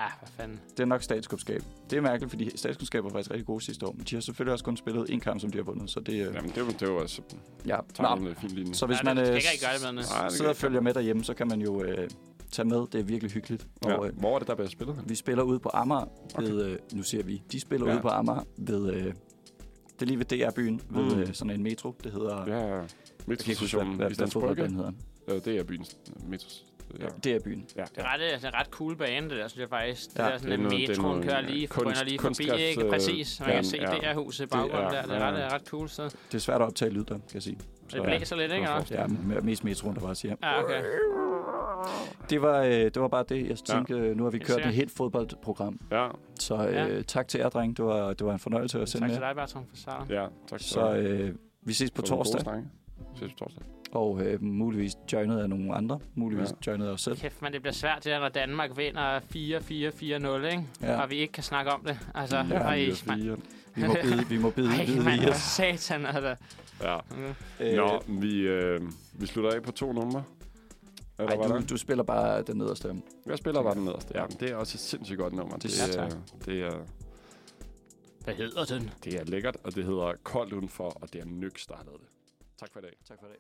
Ah, hvad fanden. Det er nok statskundskab. Det er mærkeligt, fordi statskundskab var faktisk rigtig gode sidste år. Men de har selvfølgelig også kun spillet en kamp, som de har vundet. Så det, øh, Jamen, det var, det var altså... ja. Nå, en fin linje. så hvis Ja, man det- det øh, ikke gøre det noget. Nej, det sidder og følger med derhjemme, så kan man jo øh, tage med. Det er virkelig hyggeligt. Ja. Og, øh, Hvor er det, der bliver spillet? vi spiller ude på Amager ved... Øh, nu siger vi, de spiller Ja. ude på Amager ved... Øh, det er lige ved DR-byen, ved Mm. øh, sådan en metro. Det hedder... Ja, ja. Jeg kan ikke huske, hvad, Metrostationen hvad, i hvad Standsbrygge. fodboldbanen hedder. Øh, Det er byens metros. Ja. Det er byen. Ja. Det er ret, det er en ret cool bane, det der, synes jeg faktisk. Det Ja, der sådan, det er at noget- det er metroen noget, kører ja, lige, kunst- lige forbi, ikke? øh, Præcis. Man kan plan, se ja. DR-huset i baggrunden er- der. Det er ja. ret, er ret cool sted. Det er svært at optage lyd der, kan jeg sige. Det blæser lidt, ikke? Ja, med- mest metroen, der bare siger. Ja, okay. Det var, øh, det var bare det, jeg tænkte. øh, Nu har vi kørt et helt fodboldprogram. Ja, Så øh, Ja. tak til jer, dreng. Det var, det var en fornøjelse at sende Tak til dig, Bertram, for starten. ja. Tak. Så øh, vi ses på torsdag. snakke. Ses på torsdag. Og øh, muligvis joinet af nogle andre. Muligvis Ja. joinet af os selv. Kæft, men det bliver svært det der, når Danmark vinder 4-4-4-0, ikke? Ja. Og vi ikke kan snakke om det. Altså, Ja, ej, fire. Vi må bide, vi må bide, Ej, bide i os. satan, altså. Ja. Øh, Nå, vi, øh, vi slutter af på to numre. Eller Ej, du, der? du spiller bare den nederste. Jeg spiller bare den nederste. Ja, men det er også et sindssygt godt nummer. Det, Det- er, det, er, Hvad hedder den? det er lækkert, og det hedder Koldt Udenfor, og det er Nyx, der har lavet det. Tak for i dag. Tak for i dag.